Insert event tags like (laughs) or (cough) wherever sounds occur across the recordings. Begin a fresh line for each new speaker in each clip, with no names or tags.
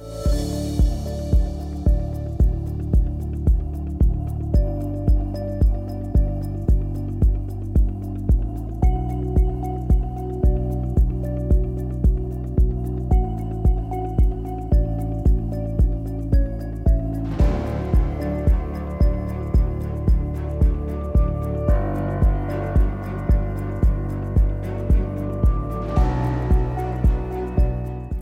you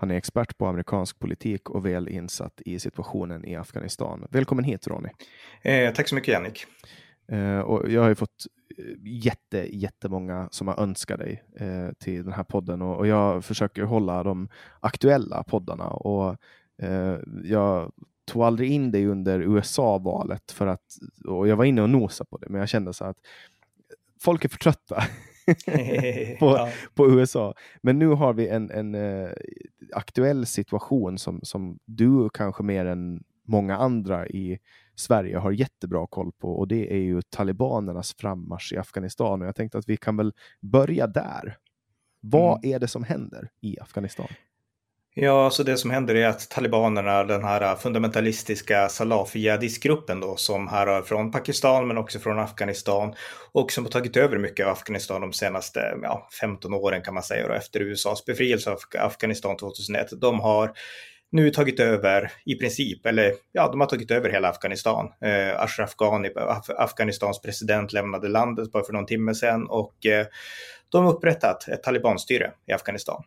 Han är expert på amerikansk politik och väl insatt i situationen i Afghanistan. Välkommen hit Ronny.
Eh, tack så mycket Jannik.
Eh, och jag har ju fått eh, jätte, jättemånga som har önskat dig eh, till den här podden och, och, jag försöker hålla de aktuella poddarna och eh, jag tog aldrig in dig under USA-valet för att, och jag var inne och nosade på det, men jag kände så att folk är för trötta. (laughs) (laughs) på, ja. på, USA. Men nu har vi en, en uh, aktuell situation som, som du kanske mer än många andra i Sverige har jättebra koll på och det är ju talibanernas frammarsch i Afghanistan. Och jag tänkte att vi kan väl börja där. Vad mm. är det som händer i Afghanistan?
Ja, alltså det som händer är att talibanerna, den här fundamentalistiska Salafi-jihadistgruppen då, som härrör från Pakistan men också från Afghanistan och som har tagit över mycket av Afghanistan de senaste ja, 15 åren kan man säga, då efter USAs befrielse av Afghanistan 2001. De har nu tagit över i princip, eller ja, de har tagit över hela Afghanistan. Eh, Ashraf Ghani, Af Afghanistans president, lämnade landet bara för någon timme sedan och eh, de har upprättat ett talibanstyre i Afghanistan.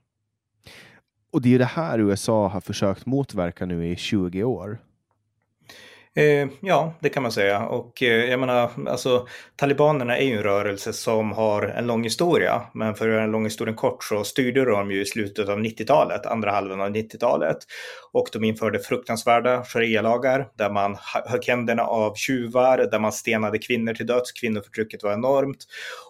Och det är det här USA har försökt motverka nu i 20 år.
Eh, ja, det kan man säga. Och eh, jag menar, alltså talibanerna är ju en rörelse som har en lång historia. Men för att göra en lång historia kort så styrde de ju i slutet av 90-talet, andra halvan av 90-talet. Och de införde fruktansvärda sharia-lagar där man högg händerna av tjuvar, där man stenade kvinnor till döds. Kvinnoförtrycket var enormt.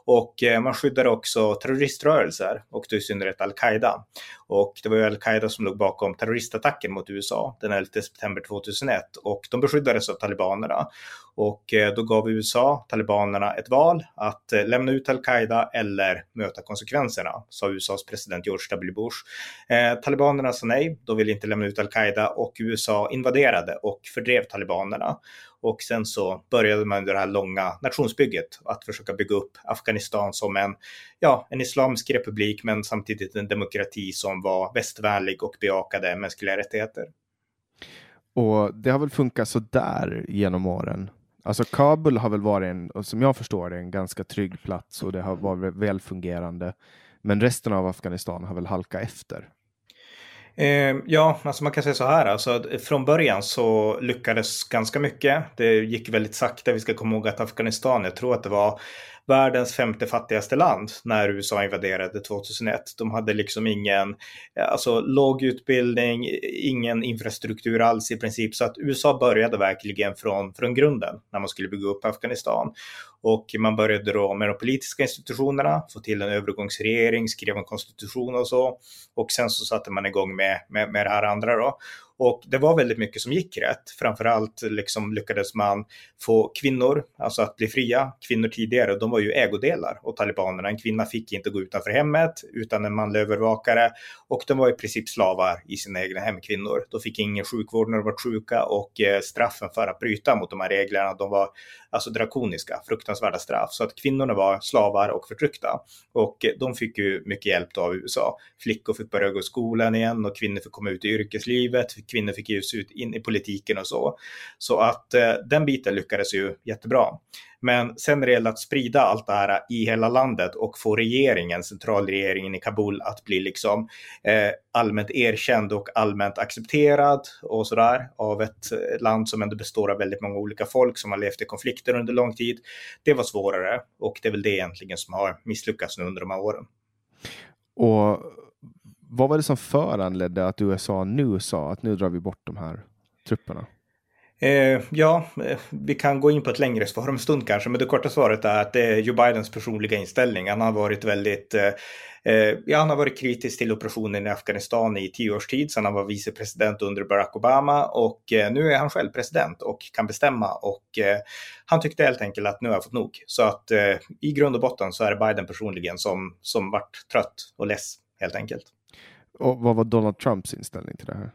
Och eh, man skyddade också terroriströrelser och då i synnerhet al-Qaida. Och det var ju al-Qaida som låg bakom terroristattacken mot USA den 11 september 2001 och de beskyddades av talibanerna. Och eh, då gav USA talibanerna ett val att eh, lämna ut al-Qaida eller möta konsekvenserna, sa USAs president George W. Bush. Eh, talibanerna sa nej, de ville inte lämna ut al-Qaida och USA invaderade och fördrev talibanerna. Och sen så började man under det här långa nationsbygget att försöka bygga upp Afghanistan som en, ja, en islamisk republik men samtidigt en demokrati som var västvänlig och bejakade mänskliga rättigheter.
Och det har väl funkat så där genom åren? Alltså Kabul har väl varit en, som jag förstår det, en ganska trygg plats och det har varit välfungerande. Men resten av Afghanistan har väl halkat efter?
Ehm, ja, alltså man kan säga så här. Alltså, från början så lyckades ganska mycket. Det gick väldigt sakta. Vi ska komma ihåg att Afghanistan, jag tror att det var världens femte fattigaste land när USA invaderade 2001. De hade liksom ingen, eh, alltså låg utbildning, ingen infrastruktur alls i princip. Så att USA började verkligen från, från grunden när man skulle bygga upp Afghanistan. Och man började då med de politiska institutionerna, få till en övergångsregering, skrev en konstitution och så. Och sen så satte man igång med, med, med det här andra då. Och det var väldigt mycket som gick rätt. Framförallt liksom lyckades man få kvinnor, alltså att bli fria. Kvinnor tidigare, de var ju ägodelar och talibanerna. En kvinna fick inte gå utanför hemmet utan en manlig övervakare och de var i princip slavar i sina egna hemkvinnor. De fick ingen sjukvård när de var sjuka och eh, straffen för att bryta mot de här reglerna, de var alltså drakoniska, fruktansvärda straff. Så att kvinnorna var slavar och förtryckta. Och eh, de fick ju mycket hjälp av USA. Flickor fick börja gå i skolan igen och kvinnor fick komma ut i yrkeslivet. Kvinnor fick ge sig ut in i politiken och så. Så att eh, den biten lyckades ju jättebra. Men sen när det gäller att sprida allt det här i hela landet och få regeringen, centralregeringen i Kabul att bli liksom eh, allmänt erkänd och allmänt accepterad och sådär av ett land som ändå består av väldigt många olika folk som har levt i konflikter under lång tid. Det var svårare och det är väl det egentligen som har misslyckats nu under de här åren.
Och vad var det som föranledde att USA nu sa att nu drar vi bort de här trupperna?
Eh, ja, eh, vi kan gå in på ett längre svar om en stund kanske, men det korta svaret är att det är Joe Bidens personliga inställning. Han har varit väldigt eh, eh ja, han har varit kritisk till operationen i Afghanistan i tio års tid sedan han var vicepresident under Barack Obama och eh, nu är han själv president och kan bestämma och han tyckte helt enkelt att nu har jag fått nog. Så att i grund och botten så är det Biden personligen som, som vart trött och less helt enkelt.
Och vad var Donald Trumps inställning till det här?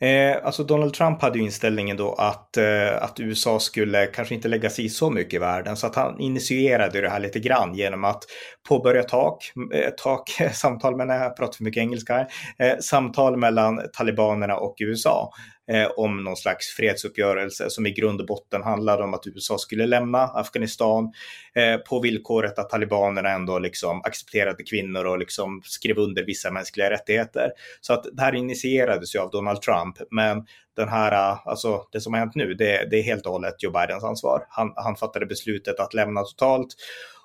Eh, alltså Donald Trump hade ju inställningen då att, eh, att USA skulle kanske inte lägga sig i så mycket i världen. Så att han initierade det här lite grann genom att påbörja tak, eh, tak (laughs) samtal menar jag, pratar för mycket engelska här, eh, samtal mellan talibanerna och USA eh, om någon slags fredsuppgörelse som i grund och botten handlade om att USA skulle lämna Afghanistan eh, på villkoret att talibanerna ändå liksom accepterade kvinnor och liksom skrev under vissa mänskliga rättigheter. Så att det här initierades ju av Donald Trump, men den här, eh, alltså det som har hänt nu, det, det är helt och hållet Joe Bidens ansvar. Han, han fattade beslutet att lämna totalt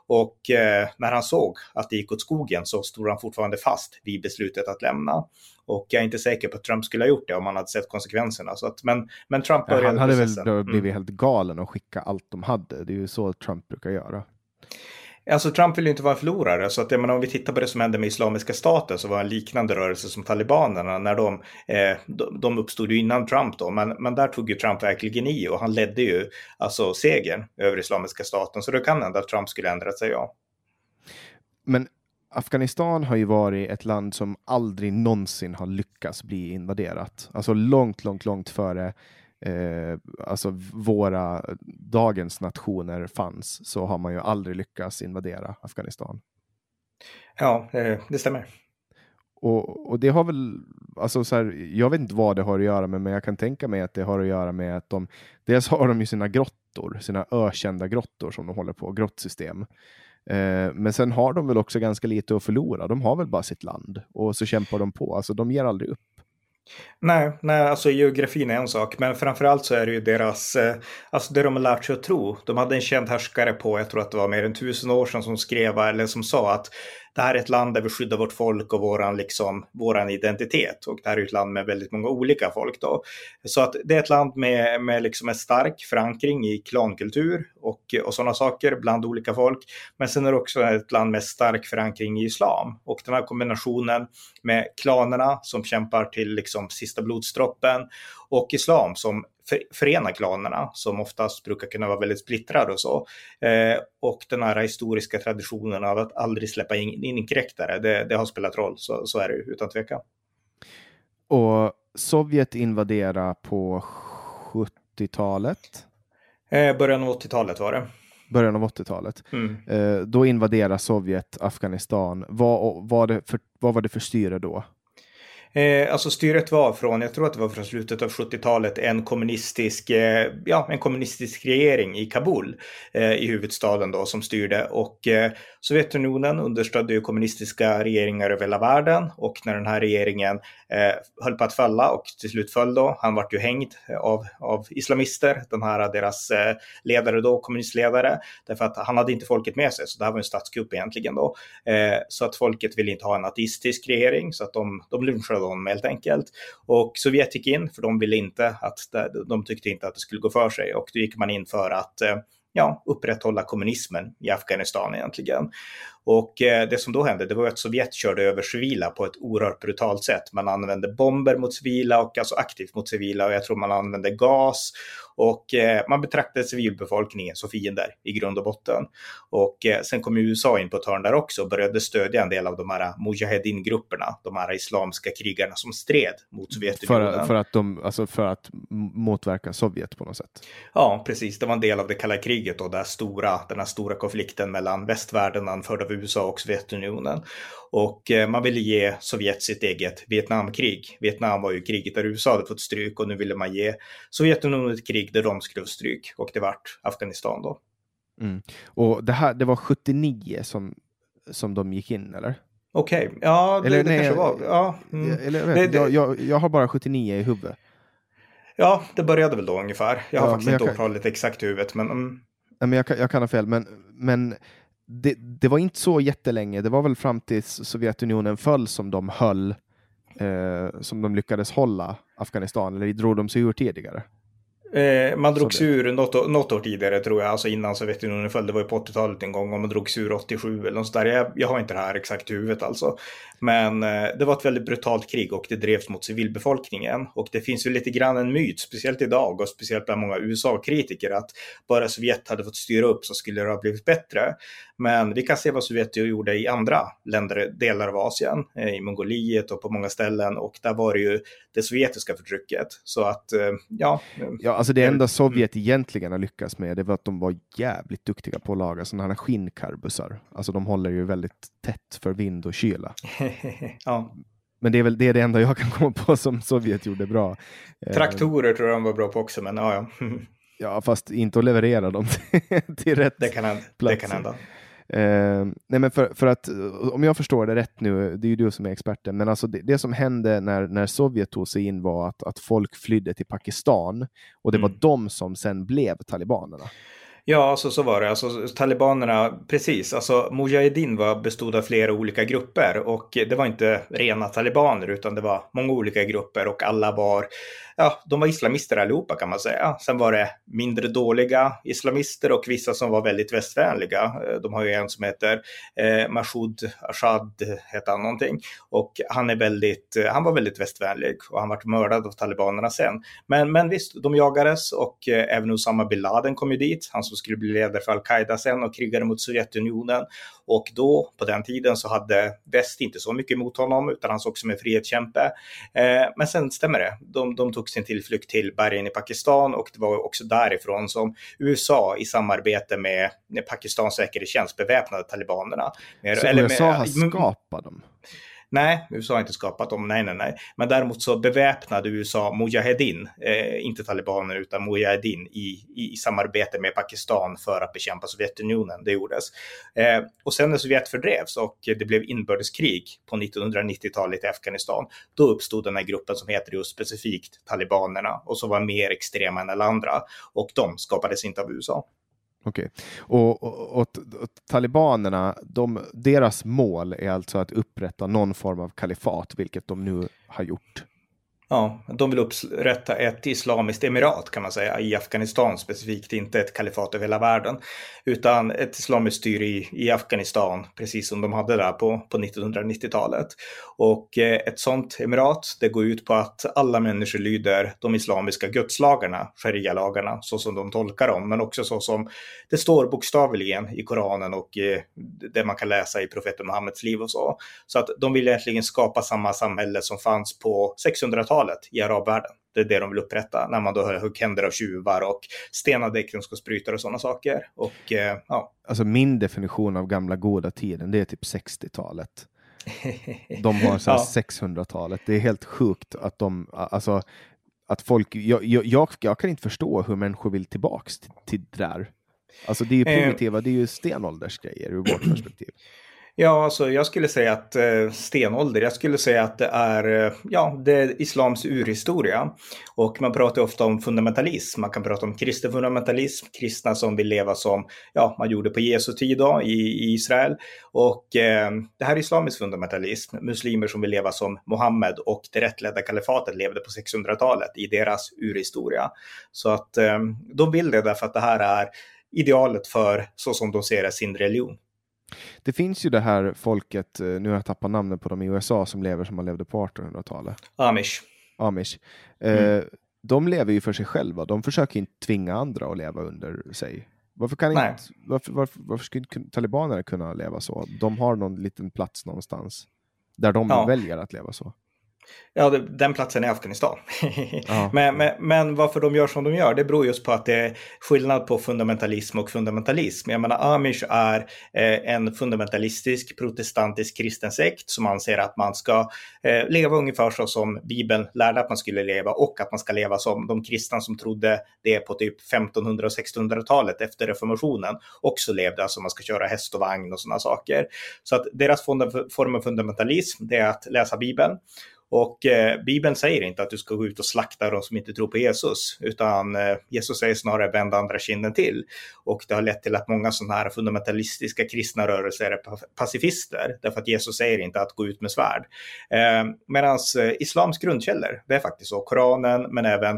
och eh, när han såg att det gick åt skogen så stod han fortfarande fast vid beslutet att lämna. Och jag är inte säker på att Trump skulle ha gjort det om han hade sett konsekvenserna. Så att, men, men Trump
började ja, Han hade processen. väl blivit mm. helt galen och skicka allt de hade. Det är ju så Trump brukar göra.
Alltså Trump vill ju inte vara en förlorare, så att jag menar, om vi tittar på det som hände med Islamiska staten så var en liknande rörelse som talibanerna när de, eh, de, uppstod ju innan Trump då, men, men där tog ju Trump verkligen i och han ledde ju alltså segern över Islamiska staten, så det kan hända att Trump skulle ändrat sig, ja.
Men Afghanistan har ju varit ett land som aldrig någonsin har lyckats bli invaderat. Alltså långt, långt, långt före eh, alltså våra dagens nationer fanns så har man ju aldrig lyckats invadera Afghanistan.
Ja, eh, det stämmer.
Och, och, det har väl, alltså så här, jag vet inte vad det har att göra med, men jag kan tänka mig att det har att göra med att de, dels har de ju sina grottor, sina ökända grottor som de håller på, grottsystem. Eh, men sen har de väl också ganska lite att förlora, de har väl bara sitt land och så kämpar de på, alltså de ger aldrig upp.
Nej, nej, alltså geografin är en sak, men framförallt så är det ju deras, eh, alltså det de har lärt sig att tro. De hade en känd härskare på, jag tror att det var mer än tusen år sedan som skrev, eller som sa att det här är ett land där vi skyddar vårt folk och våran, liksom, våran identitet. Och det här är ett land med väldigt många olika folk. Då. Så att det är ett land med, med liksom en stark förankring i klankultur och, och sådana saker bland olika folk. Men sen är det också ett land med stark förankring i islam. Och den här kombinationen med klanerna som kämpar till liksom sista blodsdroppen och islam som förena klanerna som oftast brukar kunna vara väldigt splittrade och så. Eh, och den här historiska traditionen av att aldrig släppa in inkräktare, det, det har spelat roll, så, så är det utan tvekan.
Och Sovjet invaderar på 70-talet?
Eh, början av 80-talet var det.
Början av 80-talet.
Mm.
Eh, då invaderar Sovjet Afghanistan. Vad, vad, det för, vad var det för styre då?
Eh, alltså styret var från, jag tror att det var från slutet av 70-talet, en kommunistisk, eh, ja, en kommunistisk regering i Kabul, eh, i huvudstaden då, som styrde. Och eh, Sovjetunionen understödde ju kommunistiska regeringar över hela världen. Och när den här regeringen eh, höll på att falla och till slut föll då, han vart ju hängd eh, av, av islamister, den här deras eh, ledare då, kommunistledare, därför att han hade inte folket med sig, så det här var en statskupp egentligen då. Eh, så att folket ville inte ha en ateistisk regering, så att de, de lynchade dem helt enkelt. Och Sovjet gick in, för de ville inte att, de tyckte inte att det skulle gå för sig. Och då gick man in för att eh, ja, upprätthålla kommunismen i Afghanistan egentligen. Och eh, det som då hände, det var att Sovjet körde över civila på ett oerhört brutalt sätt. Man använde bomber mot civila och alltså aktivt mot civila och jag tror man använde gas och eh, man betraktade civilbefolkningen som fiender i grund och botten. Och eh, sen kom USA in på ett hörn där också och började stödja en del av de här Mujahedin-grupperna, de här islamska krigarna som stred mot Sovjetunionen.
För, för, att de, alltså för att motverka Sovjet på något sätt?
Ja, precis. Det var en del av det kalla kriget och där stora, den här stora konflikten mellan västvärlden anförd av USA och Sovjetunionen. Och eh, man ville ge Sovjet sitt eget Vietnamkrig. Vietnam var ju kriget där USA hade fått stryk och nu ville man ge Sovjetunionen ett krig där de skulle få stryk och det vart Afghanistan då.
Mm. Och det här, det var 79 som, som de gick in eller?
Okej, okay. ja det, eller, det nej, kanske var. Ja,
mm. eller, jag, det, jag, jag, jag, har bara 79 i huvudet.
Ja, det började väl då ungefär. Jag har ja, faktiskt inte årtalet exakt i huvudet. Men, mm.
nej, men jag, jag kan ha fel, men, men det, det, var inte så jättelänge. Det var väl fram tills Sovjetunionen föll som de höll, eh, som de lyckades hålla Afghanistan, eller drog de sig ur tidigare?
Eh, man drog sig ur något, något år tidigare tror jag, alltså innan Sovjetunionen föll. Det var ju på 80-talet en gång och man drog sig ur 87 eller något sådär. Jag, jag har inte det här exakt i huvudet alltså. Men eh, det var ett väldigt brutalt krig och det drevs mot civilbefolkningen. Och det finns ju lite grann en myt, speciellt idag och speciellt bland många USA-kritiker, att bara Sovjet hade fått styra upp så skulle det ha blivit bättre. Men vi kan se vad Sovjet gjorde i andra länder, delar av Asien, eh, i Mongoliet och på många ställen. Och där var det ju det sovjetiska förtrycket. Så att, eh, ja.
Ja, alltså det enda Sovjet egentligen har lyckats med, det var att de var jävligt duktiga på att laga sådana här skinnkarbusar. Alltså de håller ju väldigt tätt för vind och kyla. (laughs)
ja.
Men det är väl det, är det enda jag kan komma på som Sovjet gjorde bra.
Eh, Traktorer tror jag de var bra på också, men ja, ja. (laughs)
ja, fast inte att leverera dem (laughs) till rätt
det kan
plats.
Det kan hända.
Eh, nej men för, för, att, om jag förstår det rätt nu, det är ju du som är experten, men alltså det, det, som hände när, när Sovjet tog sig in var att, att folk flydde till Pakistan och det mm. var de som sen blev talibanerna.
Ja, alltså, så var det. Alltså, talibanerna, precis. Alltså, Mujahedin var, bestod av flera olika grupper och det var inte rena talibaner utan det var många olika grupper och alla var ja, de var islamister allihopa kan man säga. Sen var det mindre dåliga islamister och vissa som var väldigt västvänliga. Eh, de har ju en som heter eh, Mashoud Ashad, heter han någonting. Och han, är väldigt, eh, han var väldigt västvänlig och han vart mördad av talibanerna sen. Men, men visst, de jagades och eh, även Osama bin Laden kom ju dit, han som skulle bli ledare för al-Qaida sen och krigade mot Sovjetunionen. Och då, på den tiden, så hade väst inte så mycket emot honom, utan han såg som en frihetskämpe. Eh, men sen stämmer det, de, de tog sin tillflykt till bergen i Pakistan och det var också därifrån som USA i samarbete med Pakistans säkerhetstjänst beväpnade talibanerna.
Så eller USA med, har skapat dem?
Nej, USA har inte skapat dem, nej, nej, nej. Men däremot så beväpnade USA Mujahedin, eh, inte talibaner utan Mujahedin i, i, samarbete med Pakistan för att bekämpa Sovjetunionen. Det gjordes. Eh, och sen när Sovjet fördrevs och det blev inbördeskrig på 1990-talet i Afghanistan, då uppstod den här gruppen som heter just specifikt talibanerna och som var mer extrema än alla andra. Och de skapades inte av USA.
Okej. Okay. Och, och, och, och, talibanerna, de, deras mål är alltså att upprätta någon form av kalifat, vilket de nu har gjort.
Ja, de vill upprätta ett islamiskt emirat kan man säga i Afghanistan specifikt, inte ett kalifat över hela världen, utan ett islamiskt styre i, i Afghanistan, precis som de hade där på, på 1990-talet. Och eh, ett sådant emirat, det går ut på att alla människor lyder de islamiska gudslagarna, sharia-lagarna, så som de tolkar dem, men också så som det står bokstavligen i Koranen och eh, det man kan läsa i profeten Muhammeds liv och så. Så att de vill egentligen skapa samma samhälle som fanns på 600-talet 1900-talet i arabvärlden. Det är det de vill upprätta när man då har högg händer av tjuvar och stenade äktenskapsbrytare och sådana saker. Och, eh, ja.
Alltså min definition av gamla goda tiden, det är typ 60-talet. (laughs) De har så ja. 600-talet. Det är helt sjukt att de, alltså, att folk, jag, jag, jag kan inte förstå hur människor vill tillbaks till, till det där. Alltså det är ju eh. primitiva, eh. det är ju stenåldersgrejer ur vårt perspektiv.
Ja, alltså jag skulle säga att eh, stenålder, jag skulle säga att det är, eh, ja, det är islams urhistoria. Och man pratar ofta om fundamentalism, man kan prata om kristen fundamentalism, kristna som vill leva som, ja, man gjorde på Jesu tid då i, i Israel. Och eh, det här är islamisk fundamentalism, muslimer som vill leva som Mohammed och det rättledda kalifatet levde på 600-talet i deras urhistoria. Så att eh, de vill det därför att det här är idealet för så som de ser det, sin religion.
Det finns ju det här folket, eh, nu har jag tappat namnet på dem i USA, som lever som man levde på 1800-talet.
Amish.
Amish. Eh, mm. Eh, de lever ju för sig själva, de försöker inte tvinga andra att leva under sig. Varför, kan inte, varför, varför, varför skulle inte talibanerna kunna leva så? De har någon liten plats någonstans där de ja. väljer att leva så.
Ja, den platsen är Afghanistan. (laughs) Ja. men, men, men, varför de gör som de gör, det beror just på att det är skillnad på fundamentalism och fundamentalism. Jag menar, Amish är eh, en fundamentalistisk protestantisk kristen sekt som anser att man ska eh, leva ungefär så som Bibeln lärde att man skulle leva och att man ska leva som de kristna som trodde det på typ 1500 och 1600-talet efter reformationen också levde, alltså man ska köra häst och vagn och sådana saker. Så att deras form av fundamentalism, det är att läsa Bibeln och eh, Bibeln säger inte att du ska gå ut och slakta de som inte tror på Jesus, utan eh, Jesus säger snarare vänd andra kinden till. Och det har lett till att många sådana här fundamentalistiska kristna rörelser är pacifister, därför att Jesus säger inte att gå ut med svärd. Eh, Medan eh, islams grundkällor, det är faktiskt så, Koranen, men även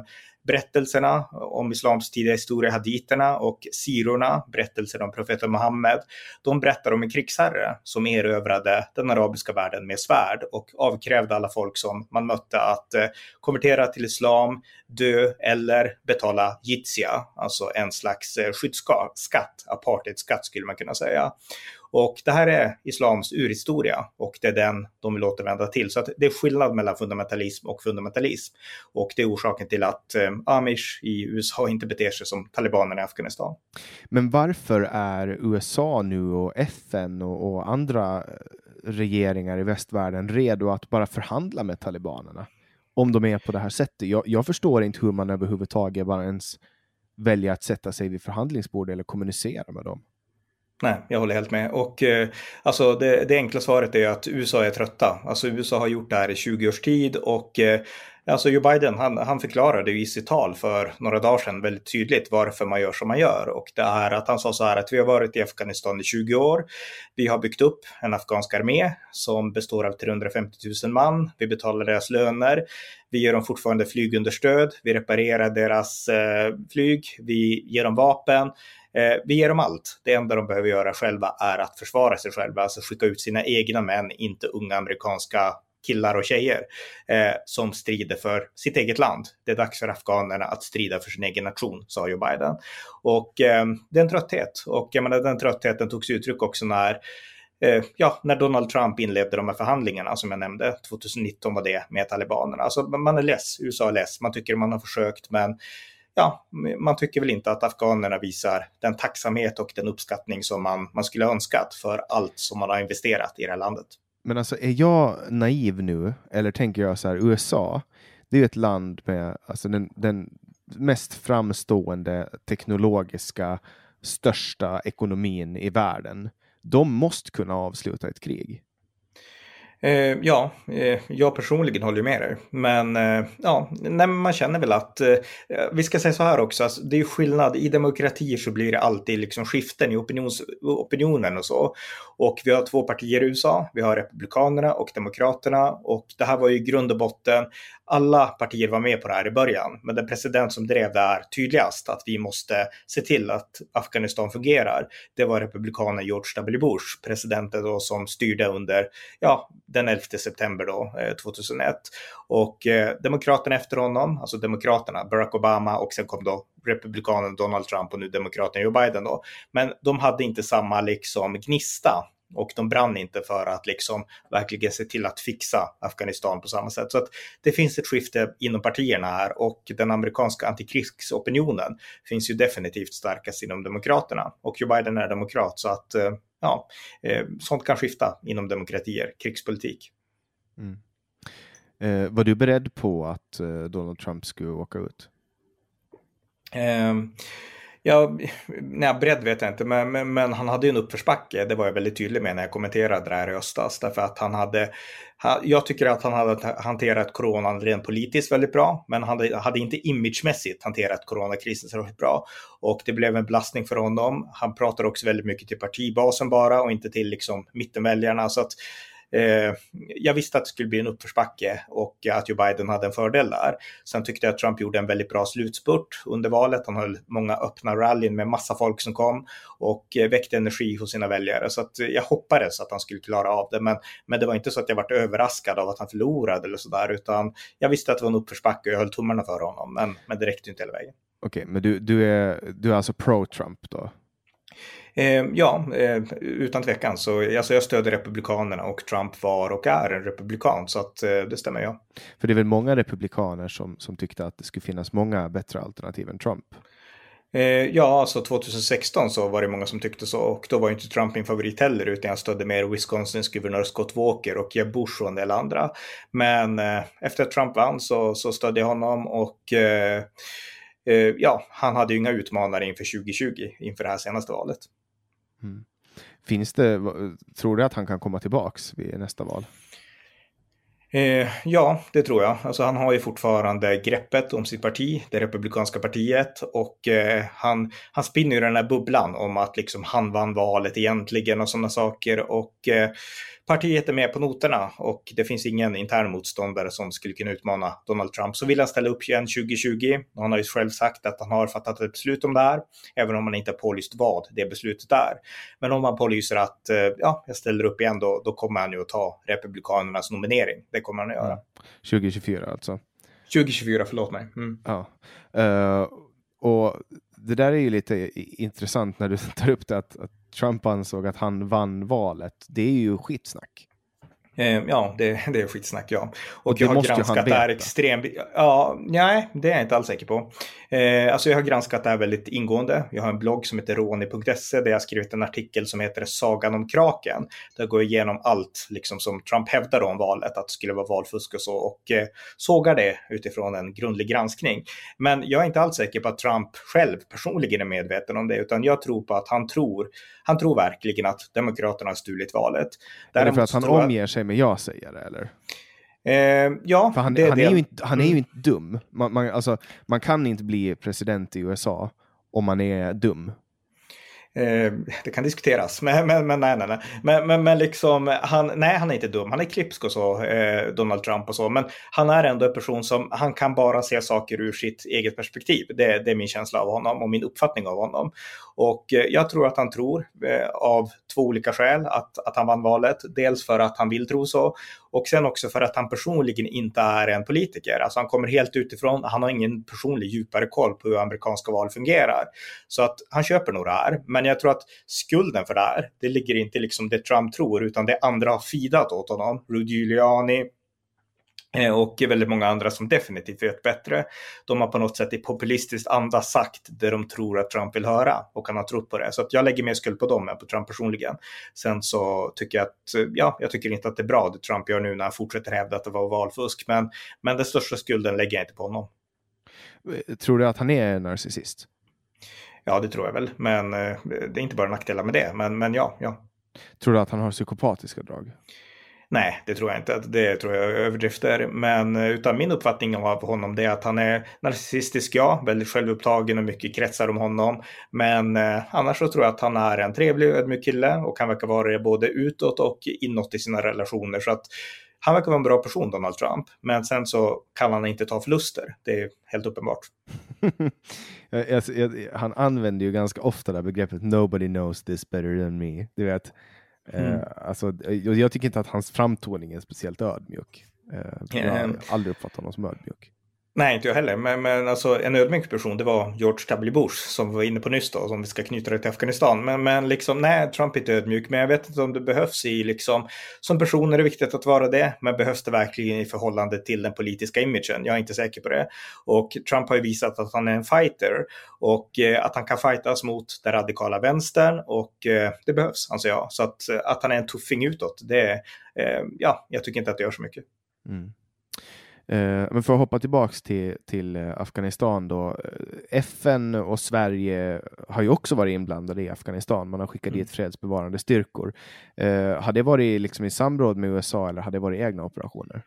berättelserna om islams tidiga historia, haditerna och sirorna, berättelsen om profeten Muhammed, de berättar om en krigsherre som erövrade den arabiska världen med svärd och avkrävde alla folk som man mötte att eh, konvertera till islam, dö eller betala jizya, alltså en slags eh, skyddsskatt, apartheidskatt skulle man kunna säga. Och det här är islams urhistoria och det är den de vill återvända till. Så att det är skillnad mellan fundamentalism och fundamentalism. Och det är orsaken till att eh, Amish i USA (laughs) inte beter sig som talibanerna i Afghanistan.
Men varför är USA nu och FN och, och andra eh, regeringar i västvärlden redo att bara förhandla med talibanerna? Om de är på det här sättet. Jag, jag förstår inte hur man överhuvudtaget bara ens väljer att sätta sig vid förhandlingsbordet eller kommunicera med dem.
Nej, jag håller helt med. Och eh, alltså det, det, enkla svaret är att USA är trötta. Alltså USA har gjort det här i 20 års tid och eh, alltså Joe Biden, han, han förklarade i sitt tal för några dagar sedan väldigt tydligt varför man gör som man gör. Och det är att han sa så här att vi har varit i Afghanistan i 20 år. Vi har byggt upp en afghansk armé som består av 350 000 man. Vi betalar deras löner. Vi ger dem fortfarande flygunderstöd. Vi reparerar deras eh, flyg. Vi ger dem vapen. Eh, vi ger dem allt. Det enda de behöver göra själva är att försvara sig själva, alltså skicka ut sina egna män, inte unga amerikanska killar och tjejer eh, som strider för sitt eget land. Det är dags för afghanerna att strida för sin egen nation, sa Joe Biden. Och eh, det är en trötthet. Och jag menar, den tröttheten tog sig uttryck också när eh, ja, när Donald Trump inledde de här förhandlingarna som jag nämnde, 2019 var det med talibanerna. Alltså man är less, USA är less, man tycker man har försökt men ja, man tycker väl inte att afghanerna visar den tacksamhet och den uppskattning som man, man skulle önskat för allt som man har investerat i det här landet.
Men alltså är jag naiv nu eller tänker jag så här USA? Det är ett land med alltså den, den mest framstående teknologiska största ekonomin i världen. De måste kunna avsluta ett krig.
Eh, ja, eh, jag personligen håller med dig. Men eh, ja, nej, man känner väl att eh, vi ska säga så här också, alltså, det är skillnad. I demokratier så blir det alltid liksom skiften i opinions, opinionen och så. Och vi har två partier i USA, vi har Republikanerna och Demokraterna. Och det här var ju i grund och botten alla partier var med på det här i början, men den president som drev det här tydligast att vi måste se till att Afghanistan fungerar, det var republikanen George W. Bush, presidenten då som styrde under, ja, den 11 september då, eh, 2001. Och eh, demokraterna efter honom, alltså demokraterna, Barack Obama och sen kom då republikanen Donald Trump och nu demokraten Joe Biden då. Men de hade inte samma liksom gnista och de brann inte för att liksom verkligen se till att fixa Afghanistan på samma sätt. Så att det finns ett skifte inom partierna här och den amerikanska antikrigsopinionen finns ju definitivt starkast inom Demokraterna och Joe Biden är demokrat så att eh, ja, eh, sånt kan skifta inom demokratier, krigspolitik. Mm.
Eh, var du beredd på att eh, Donald Trump skulle åka ut?
Eh, Ja, (laughs) nej, bredd vet jag inte, men, men, men, han hade ju en uppförsbacke. Det var jag väldigt tydlig med när jag kommenterade det här i höstas. Därför att han hade, jag tycker att han hade hanterat coronan rent politiskt väldigt bra, men han hade, hade inte imagemässigt hanterat coronakrisen så bra. Och det blev en belastning för honom. Han pratade också väldigt mycket till partibasen bara och inte till liksom mittenväljarna. Så att Eh, jag visste att det skulle bli en uppförsbacke och att Joe Biden hade en fördel där. Sen tyckte jag att Trump gjorde en väldigt bra slutspurt under valet. Han höll många öppna rallyn med massa folk som kom och eh, väckte energi hos sina väljare. Så att eh, jag hoppades att han skulle klara av det. Men, men det var inte så att jag var överraskad av att han förlorade eller sådär, utan jag visste att det var en uppförsbacke och jag höll tummarna för honom. Men, men det räckte inte hela vägen.
Okej, okay, men du, du, är, du är alltså pro-Trump då?
Eh, ja, eh, utan tvekan. Så, alltså jag stöder Republikanerna och Trump var och är en republikan. Så att, eh, det stämmer ja.
För det är väl många republikaner som, som tyckte att det skulle finnas många bättre alternativ än Trump?
Eh, ja, alltså 2016 så var det många som tyckte så och då var inte Trump min favorit heller utan jag stödde mer Wisconsins guvernör Scott Walker och Jeb Bush och en del andra. Men eh, efter att Trump vann så, så stödde jag honom och eh, eh ja, han hade ju inga utmanare inför 2020 inför det här senaste valet.
Mm. Finns det, tror du att han kan komma tillbaks vid nästa val?
Eh, ja, det tror jag. Alltså, han har ju fortfarande greppet om sitt parti, det republikanska partiet, och eh, han, han spinner ju den här bubblan om att liksom han vann valet egentligen och sådana saker. Och eh, partiet är med på noterna och det finns ingen intern motståndare som skulle kunna utmana Donald Trump. Så vill han ställa upp igen 2020. Han har ju själv sagt att han har fattat ett beslut om det här, även om han inte har pålyst vad det beslutet är. Men om han pålyser att eh, ja, jag ställer upp igen, då, då kommer han ju att ta Republikanernas nominering. Det kommer han att göra. Mm.
2024 alltså?
2024, förlåt mig.
Mm. Ja. Uh, och det där är ju lite intressant när du (laughs) tar upp det att, att Trump ansåg att han vann valet. Det är ju skitsnack.
Eh, ja, det, det är skitsnack ja. Och, och jag har granskat det här extremt. Ja, nej, det är jag inte alls säker på. Eh, alltså jag har granskat det här väldigt ingående. Jag har en blogg som heter roni.se där jag skrivit en artikel som heter Sagan om kraken. Där går jag igenom allt liksom, som Trump hävdar om valet, att det skulle vara valfusk och så och eh, sågar det utifrån en grundlig granskning. Men jag är inte alls säker på att Trump själv personligen är medveten om det, utan jag tror på att han tror, han tror verkligen att Demokraterna har stulit valet.
Däremot är det för att han omger sig med ja-sägare eller?
Eh, ja,
För han, det, han, är ju inte, han är ju mm. inte dum. Man, man, alltså, man kan inte bli president i USA om man är dum.
Eh, det kan diskuteras, men, men, men nej, nej, nej. Men, men, men liksom, han, nej, han är inte dum. Han är klipsk och så, eh, Donald Trump och så. Men han är ändå en person som, han kan bara se saker ur sitt eget perspektiv. Det, det är min känsla av honom och min uppfattning av honom. Och eh, jag tror att han tror, eh, av två olika skäl, att, att han vann valet. Dels för att han vill tro så och sen också för att han personligen inte är en politiker. Alltså han kommer helt utifrån, han har ingen personlig djupare koll på hur amerikanska val fungerar. Så att han köper nog det här. Men jag tror att skulden för det här, det ligger inte liksom det Trump tror, utan det andra har fidat åt honom. Rudy Giuliani, och väldigt många andra som definitivt vet bättre. De har på något sätt i populistiskt anda sagt det de tror att Trump vill höra och han har trott på det. Så att jag lägger mer skuld på dem än på Trump personligen. Sen så tycker jag att, ja, jag tycker inte att det är bra det Trump gör nu när han fortsätter hävda att det var valfusk. Men, men den största skulden lägger jag inte på honom.
Tror du att han är narcissist?
Ja, det tror jag väl. Men det är inte bara nackdelar med det. Men, men ja, ja.
Tror du att han har psykopatiska drag?
Nej, det tror jag inte. Det tror jag är överdrifter. Men eh, utan min uppfattning av honom det är att han är narcissistisk, ja, väldigt självupptagen och mycket kretsar om honom. Men eh, annars så tror jag att han är en trevlig och ödmjuk kille och kan verka vara det både utåt och inåt i sina relationer. Så att han verkar vara en bra person, Donald Trump. Men sen så kan han inte ta förluster. Det är helt uppenbart. (laughs)
han använder ju ganska ofta det här begreppet “nobody knows this better than me”. Du vet, Mm. Uh, alltså, jag tycker inte att hans framtoning är speciellt ödmjuk. Uh, jag har aldrig uppfattat honom som ödmjuk.
Nej, inte jag heller. Men, men alltså, en ödmjuk person, det var George W. Bush som vi var inne på nyss då, som vi ska knyta det till Afghanistan. Men, men liksom, nej, Trump är inte ödmjuk. Men jag vet inte om det behövs i, liksom, som person är det viktigt att vara det. Men behövs det verkligen i förhållande till den politiska imagen? Jag är inte säker på det. Och Trump har ju visat att han är en fighter och eh, att han kan fightas mot den radikala vänstern och eh, det behövs, anser jag. Så att, eh, att han är en tuffing utåt, det, eh, ja, jag tycker inte att det gör så mycket. Mm.
Eh, men för att hoppa tillbaks till, till eh, Afghanistan då. Eh, FN och Sverige har ju också varit inblandade i Afghanistan. Man har skickat mm. dit fredsbevarande styrkor. har det varit liksom i samråd med USA eller har det varit egna operationer?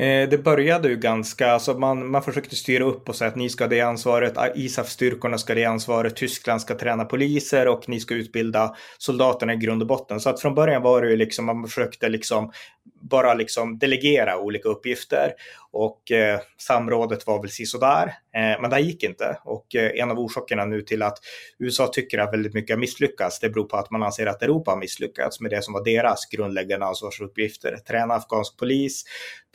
Eh, det började ju ganska, alltså man, man försökte styra upp och säga att ni ska ha det ansvaret, ISAF-styrkorna ska ha det ansvaret, Tyskland ska träna poliser och ni ska utbilda soldaterna i grund och botten. Så att från början var det ju liksom, man försökte liksom bara liksom delegera olika uppgifter och eh, samrådet var väl sisådär. Eh, men det gick inte och eh, en av orsakerna nu till att USA tycker att väldigt mycket har misslyckats, det beror på att man anser att Europa har misslyckats med det som var deras grundläggande ansvarsuppgifter. Träna afghansk polis,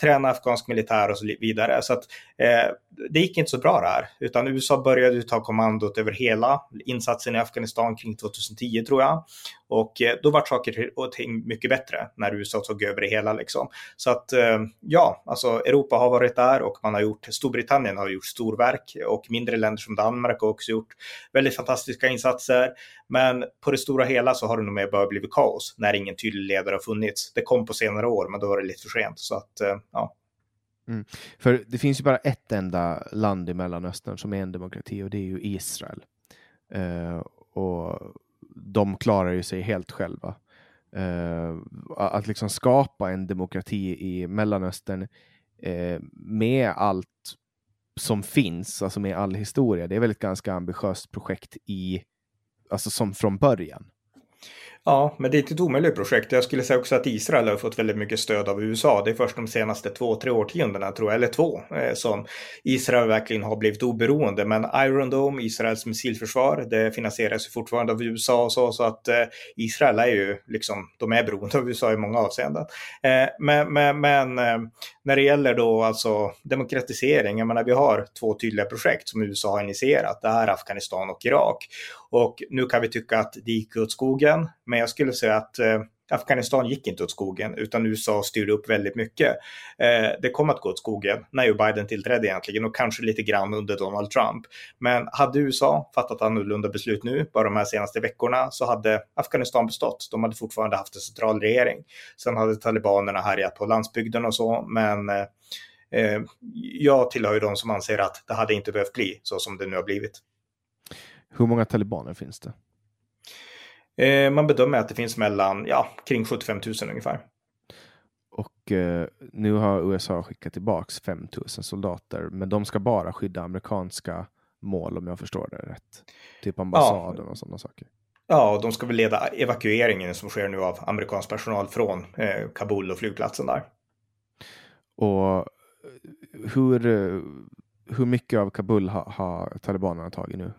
träna afghansk militär och så vidare. Så att Eh, det gick inte så bra det här, utan USA började ta kommandot över hela insatsen i Afghanistan kring 2010 tror jag. Och eh, då var saker och ting mycket bättre när USA tog över det hela liksom. Så att eh, ja, alltså Europa har varit där och man har gjort, Storbritannien har gjort storverk och mindre länder som Danmark har också gjort väldigt fantastiska insatser. Men på det stora hela så har det nog mer bara blivit kaos när ingen tydlig ledare har funnits. Det kom på senare år, men då var det lite för sent. Så att eh, ja,
Mm. För det finns ju bara ett enda land i Mellanöstern som är en demokrati och det är ju Israel. Uh, och de klarar ju sig helt själva. Uh, att liksom skapa en demokrati i Mellanöstern uh, med allt som finns, alltså med all historia, det är väl ett ganska ambitiöst projekt i, alltså som från början.
Ja, men det är inte ett omöjligt projekt. Jag skulle säga också att Israel har fått väldigt mycket stöd av USA. Det är först de senaste två, tre årtiondena, tror jag, eller två, eh, som Israel verkligen har blivit oberoende. Men Iron Dome, Israels missilförsvar, det finansieras ju fortfarande av USA och så, så att eh, Israel är ju liksom, de är beroende av USA i många avseenden. Eh, men, men, men när det gäller då alltså demokratisering, jag menar vi har två tydliga projekt som USA har initierat. Det är Afghanistan och Irak. Och nu kan vi tycka att det gick åt skogen, men jag skulle säga att eh, Afghanistan gick inte åt skogen utan USA styrde upp väldigt mycket. Eh, det kom att gå åt skogen när Joe Biden tillträdde egentligen och kanske lite grann under Donald Trump. Men hade USA fattat annorlunda beslut nu, bara de här senaste veckorna, så hade Afghanistan bestått. De hade fortfarande haft en central regering. Sen hade talibanerna härjat på landsbygden och så, men eh, jag tillhör ju de som anser att det hade inte behövt bli så som det nu har blivit.
Hur många talibaner finns det?
Eh, man bedömer att det finns mellan, ja, kring 75 000 ungefär.
Och eh, nu har USA skickat tillbaks 5 000 soldater, men de ska bara skydda amerikanska mål om jag förstår det rätt. Typ ambassaden ja. och sådana saker.
Ja, de ska väl leda evakueringen som sker nu av amerikansk personal från eh, Kabul och flygplatsen där.
Och eh, hur, eh, hur mycket av Kabul har, har talibanerna tagit nu?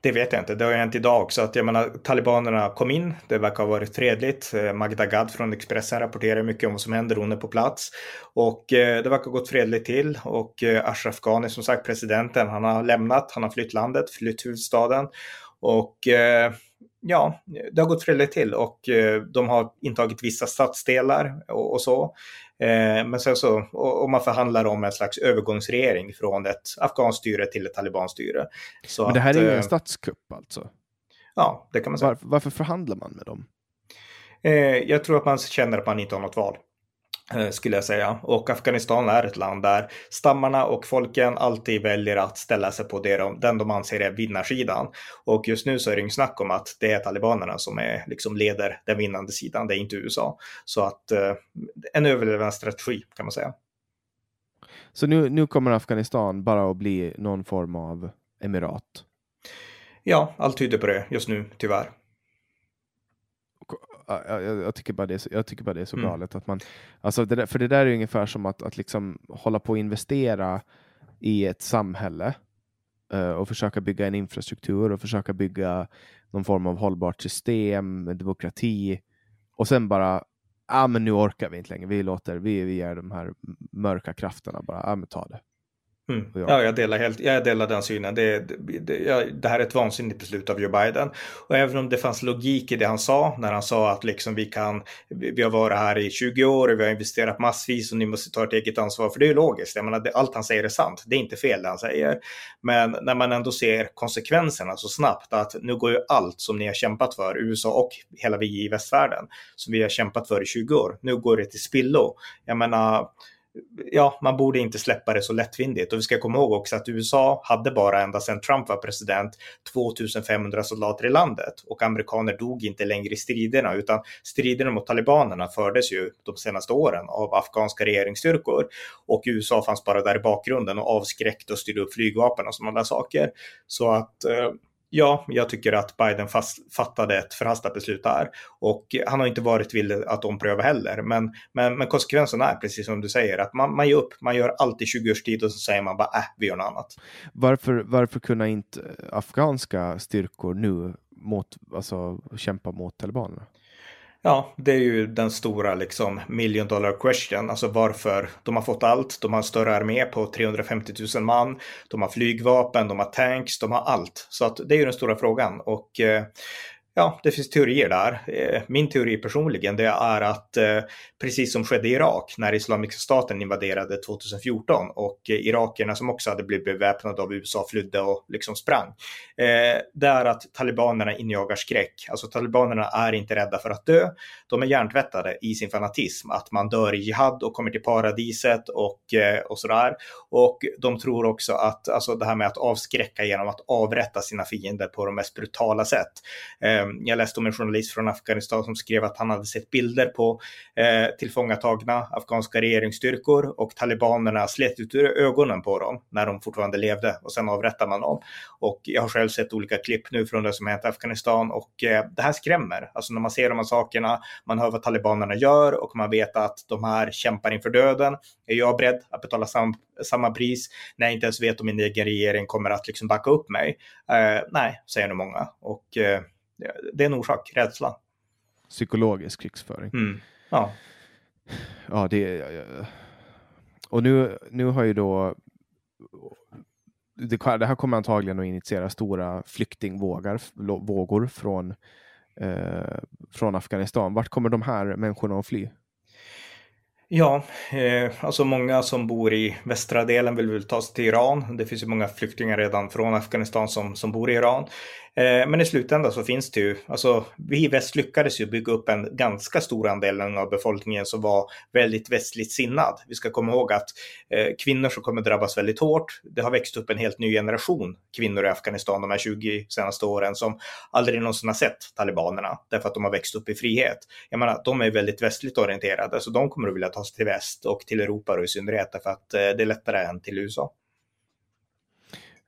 Det vet jag inte. Det har hänt idag också. Att jag menar, talibanerna kom in. Det verkar ha varit fredligt. Eh, Magda Gad från Expressen rapporterar mycket om vad som händer. Hon är på plats. Och eh, det verkar ha gått fredligt till. Och eh, Ashraf Ghani, som sagt presidenten, han har lämnat. Han har flytt landet, flytt huvudstaden. Och eh, ja, det har gått fredligt till och eh, de har intagit vissa stadsdelar och, och så. Eh, men sen så, och, man förhandlar om en slags övergångsregering från ett afghanskt styre till ett talibanstyre.
Så men det här att, är ju en statskupp alltså?
Ja, det kan man säga.
Varför, varför förhandlar man med dem?
Jag tror att man känner att man inte har något val. Eh, skulle jag säga. Och Afghanistan är ett land där stammarna och folken alltid väljer att ställa sig på det de, den de anser är vinnarsidan. Och just nu så är det ju snack om att det är talibanerna som är, liksom leder den vinnande sidan, det är inte USA. Så att eh, en överlevnadsstrategi kan man säga.
Så nu, nu kommer Afghanistan bara att bli någon form av emirat?
Ja, allt tyder på det just nu, tyvärr
jag, jag, tycker bara det är så, jag tycker bara det är så mm. galet. Att man, alltså det där, för det där är ungefär som att, att liksom hålla på att investera i ett samhälle uh, och försöka bygga en infrastruktur och försöka bygga någon form av hållbart system, demokrati och sen bara ah, men nu orkar vi inte längre. Vi låter, vi, vi ger de här mörka krafterna bara, ah, men ta det.
Mm. Ja, jag delar, helt, jag delar den synen. Det, det, det, här är ett vansinnigt beslut av Joe Biden. Och även om det fanns logik i det han sa, när han sa att liksom vi, kan, vi har varit här i 20 år och vi har investerat massvis och ni måste ta ett eget ansvar. För det är logiskt. Jag menar, det, allt han säger är sant. Det är inte fel det han säger. Men när man ändå ser konsekvenserna så snabbt, att nu går ju allt som ni har kämpat för, USA och hela vi i västvärlden, som vi har kämpat för i 20 år, nu går det till spillo. Jag menar, ja, man borde inte släppa det så lättvindigt. Och vi ska komma ihåg också att USA hade bara ända sedan Trump var president 2500 soldater i landet och amerikaner dog inte längre i striderna utan striderna mot talibanerna fördes ju de senaste åren av afghanska regeringsstyrkor och USA fanns bara där i bakgrunden och avskräckte och styrde upp flygvapen och sådana saker. Så att eh, Ja, jag tycker att Biden fast, fattade ett förhastat beslut där och han har inte varit villig att ompröva heller. Men, men, men konsekvensen är precis som du säger att man, man ger upp, man gör allt i 20 års tid och så säger man bara äh, vi gör något annat.
Varför, varför kunde inte afghanska styrkor nu mot, alltså, kämpa mot talibanerna?
Ja, det är ju den stora liksom million dollar question, alltså varför de har fått allt. De har en större armé på 350 000 man, de har flygvapen, de har tanks, de har allt. Så att det är ju den stora frågan och eh, Ja, det finns teorier där. Eh, min teori personligen det är att eh, precis som skedde i Irak när Islamiska staten invaderade 2014 och eh, irakierna som också hade blivit beväpnade av USA flydde och liksom sprang. Det är att talibanerna injagar skräck. Alltså talibanerna är inte rädda för att dö. De är hjärntvättade i sin fanatism, att man dör i jihad och kommer till paradiset och, och sådär. Och de tror också att alltså det här med att avskräcka genom att avrätta sina fiender på de mest brutala sätt Eh, jag läste om en journalist från Afghanistan som skrev att han hade sett bilder på eh, tillfångatagna afghanska regeringsstyrkor och talibanerna slet ut ögonen på dem när de fortfarande levde och sen avrättade man dem. Och jag har själv sett olika klipp nu från det som hänt i Afghanistan och eh, det här skrämmer. Alltså när man ser de här sakerna, man hör vad talibanerna gör och man vet att de här kämpar inför döden. Är jag beredd att betala sam samma pris när jag inte ens vet om min egen regering kommer att liksom backa upp mig? Eh, nej, säger nog många. Och eh, det är en orsak, rädsla.
Psykologisk krigsföring.
Mm. Ja.
Ja, det är... Och nu, nu har ju då det, det här kommer antagligen att initiera stora flyktingvågor vågor från, eh, från Afghanistan. Vart kommer de här människorna att fly?
Ja, eh, alltså många som bor i västra delen vill väl ta sig till Iran. Det finns ju många flyktingar redan från Afghanistan som, som bor i Iran. Eh, men i slutändan så finns det ju, alltså vi i väst lyckades ju bygga upp en ganska stor andel av befolkningen som var väldigt västligt sinnad. Vi ska komma ihåg att eh, kvinnor som kommer drabbas väldigt hårt, det har växt upp en helt ny generation kvinnor i Afghanistan de här 20 senaste åren som aldrig någonsin har sett talibanerna därför att de har växt upp i frihet. Jag menar, de är väldigt västligt orienterade så de kommer att vilja ta sig till väst och till Europa och i synnerhet därför att eh, det är lättare än till USA.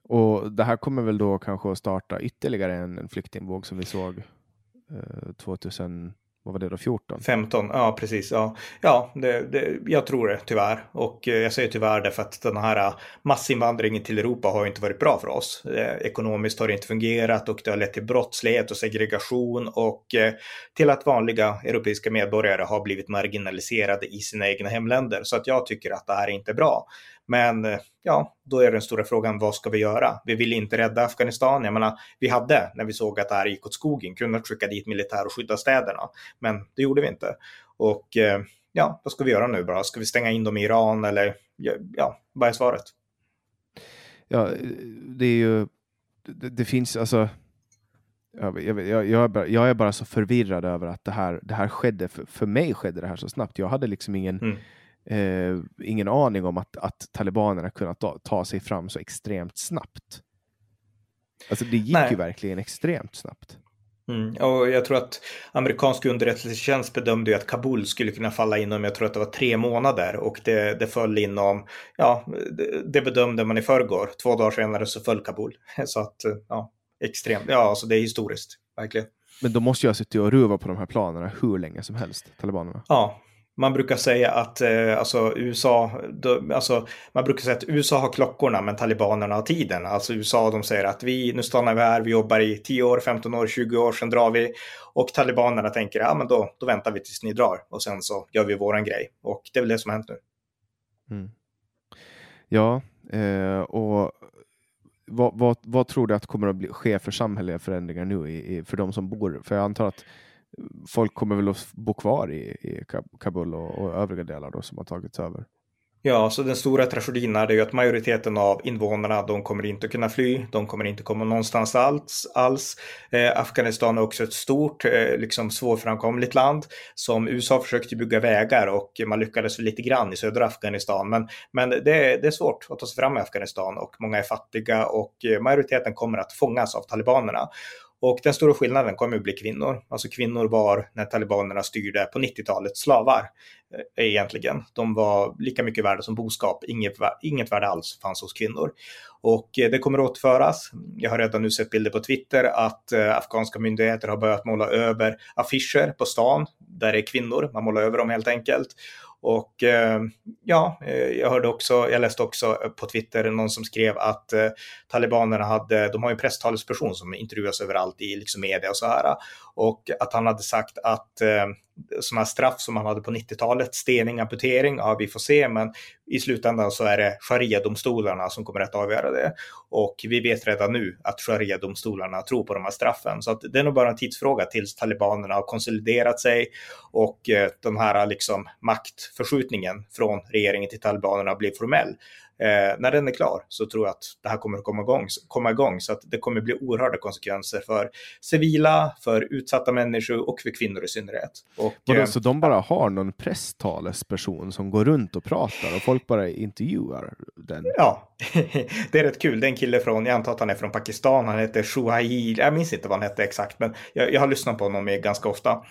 Och det här kommer väl då kanske att starta ytterligare en, en flyktingvåg som vi såg eh, 2000 vad var det då, 14?
15, ja precis. Ja, ja det, det, jag tror det tyvärr. Och eh, jag säger tyvärr därför att den här eh, massinvandringen till Europa har inte varit bra för oss. Eh, ekonomiskt har det inte fungerat och det har lett till brottslighet och segregation och eh, till att vanliga europeiska medborgare har blivit marginaliserade i sina egna hemländer. Så att jag tycker att det här är inte bra. Men eh, ja, då är den stora frågan, vad ska vi göra? Vi vill inte rädda Afghanistan. Jag menar, vi hade, när vi såg att det här gick åt skogen, kunnat skicka dit militär och skydda städerna. Men det gjorde vi inte. Och eh, ja, vad ska vi göra nu bara? Ska vi stänga in dem i Iran eller ja, vad är svaret?
Ja, det är ju, det, det finns alltså, Jag, jag, jag, jag, är bara, jag är bara så förvirrad över att det här, det här skedde, för, för mig skedde det här så snabbt. Jag hade liksom ingen,
Mm.
Eh, ingen aning om att, att talibanerna kunnat ta, ta sig fram så extremt snabbt. Alltså det gick
Nej.
ju verkligen extremt snabbt.
Mm. Och jag tror att amerikansk underrättelsetjänst bedömde ju att Kabul skulle kunna falla inom, jag tror att det var tre månader och det, det föll inom, ja, det, det bedömde man i förrgår. Två dagar senare så föll Kabul. (laughs) Så att, ja, extremt. Ja, alltså det är historiskt, verkligen.
Men då måste jag ha suttit och ruvat på de här planerna hur länge som helst, talibanerna.
Ja, man brukar säga att eh, alltså USA, då, alltså, man brukar säga att USA har klockorna men talibanerna har tiden. Alltså USA de säger att vi, nu stannar vi här, vi jobbar i 10 år, 15 år, 20 år, sen drar vi. Och talibanerna tänker, ja men då, då väntar vi tills ni drar och sen så gör vi våran grej. Och det är väl det som har hänt nu.
Mm. Ja, eh, och vad, vad, vad tror du att kommer att bli, ske för samhälleliga förändringar nu i, i, för de som bor? För jag antar att folk kommer väl att bo kvar i, i Kabul och, och övriga delar då som har tagits över.
Ja, så den stora tragedin är det ju att majoriteten av invånarna, de kommer inte att kunna fly, de kommer inte komma någonstans alls. alls. Eh, Afghanistan är också ett stort, eh, liksom svårframkomligt land som USA försökte bygga vägar och man lyckades lite grann i södra Afghanistan. Men, men det, är- det är svårt att ta sig fram i Afghanistan och många är fattiga och eh, majoriteten kommer att fångas av talibanerna. Och den stora skillnaden kommer att bli kvinnor. Alltså kvinnor var, när talibanerna styrde på 90-talet, slavar eh, egentligen. De var lika mycket värda som boskap. Inget, inget värde alls fanns hos kvinnor. Och eh, det kommer att återföras. Jag har redan nu sett bilder på Twitter att eh, afghanska myndigheter har börjat måla över affischer på stan där det är kvinnor. Man målar över dem helt enkelt. Och eh, ja, eh, jag hörde också, jag läste också på Twitter någon som skrev att eh, talibanerna hade, de har ju en presstalesperson som intervjuas överallt i liksom media och så här. Och att han hade sagt att eh, sådana här straff som man hade på 90-talet, stening, amputering, ja vi får se, men i slutändan så är det sharia-domstolarna som kommer att avgöra det. Och vi vet redan nu att sharia-domstolarna tror på de här straffen. Så att det är nog bara en tidsfråga tills talibanerna har konsoliderat sig och eh, här liksom maktförskjutningen från regeringen till talibanerna blir formell. Eh, när den är klar så tror jag att det här kommer att komma igång, komma igång så att det kommer bli oerhörda konsekvenser för civila, för utsatta människor och för kvinnor i synnerhet. Och,
Vadå,
eh,
så de bara har någon presstalesperson som går runt och pratar och folk bara intervjuar den?
Ja, (laughs) det är rätt kul. Det är en kille från, jag antar att han är från Pakistan, han heter Shuhail, jag minns inte vad han hette exakt, men jag, jag har lyssnat på honom ganska ofta.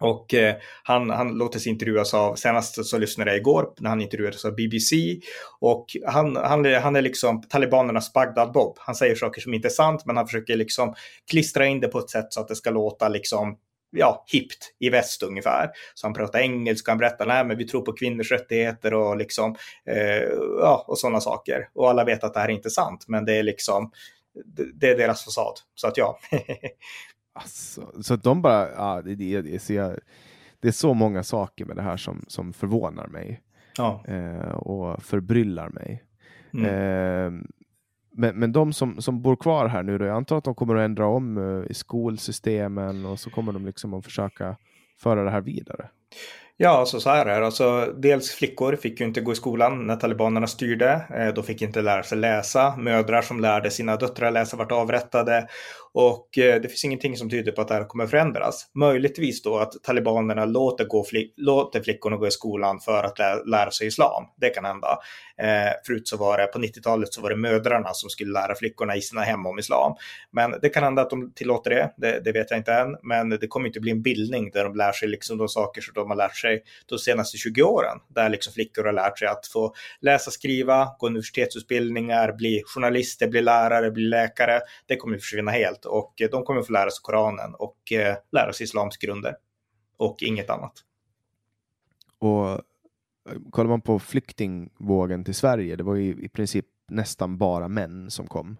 Och eh, han, han låter sig intervjuas av, senast så lyssnade jag igår när han intervjuades av BBC. Och han, han, är- han är liksom talibanernas Bagdad-Bob. Han säger saker som inte är sant, men han försöker liksom klistra in det på ett sätt så att det ska låta liksom ja, hippt i väst ungefär. Så han pratar engelska, han berättar, nej men vi tror på kvinnors rättigheter och liksom, eh, ja, och sådana saker. Och alla vet att det här är inte sant, men det är liksom, det, det är deras fasad. Så att ja. (laughs)
Alltså, så att de bara, ja, det, det, det, jag, det är så många saker med det här som, som förvånar mig
ja.
eh, och förbryllar mig.
Mm.
Eh, men, men de som, som bor kvar här nu då, jag antar att de kommer att ändra om eh, i skolsystemen och så kommer de liksom att försöka föra det här vidare.
Ja, alltså så här är det. Alltså, dels flickor fick ju inte gå i skolan när talibanerna styrde. Eh, De fick inte lära sig läsa. Mödrar som lärde sina döttrar läsa vart avrättade. Och eh, det finns ingenting som tyder på att det här kommer förändras. Möjligtvis då att talibanerna låter, gå flick låter flickorna gå i skolan för att lä lära sig islam. Det kan hända. Eh, förut så var det, på 90-talet så var det mödrarna som skulle lära flickorna i sina hem om islam. Men det kan hända att de tillåter det. Det, det vet jag inte än. Men det kommer inte bli en bildning där de lär sig liksom de saker som de har lärt sig de senaste 20 åren. Där liksom flickor har lärt sig att få läsa, skriva, gå universitetsutbildningar, bli journalister, bli lärare, bli läkare. Det kommer försvinna helt och eh, de kommer att få lära sig Koranen och eh, lära sig islams grunder. Och inget annat.
Och eh, kollar man på flyktingvågen till Sverige, det var ju i princip nästan bara män som kom.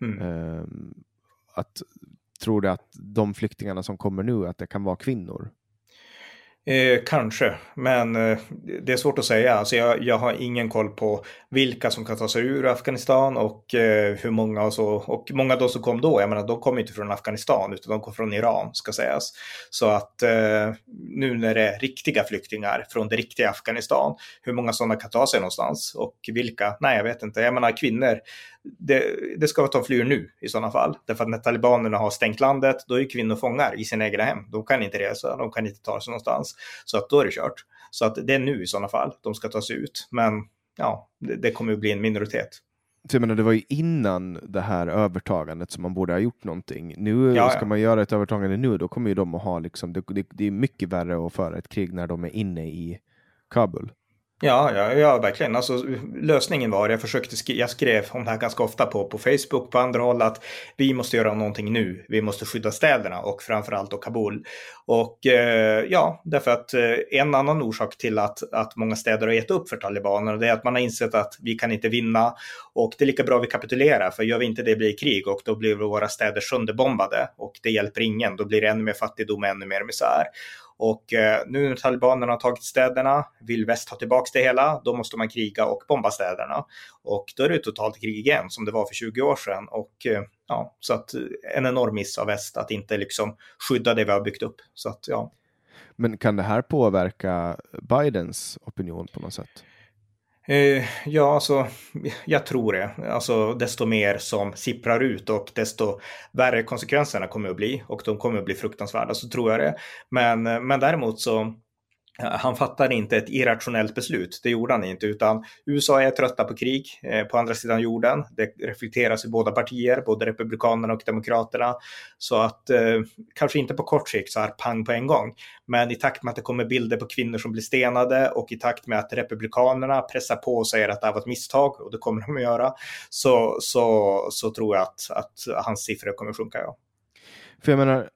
Mm.
Eh, att, tror du att de flyktingarna som kommer nu, att det kan vara kvinnor?
Eh, kanske, men eh, det är svårt att säga. Alltså jag, jag har ingen koll på vilka som kan ta sig ur Afghanistan och eh, hur många och så. Och många av de som kom då, jag menar, de kom inte från Afghanistan utan de kom från Iran, ska sägas. Så att eh, nu när det är riktiga flyktingar från det riktiga Afghanistan, hur många sådana kan ta sig någonstans och vilka? Nej, jag vet inte. Jag menar kvinnor, det, det ska ta flyr nu i sådana fall. Därför att när talibanerna har stängt landet, då är kvinnor fångar i sina egna hem. De kan inte resa, de kan inte ta sig någonstans. Så att då är det kört. Så att det är nu i sådana fall de ska ta sig ut. Men ja, det, det kommer att bli en minoritet.
Jag menar, det var ju innan det här övertagandet som man borde ha gjort någonting. Nu ja, ska ja. man göra ett övertagande nu, då kommer ju de att ha liksom, det, det, det är mycket värre att föra ett krig när de är inne i Kabul.
Ja, ja, ja, verkligen. Alltså, lösningen var, jag försökte sk jag skrev om det här ganska ofta på, på Facebook, på andra håll, att vi måste göra någonting nu. Vi måste skydda städerna och framförallt då Kabul. Och eh, ja, därför att eh, en annan orsak till att, att många städer har gett upp för talibanerna, det är att man har insett att vi kan inte vinna och det är lika bra vi kapitulerar, för gör vi inte det blir det krig och då blir våra städer sönderbombade och det hjälper ingen. Då blir det ännu mer fattigdom, ännu mer misär. Och eh, nu när talibanerna har tagit städerna, vill väst ha tillbaka det hela, då måste man kriga och bomba städerna. Och då är det totalt krig igen, som det var för 20 år sedan. Och eh, ja, så att eh, en enorm miss av väst att inte liksom skydda det vi har byggt upp. Så att ja.
Men kan det här påverka Bidens opinion på något sätt?
Eh, ja, alltså, jag tror det. Alltså, desto mer som sipprar ut och desto värre konsekvenserna kommer att bli och de kommer att bli fruktansvärda så tror jag det. Men, eh, men däremot så han fattade inte ett irrationellt beslut, det gjorde han inte, utan USA är trötta på krig eh, på andra sidan jorden. Det reflekteras i båda partier, både Republikanerna och Demokraterna. Så att eh, kanske inte på kort sikt så här pang på en gång, men i takt med att det kommer bilder på kvinnor som blir stenade och i takt med att Republikanerna pressar på och säger att det här var ett misstag, och det kommer de att göra, så, så, så tror jag att, att hans siffror kommer att sjunka. Ja.
För jag menar,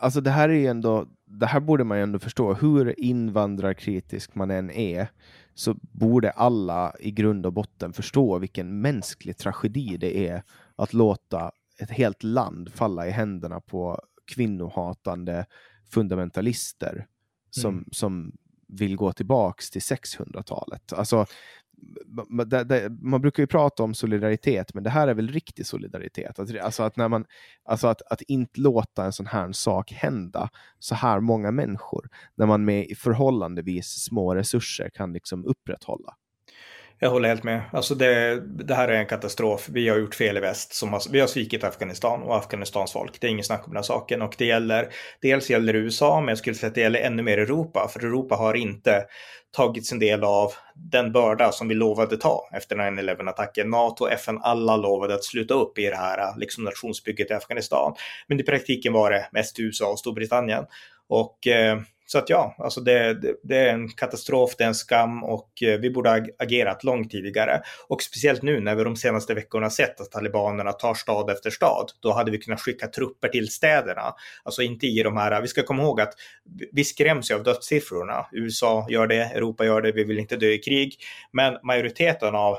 alltså det här är ju ändå det här borde man ju ändå förstå. Hur invandrarkritisk man än är så borde alla i grund och botten förstå vilken mänsklig tragedi det är att låta ett helt land falla i händerna på kvinnohatande fundamentalister som, mm. som vill gå tillbaks till 600-talet. Alltså, man brukar ju prata om solidaritet, men det här är väl riktig solidaritet? Alltså att, när man, alltså att, att inte låta en sån här sak hända så här många människor, när man med förhållandevis små resurser kan liksom upprätthålla.
Jag håller helt med. Alltså det, det, här är en katastrof. Vi har gjort fel i väst. Som har, vi har svikit Afghanistan och Afghanistans folk. Det är inget snack om den saken. Och det gäller, dels gäller det USA, men jag skulle säga att det gäller ännu mer Europa. För Europa har inte tagit sin del av den börda som vi lovade ta efter 9-11-attacken. NATO och FN, alla lovade att sluta upp i det här liksom nationsbygget i Afghanistan. Men i praktiken var det mest USA och Storbritannien. Och eh, så att ja, alltså det, det, det, är en katastrof, det är en skam och eh, vi borde ha agerat långt tidigare. Och speciellt nu när vi de senaste veckorna sett att talibanerna tar stad efter stad, då hade vi kunnat skicka trupper till städerna. Alltså inte i de här, vi ska komma ihåg att vi skräms ju av dödssiffrorna. USA gör det, Europa gör det, vi vill inte dö i krig. Men majoriteten av eh,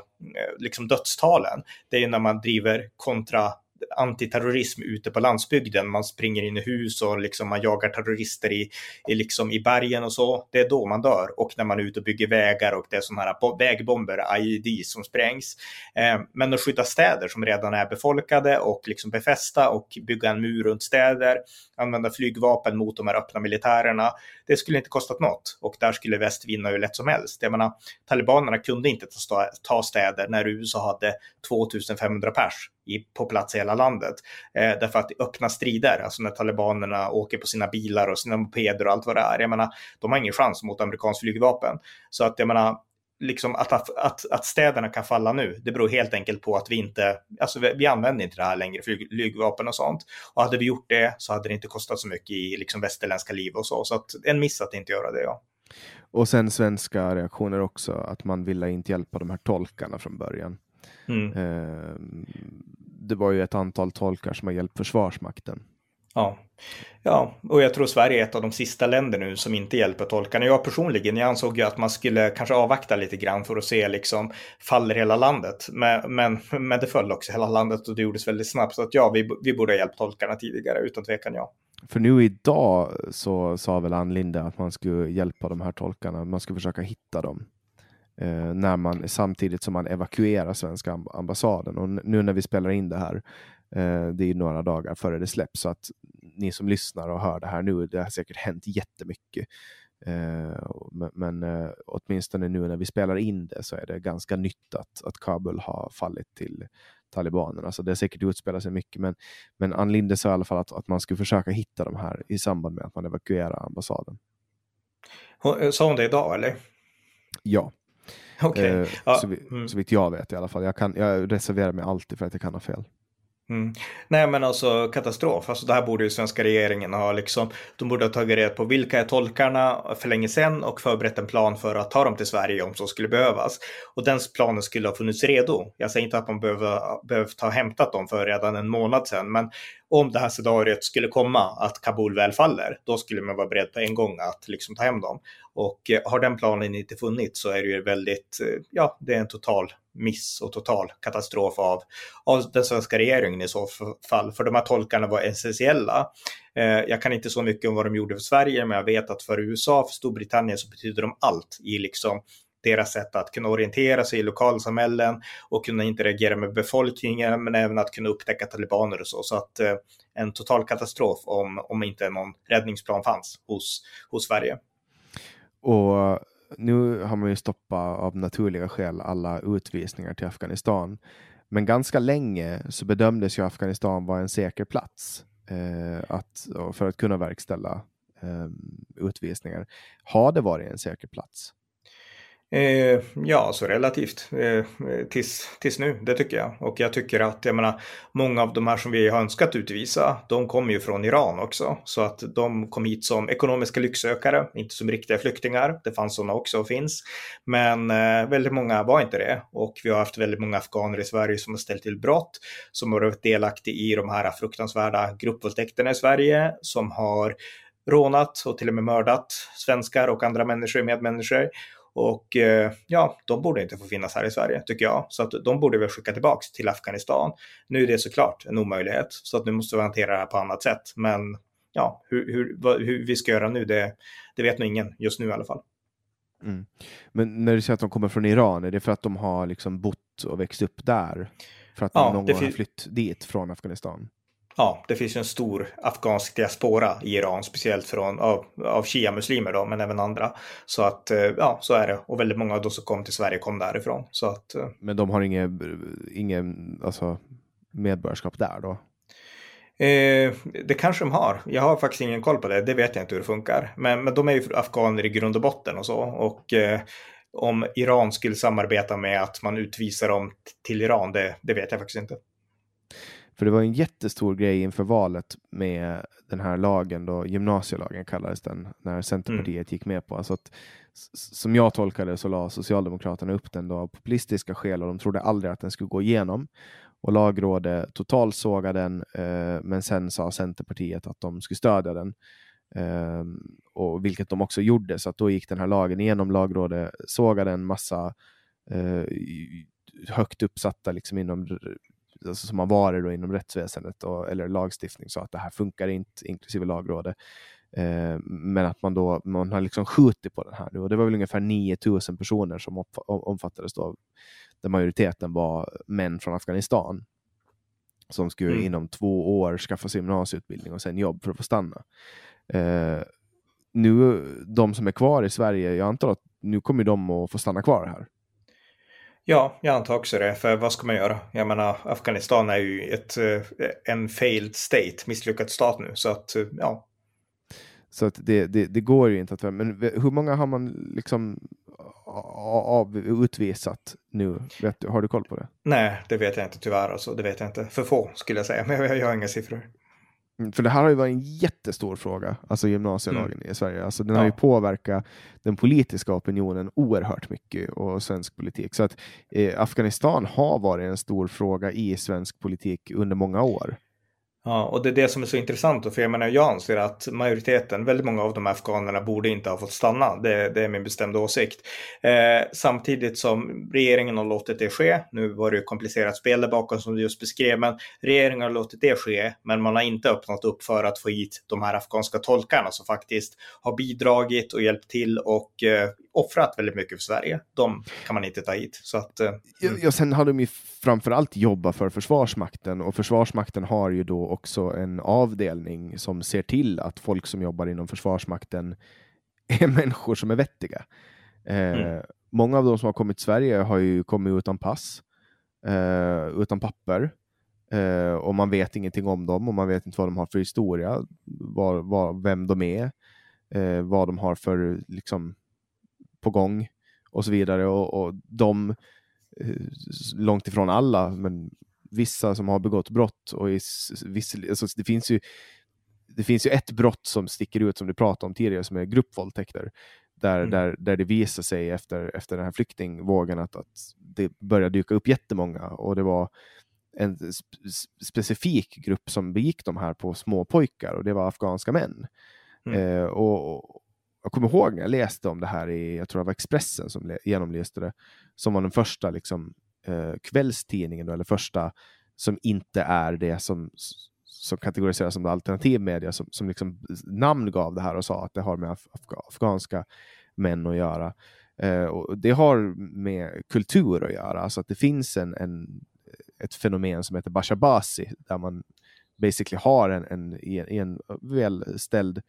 liksom dödstalen, det är när man driver kontra antiterrorism ute på landsbygden. Man springer in i hus och liksom man jagar terrorister i, i, liksom i bergen och så. Det är då man dör. Och när man är ute och bygger vägar och det är sådana här vägbomber, IED, som sprängs. Eh, men att skydda städer som redan är befolkade och liksom befästa och bygga en mur runt städer, använda flygvapen mot de här öppna militärerna, det skulle inte kostat något. Och där skulle väst vinna hur lätt som helst. Jag menar, talibanerna kunde inte ta, ta städer när USA hade 2500 pers i, på plats i hela landet. Eh, därför att öppna strider, alltså när talibanerna åker på sina bilar och sina mopeder och allt vad det är, jag menar, de har ingen chans mot amerikanskt flygvapen. Så att jag menar, liksom att, att, att, städerna kan falla nu, det beror helt enkelt på att vi inte, alltså vi, vi använder inte det här längre, flygvapen och sånt. Och hade vi gjort det så hade det inte kostat så mycket i liksom västerländska liv och så. Så att en miss att inte göra det, ja.
Och sen svenska reaktioner också, att man ville inte hjälpa de här tolkarna från början. Mm. Eh, det var ju ett antal tolkar som har hjälpt Försvarsmakten.
Ja. ja, och jag tror Sverige är ett av de sista länder nu som inte hjälper tolkarna. Jag personligen, jag ansåg ju att man skulle kanske avvakta lite grann för att se liksom faller hela landet. Men, men, men det föll också hela landet och det gjordes väldigt snabbt. Så att ja, vi, vi borde ha hjälpt tolkarna tidigare, utan tvekan ja.
För nu idag så sa väl Ann Linde att man skulle hjälpa de här tolkarna, man skulle försöka hitta dem eh, när man, samtidigt som man evakuerar svenska ambassaden. Och nu när vi spelar in det här, eh, det är några dagar före det släpps, så att ni som lyssnar och hör det här nu, det har säkert hänt jättemycket. Eh, men men eh, åtminstone nu när vi spelar in det så är det ganska nytt att, att Kabul har fallit till talibanerna. Så det är säkert utspelat sig mycket. Men, men Ann Linde sa i alla fall att, att man skulle försöka hitta de här i samband med att man evakuerar ambassaden.
Hon, sa hon det idag eller?
Ja. (laughs)
Okay.
Eh,
ja.
så, vi, mm. så vitt jag vet i alla fall. Jag, kan, jag reserverar mig alltid för att jag kan ha fel.
Mm. Nej men alltså katastrof, alltså det här borde ju svenska regeringen ha liksom, de borde ha tagit reda på vilka är tolkarna för länge sedan och förberett en plan för att ta dem till Sverige om så skulle behövas. Och den planen skulle ha funnits redo. Jag säger inte att man behöver, behövt ha hämtat dem för redan en månad sedan, men om det här scenariot skulle komma, att Kabul väl faller, då skulle man vara beredd på en gång att liksom ta hem dem. Och eh, har den planen inte funnits så är det ju väldigt, eh, ja, det är en total miss och total katastrof av, av den svenska regeringen i så fall. För de här tolkarna var essentiella. Eh, jag kan inte så mycket om vad de gjorde för Sverige, men jag vet att för USA, för Storbritannien så betyder de allt i liksom deras sätt att kunna orientera sig i lokalsamhällen och kunna interagera med befolkningen, men även att kunna upptäcka talibaner och så. Så att eh, en total katastrof om, om inte någon räddningsplan fanns hos, hos Sverige.
Och eh, nu har man ju stoppat av naturliga skäl alla utvisningar till Afghanistan. Men ganska länge så bedömdes ju Afghanistan vara en säker plats eh, att, för att kunna verkställa eh, utvisningar. Har det varit en säker plats?
Eh, ja, så relativt eh, tills, tills nu, det tycker jag. Och jag tycker att, jag menar, många av de här som vi har önskat utvisa, de kommer ju från Iran också. Så att de kom hit som ekonomiska lycksökare, inte som riktiga flyktingar. Det fanns sådana också och finns. Men eh, väldigt många var inte det. Och vi har haft väldigt många afghaner i Sverige som har ställt till brott, som har varit delaktiga i de här fruktansvärda gruppvåldtäkterna i Sverige, som har rånat och till och med mördat svenskar och andra människor, medmänniskor. Och eh, ja, de borde inte få finnas här i Sverige tycker jag. Så att de borde vi skicka tillbaks till Afghanistan. Nu är det såklart en omöjlighet, så att nu måste vi hantera det här på annat sätt. Men ja, hur, hur, hur vi ska göra nu, det, det vet nog ingen just nu i alla fall.
Mm. Men när du säger att de kommer från Iran, är det för att de har liksom bott och växt upp där? För att ja, någon gång har flytt dit från Afghanistan?
Ja, det finns ju en stor afghansk diaspora i Iran, speciellt från, av, av shia-muslimer då, men även andra. Så att, eh, ja, så är det. Och väldigt många av de som kom till Sverige kom därifrån. Så att, eh,
men de har inget, inget alltså, medborgarskap där då?
Eh, det kanske de har. Jag har faktiskt ingen koll på det. Det vet jag inte hur det funkar. Men, men de är ju afghaner i grund och botten och så. Och eh, om Iran skulle samarbeta med att man utvisar dem till Iran, det, det vet jag faktiskt inte.
För det var en jättestor grej inför valet med den här lagen, då, gymnasielagen kallades den, när Centerpartiet mm. gick med på. Alltså att, som jag tolkade så la Socialdemokraterna upp den då av populistiska skäl och de trodde aldrig att den skulle gå igenom. Och lagrådet totalsågade den, eh, men sen sa Centerpartiet att de skulle stödja den. Eh, och vilket de också gjorde, så att då gick den här lagen igenom. Lagrådet sågade en massa eh, högt uppsatta liksom inom alltså, som har varit då inom rättsväsendet och, eller lagstiftning så att det här funkar inte, inklusive lagrådet. Eh, men att man då man har liksom skjutit på den här nu och det var väl ungefär 9000 personer som omfattades då, där majoriteten var män från Afghanistan som skulle mm. inom två år skaffa sig gymnasieutbildning och sen jobb för att få stanna. Eh, nu, de som är kvar i Sverige, jag antar att nu kommer de att få stanna kvar här.
Ja, jag antar också det. För vad ska man göra? Jag menar, Afghanistan är ju ett, eh, en failed state, misslyckad stat nu. Så att, eh, ja.
Så att det, det, det går ju inte att... Men hur många har man liksom av, utvisat nu? Vet du, har du koll på det?
Nej, det vet jag inte tyvärr. Alltså, det vet jag inte. För få skulle jag säga, (laughs) men jag, jag har inga siffror.
Mm, för det här har ju varit en jättestor fråga, alltså gymnasielagen mm. i Sverige. Alltså den har ju påverkat den politiska opinionen oerhört mycket och svensk politik. Så att eh, Afghanistan har varit en stor fråga i svensk politik under många år.
Ja, och det är det som är så intressant. För jag menar, jag anser att majoriteten, väldigt många av de här afghanerna borde inte ha fått stanna. Det, det är min bestämda åsikt. Eh, samtidigt som regeringen har låtit det ske. Nu var det ju komplicerat spel där bakom som du just beskrev, men regeringen har låtit det ske. Men man har inte öppnat upp för att få hit de här afghanska tolkarna som faktiskt har bidragit och hjälpt till och eh, offrat väldigt mycket för Sverige. De kan man inte ta hit. Så att, eh,
ja, ja, sen har de ju framförallt jobbat för Försvarsmakten och Försvarsmakten har ju då också en avdelning som ser till att folk som jobbar inom Försvarsmakten (laughs) är människor som är vettiga. Eh, mm. Många av de som har kommit till Sverige har ju kommit utan pass, eh, utan papper. Eh, och man vet ingenting om dem och man vet inte vad de har för historia, var, var, vem de är, eh, vad de har för liksom, på gång och så vidare. Och, och de, eh, långt ifrån alla, men vissa som har begått brott. Och i, vissa, alltså det, finns ju, det finns ju ett brott som sticker ut som du pratade om tidigare som är gruppvåldtäkter. Där, mm. där, där det visar sig efter, efter den här flyktingvågen att, att det börjar dyka upp jättemånga och det var en specifik grupp som begick de här på små pojkar och det var afghanska män. Mm. Eh, och, jag kommer ihåg när jag läste om det här i, jag tror det var Expressen som genomläste det, som var den första liksom, eh, kvällstidningen, då, eller första som inte är det som, som kategoriseras som alternativ media, som, som liksom namngav det här och sa att det har med af afghanska män att göra. Eh, och det har med kultur att göra, alltså att det finns en, en ett fenomen som heter bashabasi, där man basically har en, en, en välställd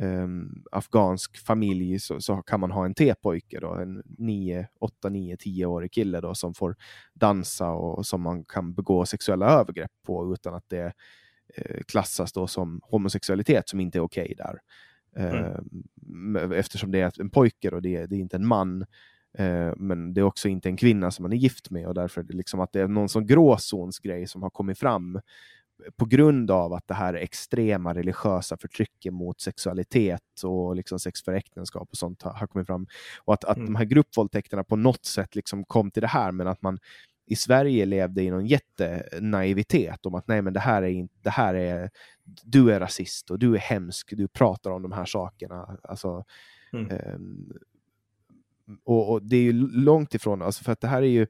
um, afghansk familj så, så, kan man ha en T-pojke, då, en 9, 8, 9, 10-årig kille då, som får dansa och som man kan begå sexuella övergrepp på utan att det eh, klassas då som homosexualitet som inte är okej okay där. Mm. Uh, eftersom det är en pojke och det, det är inte en man. Uh, men det är också inte en kvinna som man är gift med och därför är det liksom att det är någon sån gråzonsgrej som har kommit fram på grund av att det här extrema religiösa förtrycket mot sexualitet och liksom sex för äktenskap och sånt har, har kommit fram. Och att, att mm. de här gruppvåldtäkterna på något sätt liksom kom till det här, men att man i Sverige levde i någon jättenaivitet om att nej, men det här är inte, det här är, du är rasist och du är hemsk, du pratar om de här sakerna. Alltså, mm. um, och, och, det är ju långt ifrån, alltså för att det här är ju,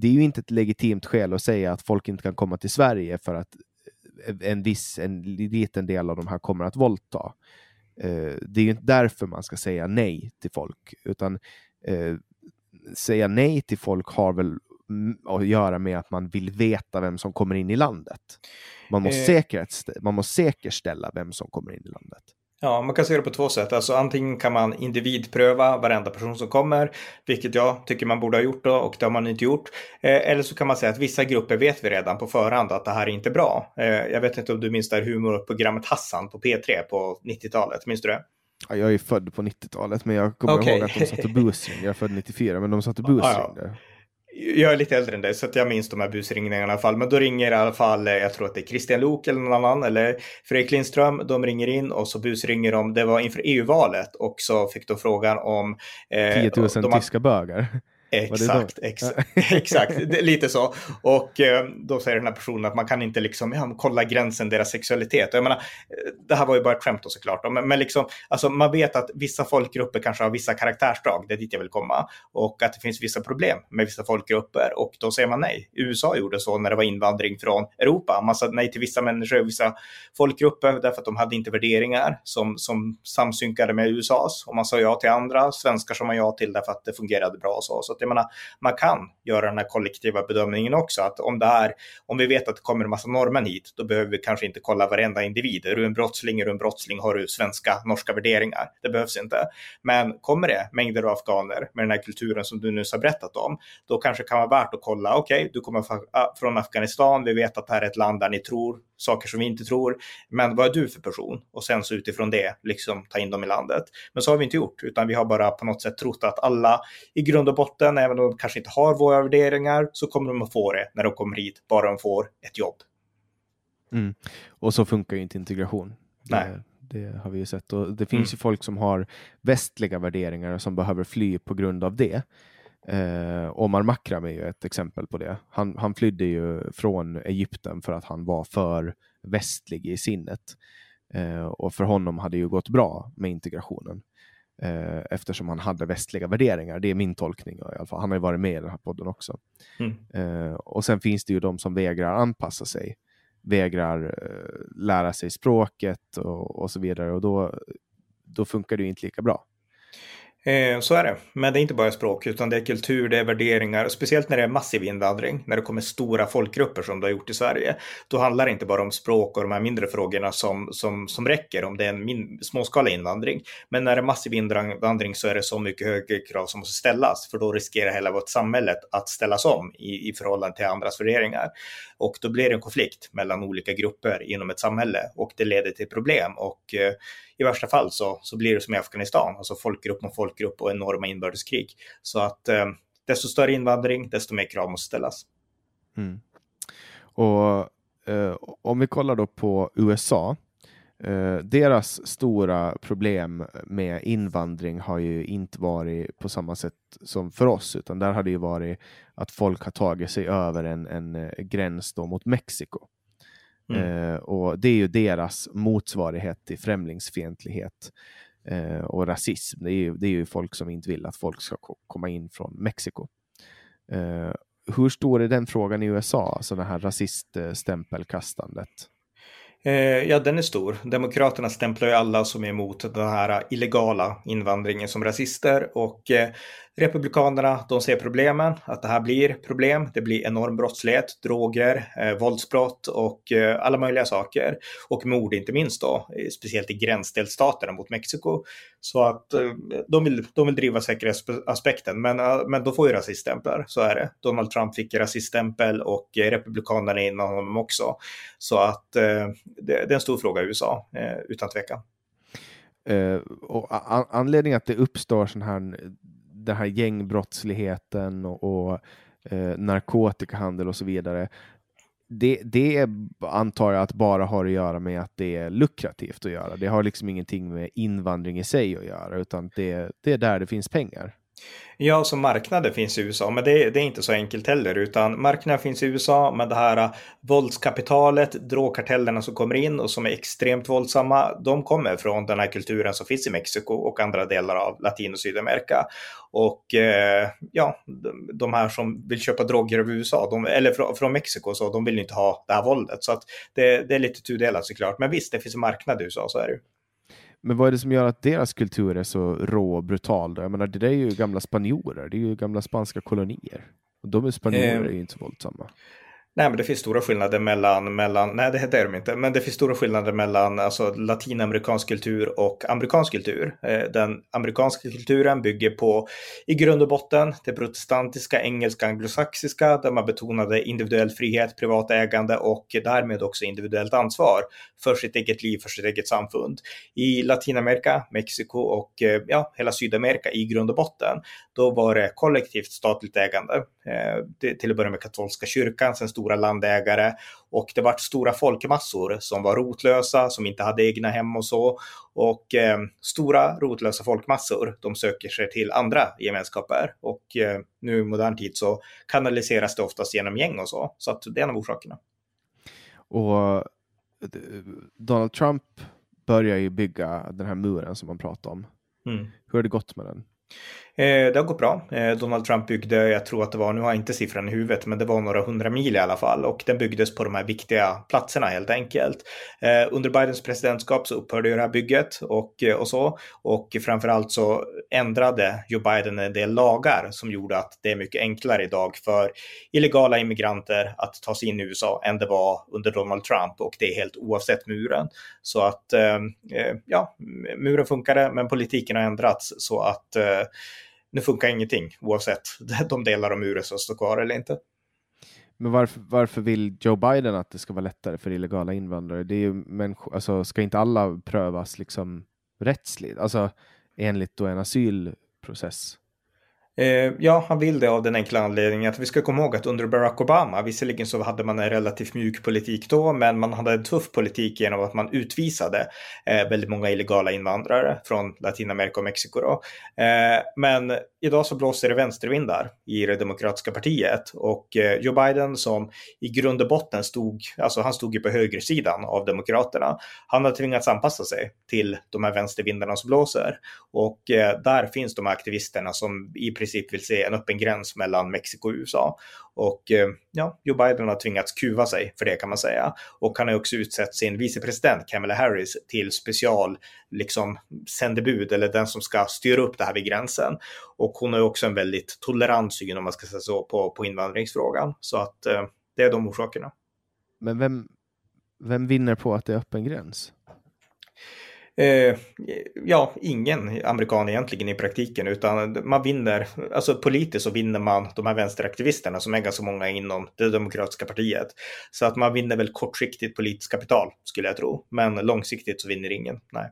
det är ju inte ett legitimt skäl att säga att folk inte kan komma till Sverige för att en viss, en liten del av de här kommer att våldta. Eh, det är ju inte därför man ska säga nej till folk, utan eh, säga nej till folk har väl att göra med att man vill veta vem som kommer in i landet. Man måste, eh. man måste säkerställa vem som kommer in i landet.
Ja, man kan se det på två sätt. Alltså antingen kan man individpröva varenda person som kommer, vilket jag tycker man borde ha gjort då och det har man inte gjort. Eh, eller så kan man säga att vissa grupper vet vi redan på förhand att det här är inte bra. Eh, jag vet inte om du minns det här humorprogrammet Hassan på P3 på 90-talet, minns du det?
Ja, jag är född på 90-talet, men jag kommer okay. ihåg att de satt och busringde. Jag är född 94, men de satt och busringde. Ja, ja
jag är lite äldre än dig så jag minns de här busringningarna i alla fall. Men då ringer i alla fall, eh, jag tror att det är Christian Lok eller någon annan, eller Fredrik Lindström. De ringer in och så busringer de. Det var inför EU-valet och så fick de frågan om...
Eh, 10 000 de, tyska bögar.
Exakt, (laughs) exakt, exakt. lite så. Och eh, då säger den här personen att man kan inte liksom, ja, kolla gränsen deras sexualitet. Och jag menar, eh, det här var ju bara ett skämt då såklart. Men, men liksom, alltså, man vet att vissa folkgrupper kanske har vissa karaktärsdrag, det är dit jag vill komma. Och att det finns vissa problem med vissa folkgrupper och då säger man nej. USA gjorde så när det var invandring från Europa. Man sa nej till vissa människor, vissa folkgrupper därför att de hade inte värderingar som, som samsynkade med USAs. Och man sa ja till andra svenskar som man ja till därför att det fungerade bra och så. så att jag menar, man kan göra den här kollektiva bedömningen också. Att om, det är, om vi vet att det kommer en massa norrmän hit, då behöver vi kanske inte kolla varenda individ. Är du en brottsling, är du en brottsling, har du svenska, norska värderingar? Det behövs inte. Men kommer det mängder av afghaner med den här kulturen som du nyss har berättat om, då kanske kan vara värt att kolla, okej, okay, du kommer ah, från Afghanistan, vi vet att det här är ett land där ni tror saker som vi inte tror. Men vad är du för person? Och sen så utifrån det liksom ta in dem i landet. Men så har vi inte gjort, utan vi har bara på något sätt trott att alla i grund och botten, även om de kanske inte har våra värderingar, så kommer de att få det när de kommer hit, bara de får ett jobb.
Mm. Och så funkar ju inte integration. Nej. Det, det har vi ju sett. Och det finns mm. ju folk som har västliga värderingar som behöver fly på grund av det. Eh, Omar Makram är ju ett exempel på det. Han, han flydde ju från Egypten för att han var för västlig i sinnet. Eh, och för honom hade ju gått bra med integrationen eh, eftersom han hade västliga värderingar. Det är min tolkning. I alla fall. Han har ju varit med i den här podden också. Mm. Eh, och sen finns det ju de som vägrar anpassa sig, vägrar eh, lära sig språket och, och så vidare och då, då funkar det ju inte lika bra.
Eh, så är det. Men det är inte bara språk, utan det är kultur, det är värderingar. Speciellt när det är massiv invandring, när det kommer stora folkgrupper som det har gjort i Sverige. Då handlar det inte bara om språk och de här mindre frågorna som, som, som räcker om det är en min, småskalig invandring. Men när det är massiv invandring så är det så mycket högre krav som måste ställas, för då riskerar hela vårt samhälle att ställas om i, i förhållande till andras värderingar. Och då blir det en konflikt mellan olika grupper inom ett samhälle och det leder till problem. Och eh, i värsta fall så, så blir det som i Afghanistan, alltså folkgrupp mot folkgrupp och enorma inbördeskrig. Så att eh, desto större invandring, desto mer krav måste ställas.
Mm. Och eh, om vi kollar då på USA, eh, deras stora problem med invandring har ju inte varit på samma sätt som för oss, utan där har det ju varit att folk har tagit sig över en, en eh, gräns då mot Mexiko. Mm. Eh, och det är ju deras motsvarighet till främlingsfientlighet eh, och rasism. Det är, ju, det är ju folk som inte vill att folk ska komma in från Mexiko. Hur stor är den frågan i USA, alltså det här rasiststämpelkastandet?
Eh, ja, den är stor. Demokraterna stämplar ju alla som är emot den här illegala invandringen som rasister och eh, Republikanerna, de ser problemen, att det här blir problem. Det blir enorm brottslighet, droger, eh, våldsbrott och eh, alla möjliga saker. Och mord inte minst då, speciellt i gränsdelstaterna mot Mexiko. Så att eh, de, vill, de vill driva säkerhetsaspekten, men, eh, men då får ju rasiststämplar, så är det. Donald Trump fick rasiststämpel och eh, Republikanerna innan honom också. Så att eh, det, det, är en stor fråga i USA, eh, utan tvekan.
Uh, och anledningen att det uppstår sån här den här gängbrottsligheten och, och eh, narkotikahandel och så vidare. Det, det antar jag att bara har att göra med att det är lukrativt att göra. Det har liksom ingenting med invandring i sig att göra, utan det, det är där det finns pengar.
Ja, så marknader finns i USA, men det, det, är inte så enkelt heller, utan marknader finns i USA, men det här äh, våldskapitalet, drogkartellerna som kommer in och som är extremt våldsamma, de kommer från den här kulturen som finns i Mexiko och andra delar av Latin och Sydamerika. Och eh, ja, de, de, här som vill köpa droger av USA, de, eller från, från Mexiko, så de vill inte ha det här våldet. Så att det, det är lite tudelat såklart, men visst, det finns en marknad i USA, så är det
men vad är det som gör att deras kultur är så rå och brutal? Då? Jag menar, det där är ju gamla spanjorer, det är ju gamla spanska kolonier. Och de är spanjorer eh, är ju inte så våldsamma.
Nej, men det finns stora skillnader mellan, mellan nej det är de inte, men det finns stora skillnader mellan alltså, latinamerikansk kultur och amerikansk kultur. Eh, den amerikanska kulturen bygger på, i grund och botten, det protestantiska, engelska, anglosaxiska, där man betonade individuell frihet, privat ägande och därmed också individuellt ansvar för sitt eget liv, för sitt eget samfund. I Latinamerika, Mexiko och eh, ja, hela Sydamerika i grund och botten, då var det kollektivt statligt ägande. Eh, det, till att börja med katolska kyrkan, sen stora landägare och det var stora folkmassor som var rotlösa, som inte hade egna hem och så. Och eh, stora rotlösa folkmassor, de söker sig till andra gemenskaper och eh, nu i modern tid så kanaliseras det oftast genom gäng och så. Så att det är en av orsakerna.
Och Donald Trump börjar ju bygga den här muren som man pratar om. Mm. Hur har det gått med den?
Eh, det har gått bra. Eh, Donald Trump byggde, jag tror att det var, nu har jag inte siffran i huvudet, men det var några hundra mil i alla fall och den byggdes på de här viktiga platserna helt enkelt. Eh, under Bidens presidentskap så upphörde ju det här bygget och, eh, och så och framförallt så ändrade Joe Biden en del lagar som gjorde att det är mycket enklare idag för illegala immigranter att ta sig in i USA än det var under Donald Trump och det är helt oavsett muren. Så att eh, eh, ja, muren funkade, men politiken har ändrats så att nu funkar ingenting oavsett (laughs) de delar av muren som står kvar eller inte.
Men varför, varför vill Joe Biden att det ska vara lättare för illegala invandrare? Det är ju människor, alltså, ska inte alla prövas liksom rättsligt, alltså enligt då en asylprocess?
Eh, ja, han vill det av den enkla anledningen att vi ska komma ihåg att under Barack Obama, visserligen så hade man en relativt mjuk politik då, men man hade en tuff politik genom att man utvisade eh, väldigt många illegala invandrare från Latinamerika och Mexiko. Då. Eh, men idag så blåser det vänstervindar i det demokratiska partiet och eh, Joe Biden som i grund och botten stod, alltså han stod ju på högersidan av demokraterna. Han har tvingats anpassa sig till de här vänstervindarna som blåser och eh, där finns de här aktivisterna som i princip vill se en öppen gräns mellan Mexiko och USA. Och eh, ja, Joe Biden har tvingats kuva sig för det kan man säga. Och han har också utsett sin vicepresident Kamala Harris till special liksom sändebud eller den som ska styra upp det här vid gränsen. Och hon har också en väldigt tolerant syn om man ska säga så på, på invandringsfrågan. Så att eh, det är de orsakerna.
Men vem, vem vinner på att det är öppen gräns?
Eh, ja, ingen amerikan egentligen i praktiken, utan man vinner, alltså politiskt så vinner man de här vänsteraktivisterna som är ganska många inom det demokratiska partiet. Så att man vinner väl kortsiktigt politiskt kapital skulle jag tro, men långsiktigt så vinner ingen. Nej.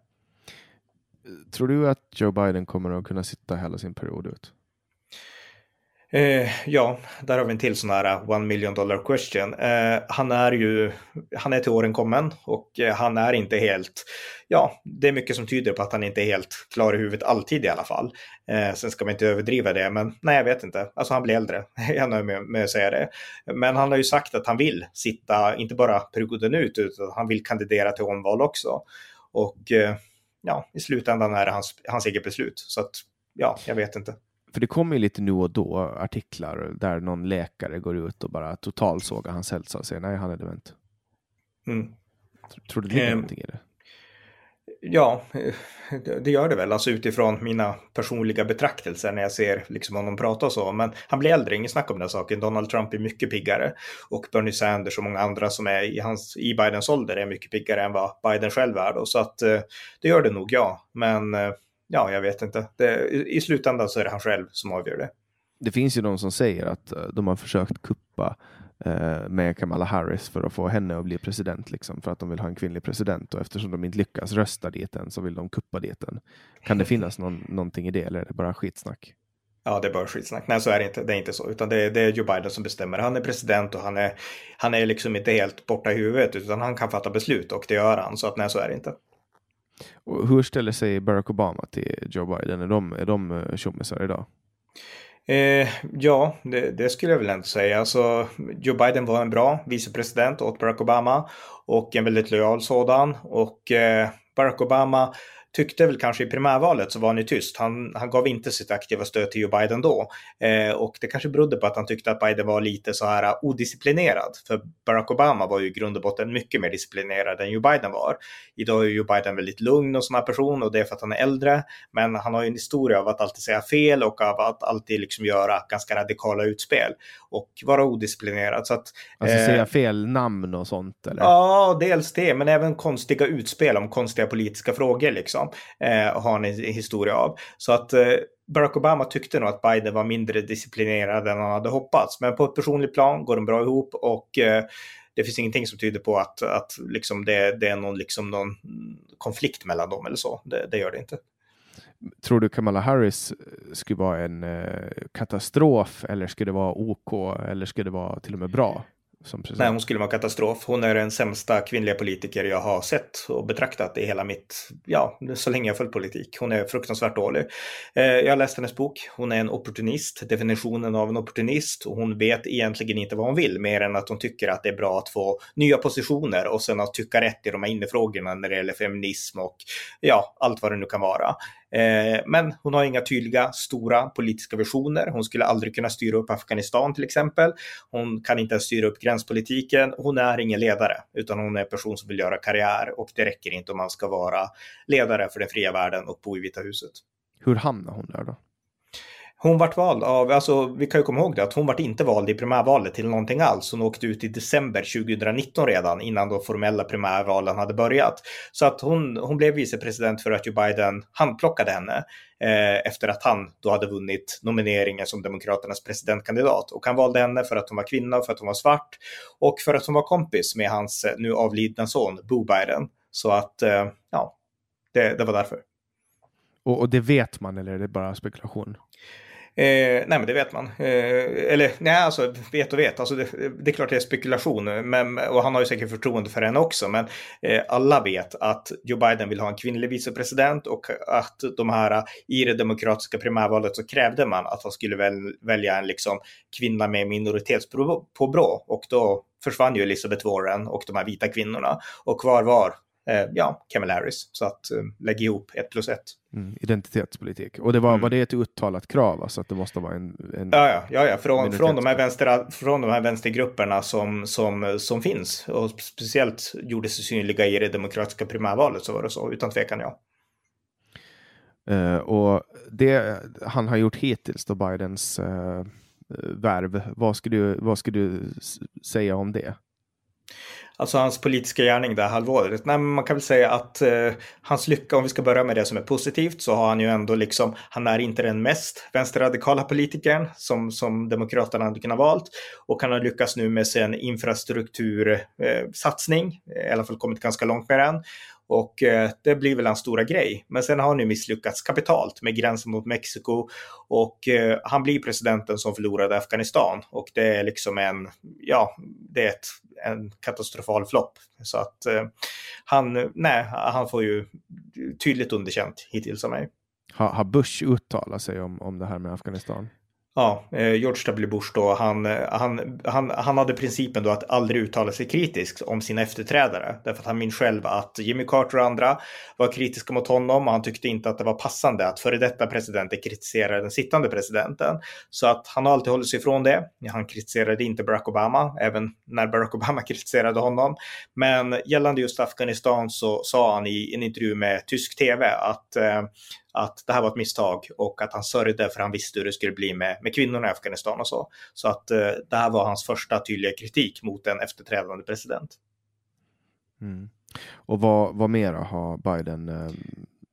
Tror du att Joe Biden kommer att kunna sitta hela sin period ut?
Eh, ja, där har vi en till sån här eh, one million dollar question. Eh, han är ju, han är till åren kommen och eh, han är inte helt, ja, det är mycket som tyder på att han inte är helt klar i huvudet alltid i alla fall. Eh, sen ska man inte överdriva det, men nej, jag vet inte. Alltså han blir äldre, (laughs) jag nöjer mig med att säga det. Men han har ju sagt att han vill sitta, inte bara perioden ut, utan han vill kandidera till omval också. Och eh, ja, i slutändan är det hans, hans eget beslut. Så att, ja, jag vet inte.
För det kommer ju lite nu och då artiklar där någon läkare går ut och bara totalsågar hans hälsa och säger nej, han är dement.
Mm.
Tror du det ligger eh, någonting i det?
Ja, det gör det väl, alltså utifrån mina personliga betraktelser när jag ser liksom honom prata och så. Men han blir äldre, ingen snack om den saken. Donald Trump är mycket piggare och Bernie Sanders och många andra som är i, hans, i Bidens ålder är mycket piggare än vad Biden själv är. Då. Så att eh, det gör det nog, ja. Men eh, ja, jag vet inte. Det, I slutändan så är det han själv som avgör det.
Det finns ju de som säger att eh, de har försökt kuppa eh, med Kamala Harris för att få henne att bli president, liksom, för att de vill ha en kvinnlig president och eftersom de inte lyckas rösta dit än så vill de kuppa dit den. Kan det finnas någon, någonting i det eller är det bara skitsnack?
Ja, det är bara skitsnack. Nej, så är det inte. Det är inte så, utan det är, det är Joe Biden som bestämmer. Han är president och han är, han är liksom inte helt borta i huvudet, utan han kan fatta beslut och det gör han. Så att nej, så är det inte.
Och hur ställer sig Barack Obama till Joe Biden? Är de, är de eh, tjommisar idag?
Eh, ja, det, det, skulle jag väl ändå säga. Alltså, Joe Biden var en bra vicepresident åt Barack Obama och en väldigt lojal sådan. Och eh, Barack Obama tyckte väl kanske i primärvalet så var han ju tyst. Han, han gav inte sitt aktiva stöd till Joe Biden då. Eh, och det kanske berodde på att han tyckte att Biden var lite så här odisciplinerad. För Barack Obama var ju i grund och botten mycket mer disciplinerad än Joe Biden var. Idag är Joe Biden väldigt lugn och sån här person och det är för att han är äldre. Men han har ju en historia av att alltid säga fel och av att alltid liksom göra ganska radikala utspel och vara odisciplinerad. Så att,
alltså eh, säga fel namn och sånt? Eller?
Ja, dels det, men även konstiga utspel om konstiga politiska frågor liksom Liksom, eh, har en historia av. Så att eh, Barack Obama tyckte nog att Biden var mindre disciplinerad än han hade hoppats. Men på ett personligt plan går de bra ihop och eh, det finns ingenting som tyder på att, att liksom det, det är någon, liksom någon konflikt mellan dem eller så. Det, det gör det inte.
Tror du Kamala Harris skulle vara en eh, katastrof eller skulle det vara OK eller skulle det vara till och med bra?
Nej, hon skulle vara katastrof. Hon är den sämsta kvinnliga politiker jag har sett och betraktat i hela mitt, ja, så länge jag följt politik. Hon är fruktansvärt dålig. Eh, jag har läst hennes bok. Hon är en opportunist, definitionen av en opportunist. Och hon vet egentligen inte vad hon vill, mer än att hon tycker att det är bra att få nya positioner och sen att tycka rätt i de här innefrågorna när det gäller feminism och ja, allt vad det nu kan vara. Eh, men hon har inga tydliga stora politiska visioner. Hon skulle aldrig kunna styra upp Afghanistan till exempel. Hon kan inte ens styra upp gränspolitiken. Hon är ingen ledare, utan hon är en person som vill göra karriär och det räcker inte om man ska vara ledare för den fria världen och bo i Vita huset.
Hur hamnar hon där då?
Hon vart vald av, alltså vi kan ju komma ihåg det, att hon vart inte vald i primärvalet till någonting alls. Hon åkte ut i december 2019 redan innan de formella primärvalen hade börjat. Så att hon, hon blev vicepresident för att Joe Biden handplockade henne eh, efter att han då hade vunnit nomineringen som Demokraternas presidentkandidat. Och han valde henne för att hon var kvinna, för att hon var svart och för att hon var kompis med hans eh, nu avlidna son Bo Biden. Så att, eh, ja, det, det var därför.
Och, och, det vet man eller är det bara spekulation?
Eh, nej, men det vet man. Eh, eller nej, alltså vet och vet. Alltså, det, det, är klart det är spekulation. Men, och han har ju säkert förtroende för henne också. Men eh, alla vet att Joe Biden vill ha en kvinnlig vicepresident och att de här eh, i det demokratiska primärvalet så krävde man att han skulle väl, välja en liksom, kvinna med minoritetspåbrå. Och då försvann ju Elizabeth Warren och de här vita kvinnorna. Och kvar var ja, Kamala Harris. Så att eh, lägg ihop ett plus ett.
Mm, identitetspolitik. Och det var, mm. var det ett uttalat krav? Alltså att det måste vara en... en
ja, ja, ja, ja. Från, från, de här vänster, från de här vänstergrupperna som, som, som finns. Och speciellt gjordes det synliga i det demokratiska primärvalet så var det så, utan tvekan ja.
Uh, och det han har gjort hittills då Bidens uh, värv, vad skulle, du, vad skulle du säga om det?
Alltså hans politiska gärning det här halvåret. Nej, men man kan väl säga att eh, hans lycka, om vi ska börja med det som är positivt, så har han ju ändå liksom, han är inte den mest vänsterradikala politikern som, som Demokraterna hade kunnat valt. Och han har lyckats nu med sin infrastruktursatsning, eh, i alla fall kommit ganska långt med den. Och eh, det blir väl hans stora grej. Men sen har han ju misslyckats kapitalt med gränsen mot Mexiko och eh, han blir presidenten som förlorade Afghanistan och det är liksom en, ja, det är ett, en katastrofal flopp. Så att eh, han, nej, han får ju tydligt underkänt hittills av mig.
Har, har Bush uttalat sig om, om det här med Afghanistan?
Ja, eh, George W. Bush då, han, eh, han, han, han hade principen då att aldrig uttala sig kritiskt om sina efterträdare. Därför att han minns själv att Jimmy Carter och andra var kritiska mot honom och han tyckte inte att det var passande att före detta presidenter kritiserade den sittande presidenten. Så att han har alltid hållit sig ifrån det. Han kritiserade inte Barack Obama, även när Barack Obama (laughs) kritiserade honom. Men gällande just Afghanistan så sa han i en intervju med tysk tv att eh, att det här var ett misstag och att han sörjde för han visste hur det skulle bli med, med kvinnorna i Afghanistan och så. Så att eh, det här var hans första tydliga kritik mot en efterträdande president.
Mm. Och vad, vad mera har Biden, eh,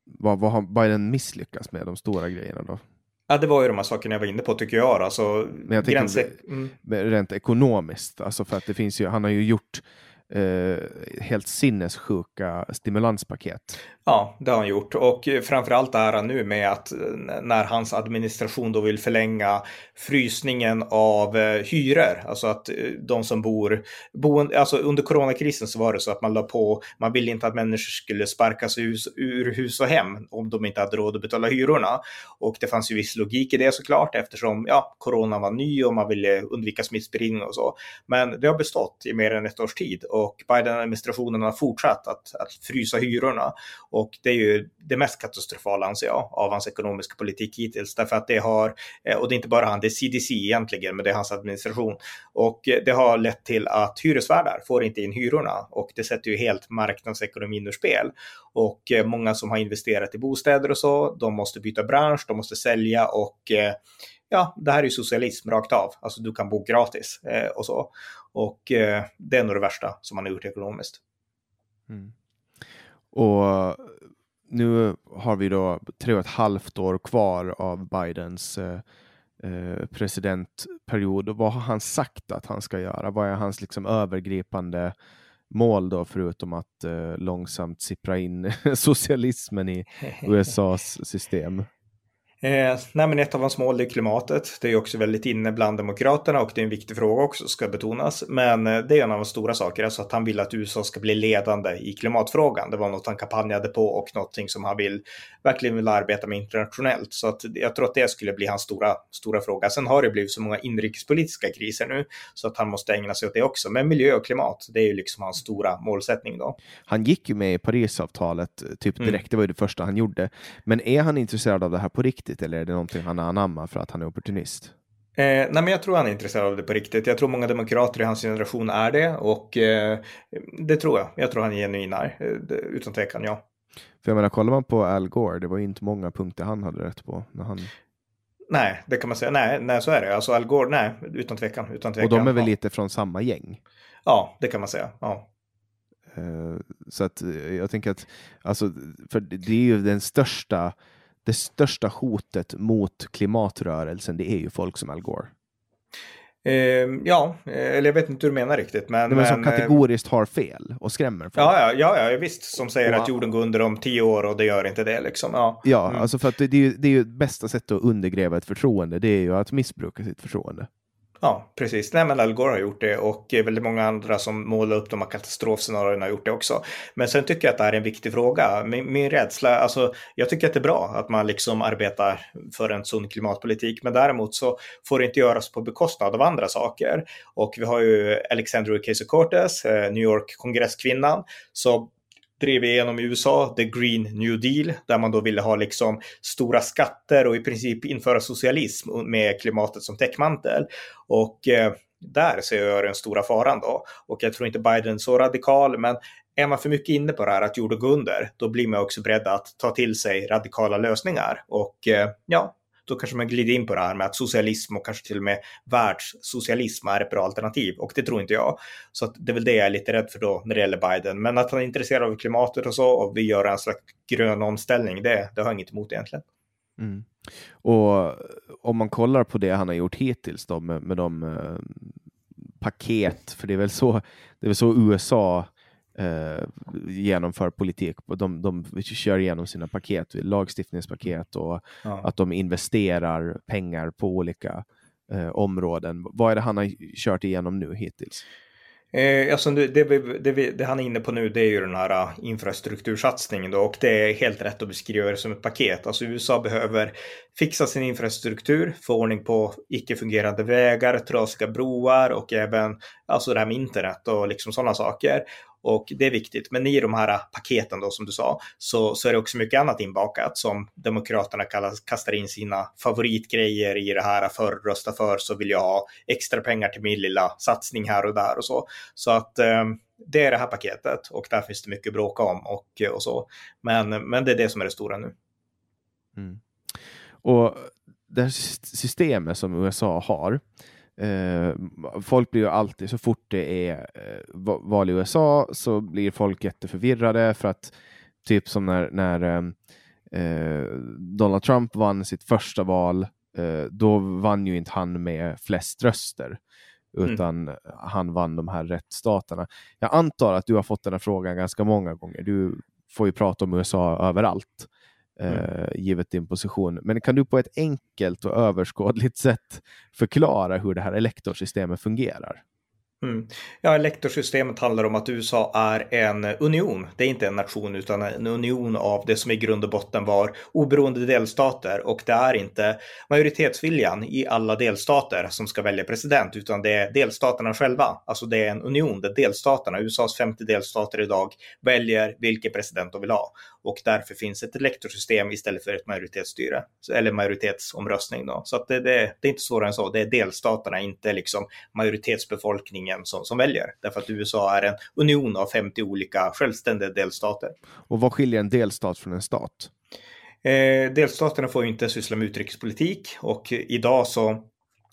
vad, vad har Biden misslyckats med de stora grejerna då?
Ja, det var ju de här sakerna jag var inne på tycker jag. Alltså,
Men jag gränser... mm. rent ekonomiskt, alltså för att det finns ju, han har ju gjort eh, helt sinnessjuka stimulanspaket.
Ja, det har han gjort och framförallt är han nu med att eh, när hans administration då vill förlänga frysningen av eh, hyror, alltså att eh, de som bor, boende, alltså under coronakrisen så var det så att man la på, man ville inte att människor skulle sparkas hus, ur hus och hem om de inte hade råd att betala hyrorna. Och det fanns ju viss logik i det såklart eftersom ja, corona var ny och man ville undvika smittspridning och så. Men det har bestått i mer än ett års tid och Biden-administrationen har fortsatt att, att frysa hyrorna. Och det är ju det mest katastrofala anser jag av hans ekonomiska politik hittills. Därför att det har, eh, och det är inte bara han, det är CDC egentligen, men det är hans administration. Och eh, det har lett till att hyresvärdar får inte in hyrorna och det sätter ju helt marknadsekonomin ur spel. Och eh, många som har investerat i bostäder och så, de måste byta bransch, de måste sälja och ja, det här är ju socialism rakt av. Alltså du kan bo gratis eh, och så. Och eh, det är nog det värsta som man har gjort ekonomiskt.
Mm. Och nu har vi då tre och ett halvt år kvar av Bidens eh, eh, presidentperiod. Vad har han sagt att han ska göra? Vad är hans liksom övergripande mål då, förutom att eh, långsamt sippra in (laughs) socialismen i (laughs) USAs system?
Eh, nej, men ett av hans mål är klimatet. Det är också väldigt inne bland demokraterna och det är en viktig fråga också, ska betonas. Men eh, det är en av de stora sakerna, alltså att han vill att USA ska bli ledande i klimatfrågan. Det var något han kampanjade på och någonting som han vill, verkligen vill arbeta med internationellt. Så att jag tror att det skulle bli hans stora, stora fråga. Sen har det blivit så många inrikespolitiska kriser nu så att han måste ägna sig åt det också. Men miljö och klimat, det är ju liksom hans stora målsättning då.
Han gick ju med i Parisavtalet eh, typ direkt, mm. det var ju det första han gjorde. Men är han intresserad av det här på riktigt? Riktigt eller är det någonting han anammar för att han är opportunist?
Eh, nej, men jag tror han är intresserad av det på riktigt. Jag tror många demokrater i hans generation är det och eh, det tror jag. Jag tror han är genuin här, eh, utan tvekan, ja.
För jag menar, kollar man på Al Gore, det var ju inte många punkter han hade rätt på. När han...
Nej, det kan man säga. Nej, nej, så är det. Alltså Al Gore, nej, utan tvekan. Utan tvekan
och de är väl ja. lite från samma gäng?
Ja, det kan man säga. Ja.
Uh, så att jag tänker att, alltså, för det är ju den största det största hotet mot klimatrörelsen, det är ju folk som Al Gore.
Eh, ja, eller jag vet inte hur du menar riktigt. Men,
Nej, men som kategoriskt har fel och skrämmer folk.
Ja, ja, ja, visst. Som säger wow. att jorden går under om tio år och det gör inte det. Liksom. Ja,
ja mm. alltså för att det, det, är ju, det är ju bästa sättet att undergräva ett förtroende. Det är ju att missbruka sitt förtroende.
Ja, precis. Nej, men Al Gore har gjort det och eh, väldigt många andra som målar upp de här katastrofscenarierna har gjort det också. Men sen tycker jag att det här är en viktig fråga. Min, min rädsla, alltså jag tycker att det är bra att man liksom arbetar för en sund klimatpolitik, men däremot så får det inte göras på bekostnad av andra saker. Och vi har ju Alexandria Ocasio-Cortez, eh, New York kongresskvinnan, som drev igenom i USA, the Green New Deal, där man då ville ha liksom stora skatter och i princip införa socialism med klimatet som täckmantel. Och eh, där ser jag den stora faran då. Och jag tror inte Biden är så radikal, men är man för mycket inne på det här att jord och under, då blir man också beredd att ta till sig radikala lösningar. Och eh, ja, då kanske man glider in på det här med att socialism och kanske till och med världssocialism är ett bra alternativ och det tror inte jag. Så att det är väl det jag är lite rädd för då när det gäller Biden. Men att han är intresserad av klimatet och så och vi gör en slags grön omställning, det, det har jag inget emot egentligen.
Mm. Och om man kollar på det han har gjort hittills då med, med de eh, paket, för det är väl så, det är väl så USA eh, genomför politik. De, de kör igenom sina paket, lagstiftningspaket och ja. att de investerar pengar på olika eh, områden. Vad är det han har kört igenom nu hittills?
Eh, alltså det, det, det, det, han är inne på nu det är ju den här uh, infrastruktursatsningen då och det är helt rätt att beskriva det som ett paket. Alltså USA behöver fixa sin infrastruktur, få ordning på icke-fungerande vägar, trasiga broar och även alltså det här med internet och liksom sådana saker. Och det är viktigt. Men i de här paketen då som du sa så, så är det också mycket annat inbakat som Demokraterna kallar, kastar in sina favoritgrejer i det här. För rösta för så vill jag ha extra pengar till min lilla satsning här och där och så. Så att eh, det är det här paketet och där finns det mycket att bråka om och, och så. Men, men det är det som är det stora nu.
Mm. Och det här systemet som USA har, Eh, folk blir ju alltid, så fort det är eh, val i USA så blir folk jätteförvirrade för att typ som när, när ehm, eh, Donald Trump vann sitt första val, eh, då vann ju inte han med flest röster mm. utan mm. han vann de här rättsstaterna. Jag antar att du har fått den här frågan ganska många gånger. Du får ju prata om USA överallt. Mm. eh, givet din position. Men kan du på ett enkelt och överskådligt (laughs) sätt förklara hur det här elektorsystemet fungerar?
Mm. Ja, elektorsystemet handlar om att USA är en union. Det är inte en nation utan en union av det som i grund och botten var oberoende delstater och det är inte majoritetsviljan i alla delstater som ska välja president utan det är delstaterna själva. Alltså det är en union där delstaterna, USAs 50 delstater idag, väljer vilken president de vill ha och därför finns ett elektorsystem istället för ett majoritetsstyre eller majoritetsomröstning. Då. Så att det, det, det är inte svårare än så. Det är delstaterna, inte liksom majoritetsbefolkningen som, som väljer. Därför att USA är en union av 50 olika självständiga delstater.
Och vad skiljer en delstat från en stat?
Eh, delstaterna får ju inte syssla med utrikespolitik och idag så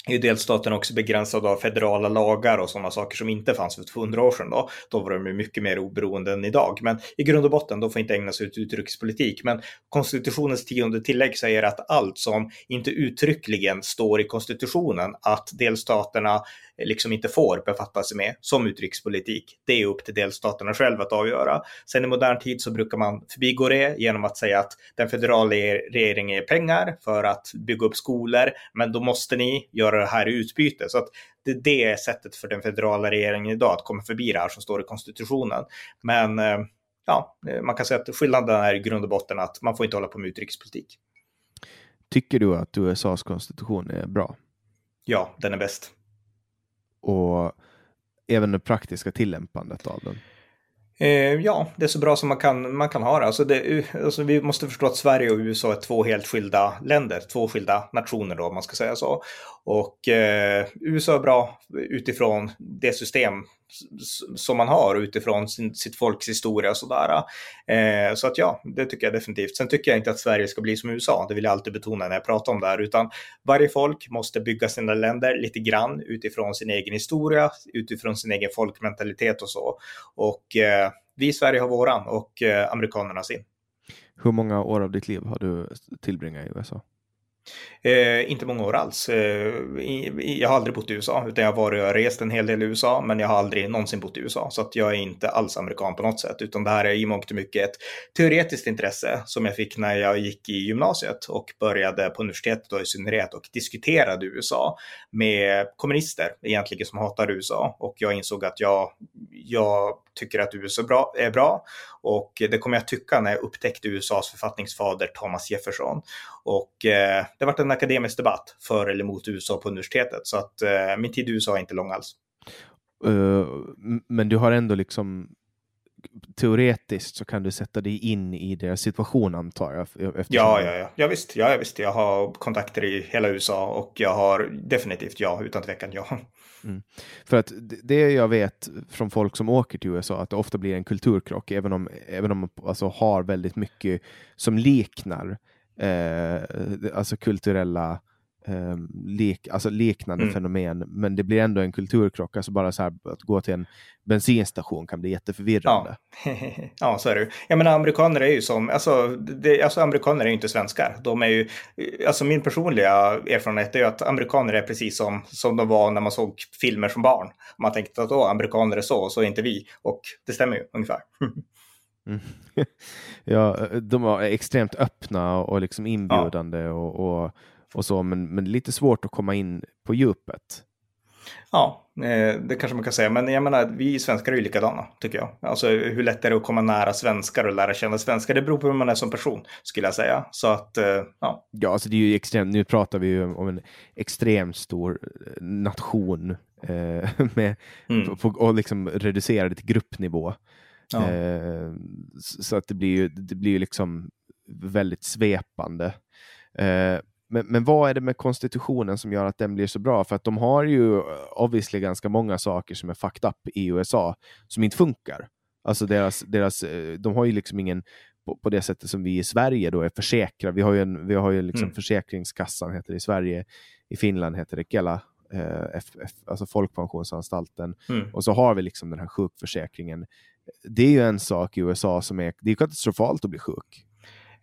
är delstaterna också begränsade av federala lagar och sådana saker som inte fanns för 200 år sedan. Då, då var de mycket mer oberoende än idag. Men i grund och botten, de får inte ägna sig åt utrikespolitik. Men konstitutionens tionde tillägg säger att allt som inte uttryckligen står i konstitutionen, att delstaterna liksom inte får befatta sig med som utrikespolitik. Det är upp till delstaterna själva att avgöra. Sen i modern tid så brukar man förbigå det genom att säga att den federala regeringen ger pengar för att bygga upp skolor, men då måste ni göra det här i utbyte. Så att det, det är sättet för den federala regeringen idag att komma förbi det här som står i konstitutionen. Men eh, ja, man kan säga att skillnaden är i grund och botten att man får inte hålla på med utrikespolitik.
Tycker du att USAs konstitution är bra?
Ja, den är bäst
och även det praktiska tillämpandet av den?
Eh, ja, det är så bra som man kan, man kan ha det. Alltså det alltså vi måste förstå att Sverige och USA är två helt skilda länder, två skilda nationer då, om man ska säga så. Och eh, USA är bra utifrån det system som man har utifrån sin, sitt folks historia och sådär. Eh, så att ja, det tycker jag definitivt. Sen tycker jag inte att Sverige ska bli som USA, det vill jag alltid betona när jag pratar om det här, utan varje folk måste bygga sina länder lite grann utifrån sin egen historia, utifrån sin egen folkmentalitet och så. Och eh, vi i Sverige har våran och eh, amerikanerna sin.
Hur många år av ditt liv har du tillbringat i USA?
Eh, inte många år alls. Eh, jag har aldrig bott i USA, utan jag har varit och rest en hel del i USA, men jag har aldrig någonsin bott i USA. Så att jag är inte alls amerikan på något sätt, utan det här är i mångt och mycket ett teoretiskt intresse som jag fick när jag gick i gymnasiet och började på universitetet då i synnerhet och diskuterade USA med kommunister egentligen som hatar USA. Och jag insåg att jag, jag tycker att USA är bra, är bra och det kommer jag tycka när jag upptäckte USAs författningsfader Thomas Jefferson. Och eh, det har varit en akademisk debatt för eller emot USA på universitetet. Så att eh, min tid i USA är inte lång alls.
Uh, men du har ändå liksom teoretiskt så kan du sätta dig in i deras situation antar jag?
Eftersom... Ja, ja, ja. ja visst. Ja, visst. Jag har kontakter i hela USA och jag har definitivt ja, utan tvekan ja.
Mm. För att det jag vet från folk som åker till USA att det ofta blir en kulturkrock, även om, även om man alltså har väldigt mycket som liknar eh, alltså kulturella eh, lek, alltså liknande mm. fenomen, men det blir ändå en kulturkrock. Alltså bara så här, att gå till en bensinstation kan bli jätteförvirrande.
Ja, (laughs) ja så är det Jag menar, amerikaner är ju som, alltså, det, alltså amerikaner är ju inte svenskar. De är ju, alltså min personliga erfarenhet är ju att amerikaner är precis som, som de var när man såg filmer som barn. Man tänkte att då, amerikaner är så, så är inte vi. Och det stämmer ju ungefär.
Mm. (laughs) ja, de var extremt öppna och liksom inbjudande ja. och, och, och, så, men, men lite svårt att komma in på djupet.
Ja, eh, det kanske man kan säga. Men jag menar, vi svenskar är ju likadana, tycker jag. Alltså hur lätt är det att komma nära svenskar och lära känna svenskar? Det beror på hur man är som person, skulle jag säga. Så att, eh, ja.
Ja, alltså det är ju extremt, nu pratar vi ju om en extremt stor eh, nation eh, (laughs) med, mm. på, och liksom reducerad till gruppnivå. Ja. Eh, så att det blir ju det blir liksom väldigt svepande. Eh, men, men vad är det med konstitutionen som gör att den blir så bra? För att de har ju obviously ganska många saker som är fucked up i USA som inte funkar. Alltså deras, deras, eh, de har ju liksom ingen, på, på det sättet som vi i Sverige då är försäkrade. Vi har ju, en, vi har ju liksom mm. Försäkringskassan heter det i Sverige, i Finland heter det Kela, eh, F, F, alltså Folkpensionsanstalten. Mm. Och så har vi liksom den här sjukförsäkringen det är ju en sak i USA som är, det är katastrofalt att bli sjuk.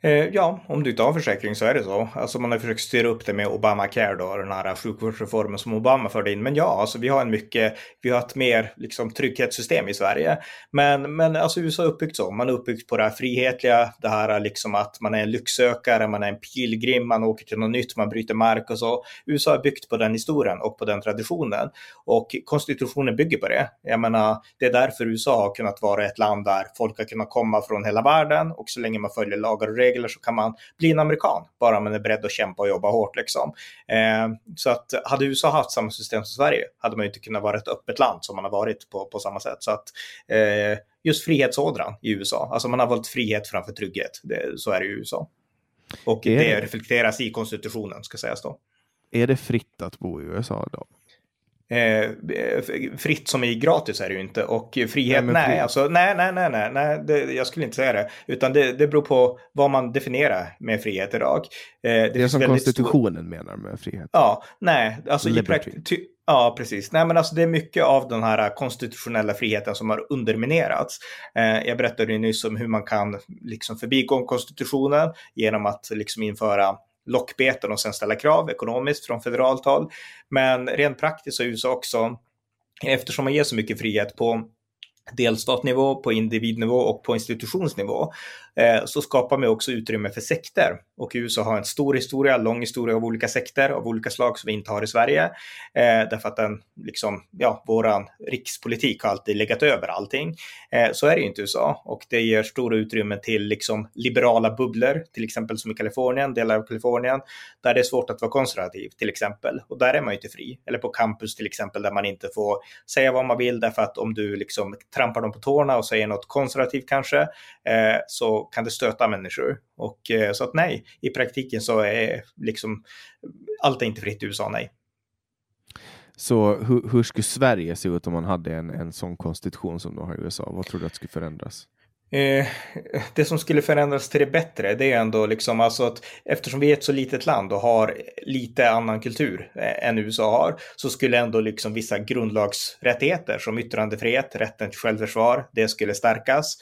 Eh, ja, om du inte har försäkring så är det så. Alltså man har försökt styra upp det med Obamacare då, den här sjukvårdsreformen som Obama förde in. Men ja, alltså vi har en mycket, vi har ett mer liksom trygghetssystem i Sverige. Men, men alltså USA är uppbyggt så. Man är uppbyggt på det här frihetliga, det här liksom att man är en lycksökare, man är en pilgrim, man åker till något nytt, man bryter mark och så. USA är byggt på den historien och på den traditionen. Och konstitutionen bygger på det. Jag menar, det är därför USA har kunnat vara ett land där folk har kunnat komma från hela världen och så länge man följer lagar och regler regler så kan man bli en amerikan, bara man är beredd att kämpa och jobba hårt. Liksom. Eh, så att hade USA haft samma system som Sverige hade man inte kunnat vara ett öppet land som man har varit på, på samma sätt. Så att eh, just frihetsådran i USA, alltså man har valt frihet framför trygghet, det, så är det i USA. Och det, det reflekteras i konstitutionen, ska sägas då.
Är det fritt att bo i USA då?
Eh, fritt som i gratis är det ju inte och frihet, nej, nej, alltså, nej, nej, nej, nej, nej det, jag skulle inte säga det. Utan det, det beror på vad man definierar med frihet idag.
Eh, det, det är som konstitutionen stor... menar med frihet.
Ja, nej, alltså i praktiken. Ja, precis. Nej, men alltså det är mycket av den här konstitutionella friheten som har underminerats. Eh, jag berättade ju nyss om hur man kan liksom förbigå konstitutionen genom att liksom införa lockbeten och sen ställa krav ekonomiskt från federalt håll. Men rent praktiskt så är USA också, eftersom man ger så mycket frihet på delstatnivå, på individnivå och på institutionsnivå Eh, så skapar man också utrymme för sekter. Och USA har en stor historia, lång historia av olika sekter av olika slag som vi inte har i Sverige. Eh, därför att den, liksom, ja, våran rikspolitik har alltid legat över allting. Eh, så är det ju inte i USA och det ger stora utrymmen till liksom liberala bubblor, till exempel som i Kalifornien, delar av Kalifornien, där det är svårt att vara konservativ till exempel. Och där är man ju inte fri. Eller på campus till exempel där man inte får säga vad man vill därför att om du liksom trampar dem på tårna och säger något konservativt kanske, eh, så kan det stöta människor. Och, eh, så att nej, i praktiken så är liksom allt är inte fritt i USA, nej.
Så hur, hur skulle Sverige se ut om man hade en, en sån konstitution som de har i USA? Vad tror du att skulle förändras?
Eh, det som skulle förändras till det bättre, det är ändå liksom alltså att eftersom vi är ett så litet land och har lite annan kultur eh, än USA har, så skulle ändå liksom vissa grundlagsrättigheter som yttrandefrihet, rätten till självförsvar, det skulle stärkas.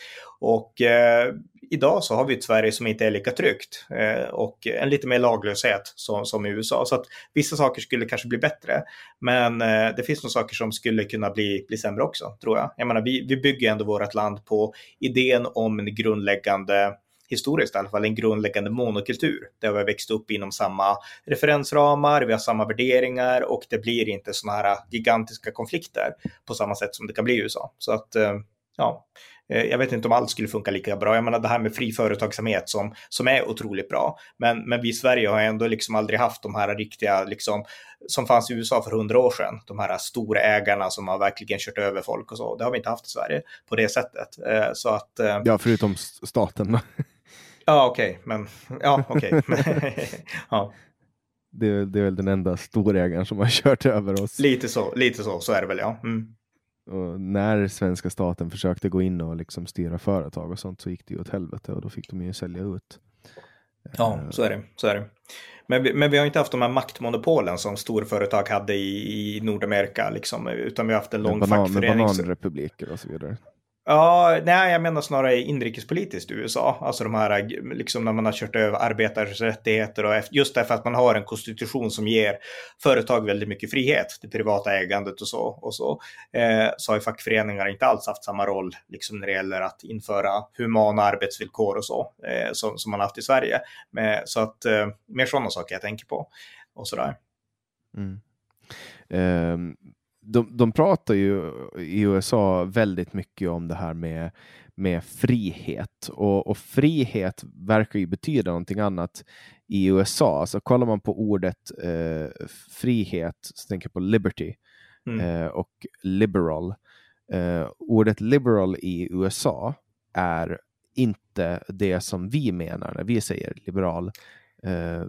Och eh, idag så har vi ett Sverige som inte är lika tryggt eh, och en lite mer laglöshet som, som i USA. Så att vissa saker skulle kanske bli bättre, men eh, det finns nog saker som skulle kunna bli, bli sämre också, tror jag. Jag menar, vi, vi bygger ändå vårt land på idén om en grundläggande historiskt i alla fall, en grundläggande monokultur där vi har växt upp inom samma referensramar, vi har samma värderingar och det blir inte sådana här gigantiska konflikter på samma sätt som det kan bli i USA. Så att, eh, ja, jag vet inte om allt skulle funka lika bra. Jag menar det här med fri företagsamhet som, som är otroligt bra. Men, men vi i Sverige har ändå liksom aldrig haft de här riktiga, liksom, som fanns i USA för hundra år sedan. De här stora ägarna som har verkligen kört över folk och så. Det har vi inte haft i Sverige på det sättet. Eh, så att,
ja, förutom staten. (laughs)
Ja, okej, okay. men ja, okej. Okay. (laughs)
ja. Det, det, är väl den enda storägaren som har kört över oss.
Lite så, lite så, så är det väl ja. Mm.
Och när svenska staten försökte gå in och liksom styra företag och sånt så gick det ju åt helvete och då fick de ju sälja ut.
Ja, så är det. Så är det. Men, vi, men vi har inte haft de här maktmonopolen som storföretag hade i, i Nordamerika, liksom, utan vi har haft en lång banan, fackförenings...
Bananrepubliker och så vidare.
Ja, nej, jag menar snarare inrikespolitiskt i USA. Alltså de här, liksom när man har kört över arbetares rättigheter och just därför att man har en konstitution som ger företag väldigt mycket frihet, det privata ägandet och så. Och så, eh, så har ju fackföreningar inte alls haft samma roll liksom när det gäller att införa humana arbetsvillkor och så, eh, som, som man haft i Sverige. Men, så att eh, mer sådana saker jag tänker på och sådär. Mm.
Um de, de pratar ju i USA väldigt mycket om det här med, med frihet och, och frihet verkar ju betyda någonting annat i USA. Alltså kollar man på ordet eh, frihet så tänker jag på liberty mm. eh, och liberal. Eh, ordet liberal i USA är inte det som vi menar när vi säger liberal, eh,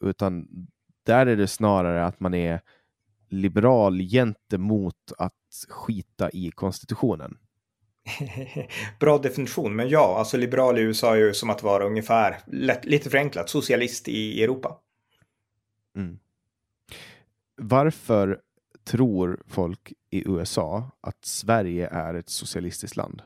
utan där är det snarare att man är liberal gentemot att skita i konstitutionen? (laughs)
Bra definition, men ja, alltså liberal i USA är ju som att vara ungefär, lätt, lite förenklat, socialist i Europa. Mm.
Varför tror folk i USA att Sverige är ett socialistiskt land?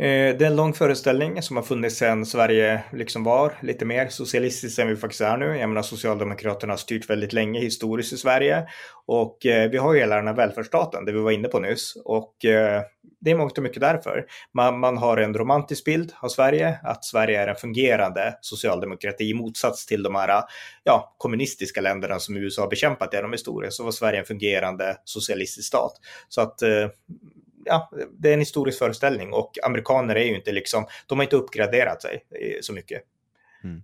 Eh, det är en lång föreställning som har funnits sedan Sverige liksom var lite mer socialistiskt än vi faktiskt är nu. Jag menar Socialdemokraterna har styrt väldigt länge historiskt i Sverige och eh, vi har ju hela den här välfärdsstaten, det vi var inne på nyss. Och eh, det är mångt och mycket därför. Man, man har en romantisk bild av Sverige, att Sverige är en fungerande socialdemokrati i motsats till de här ja, kommunistiska länderna som USA har bekämpat genom historien, så var Sverige en fungerande socialistisk stat. Så att ja, det är en historisk föreställning och amerikaner är ju inte liksom, de har inte uppgraderat sig eh, så mycket. Mm.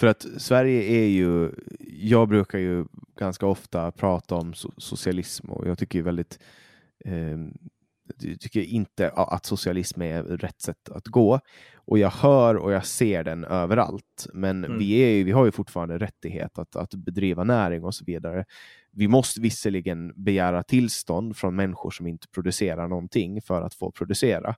För att Sverige är ju, jag brukar ju ganska ofta prata om socialism och jag tycker väldigt eh, tycker inte att socialism är rätt sätt att gå. Och jag hör och jag ser den överallt. Men mm. vi, är, vi har ju fortfarande rättighet att, att bedriva näring och så vidare. Vi måste visserligen begära tillstånd från människor som inte producerar någonting för att få producera.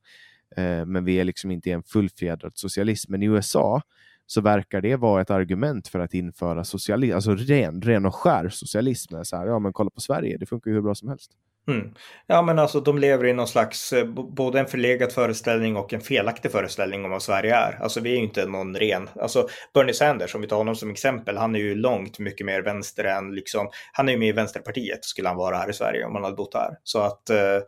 Eh, men vi är liksom inte en fullfjädrad socialism. Men i USA så verkar det vara ett argument för att införa socialism, alltså ren, ren och skär socialism. Så här, ja, men kolla på Sverige, det funkar ju hur bra som helst.
Mm. Ja, men alltså de lever i någon slags, eh, både en förlegad föreställning och en felaktig föreställning om vad Sverige är. Alltså vi är ju inte någon ren, alltså Bernie Sanders, om vi tar honom som exempel, han är ju långt mycket mer vänster än liksom, han är ju med i Vänsterpartiet skulle han vara här i Sverige om han hade bott här. Så att eh,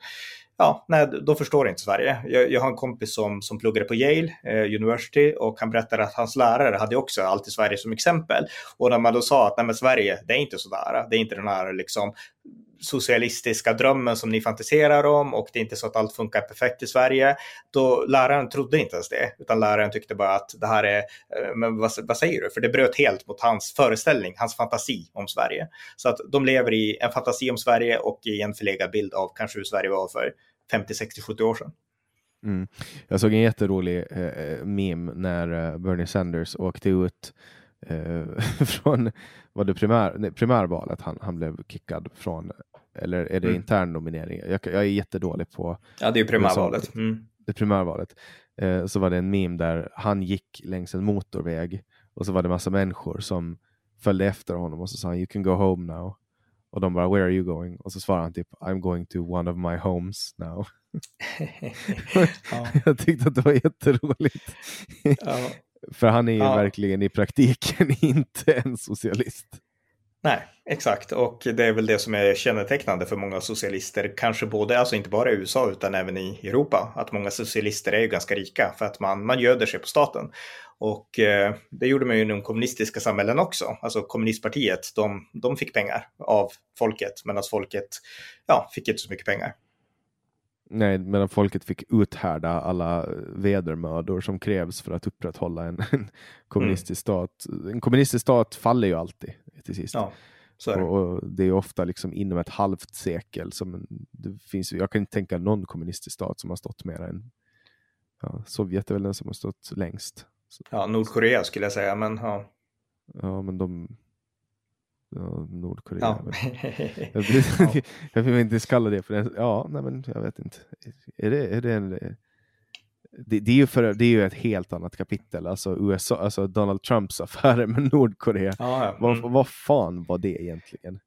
ja, nej, då förstår inte Sverige. Jag, jag, har en kompis som, som pluggade på Yale eh, University och han berättade att hans lärare hade också alltid Sverige som exempel. Och när man då sa att nej, men Sverige, det är inte sådär, det är inte den här liksom socialistiska drömmen som ni fantiserar om och det är inte så att allt funkar perfekt i Sverige. Då läraren trodde inte ens det, utan läraren tyckte bara att det här är, eh, men vad, vad säger du? För det bröt helt mot hans föreställning, hans fantasi om Sverige. Så att de lever i en fantasi om Sverige och i en förlegad bild av kanske hur Sverige var för 50, 60, 70 år sedan.
Mm. Jag såg en jätterolig eh, eh meme när eh, Bernie Sanders åkte ut (laughs) från var det primär, nej, primärvalet. Han, han blev kickad från eller är det mm. intern nominering? Jag, jag, är jättedålig på...
Ja, det är primärvalet. Mm.
Det primärvalet. Eh, så var det en meme där han gick längs en motorväg och så var det massa människor som följde efter honom och så sa han you can go home now. Och de bara where are you going? Och så svarade han typ I'm going to one of my homes now. (laughs) ja. (laughs) Jag tyckte att det var jätteroligt. Ja. (laughs) För han är ju ja. verkligen i praktiken inte en socialist.
Nej, exakt. Och det är väl det som är kännetecknande för många socialister, kanske både, alltså inte bara i USA utan även i Europa, att många socialister är ju ganska rika för att man, man göder sig på staten. Och eh, det gjorde man ju inom kommunistiska samhällen också. Alltså kommunistpartiet, de, de fick pengar av folket, medan folket ja, fick inte så mycket pengar.
Nej, medan folket fick uthärda alla vedermödor som krävs för att upprätthålla en, en kommunistisk mm. stat. En kommunistisk stat faller ju alltid till sist. Ja, det. Och, och, det är ofta liksom inom ett halvt sekel. Som det finns, jag kan inte tänka någon kommunistisk stat som har stått mer än ja, Sovjet är väl den som har stått längst.
Ja, Nordkorea skulle jag säga, men ja.
Ja, men de... Ja, Nordkorea. Ja. (laughs) jag, vill, (laughs) jag vill inte kalla det för det. Ja, nej men jag vet inte. Är det, är det en... Det, det, är ju för, det är ju ett helt annat kapitel, alltså, USA, alltså Donald Trumps affärer med Nordkorea. Ja. Mm. Vad, vad fan var det egentligen?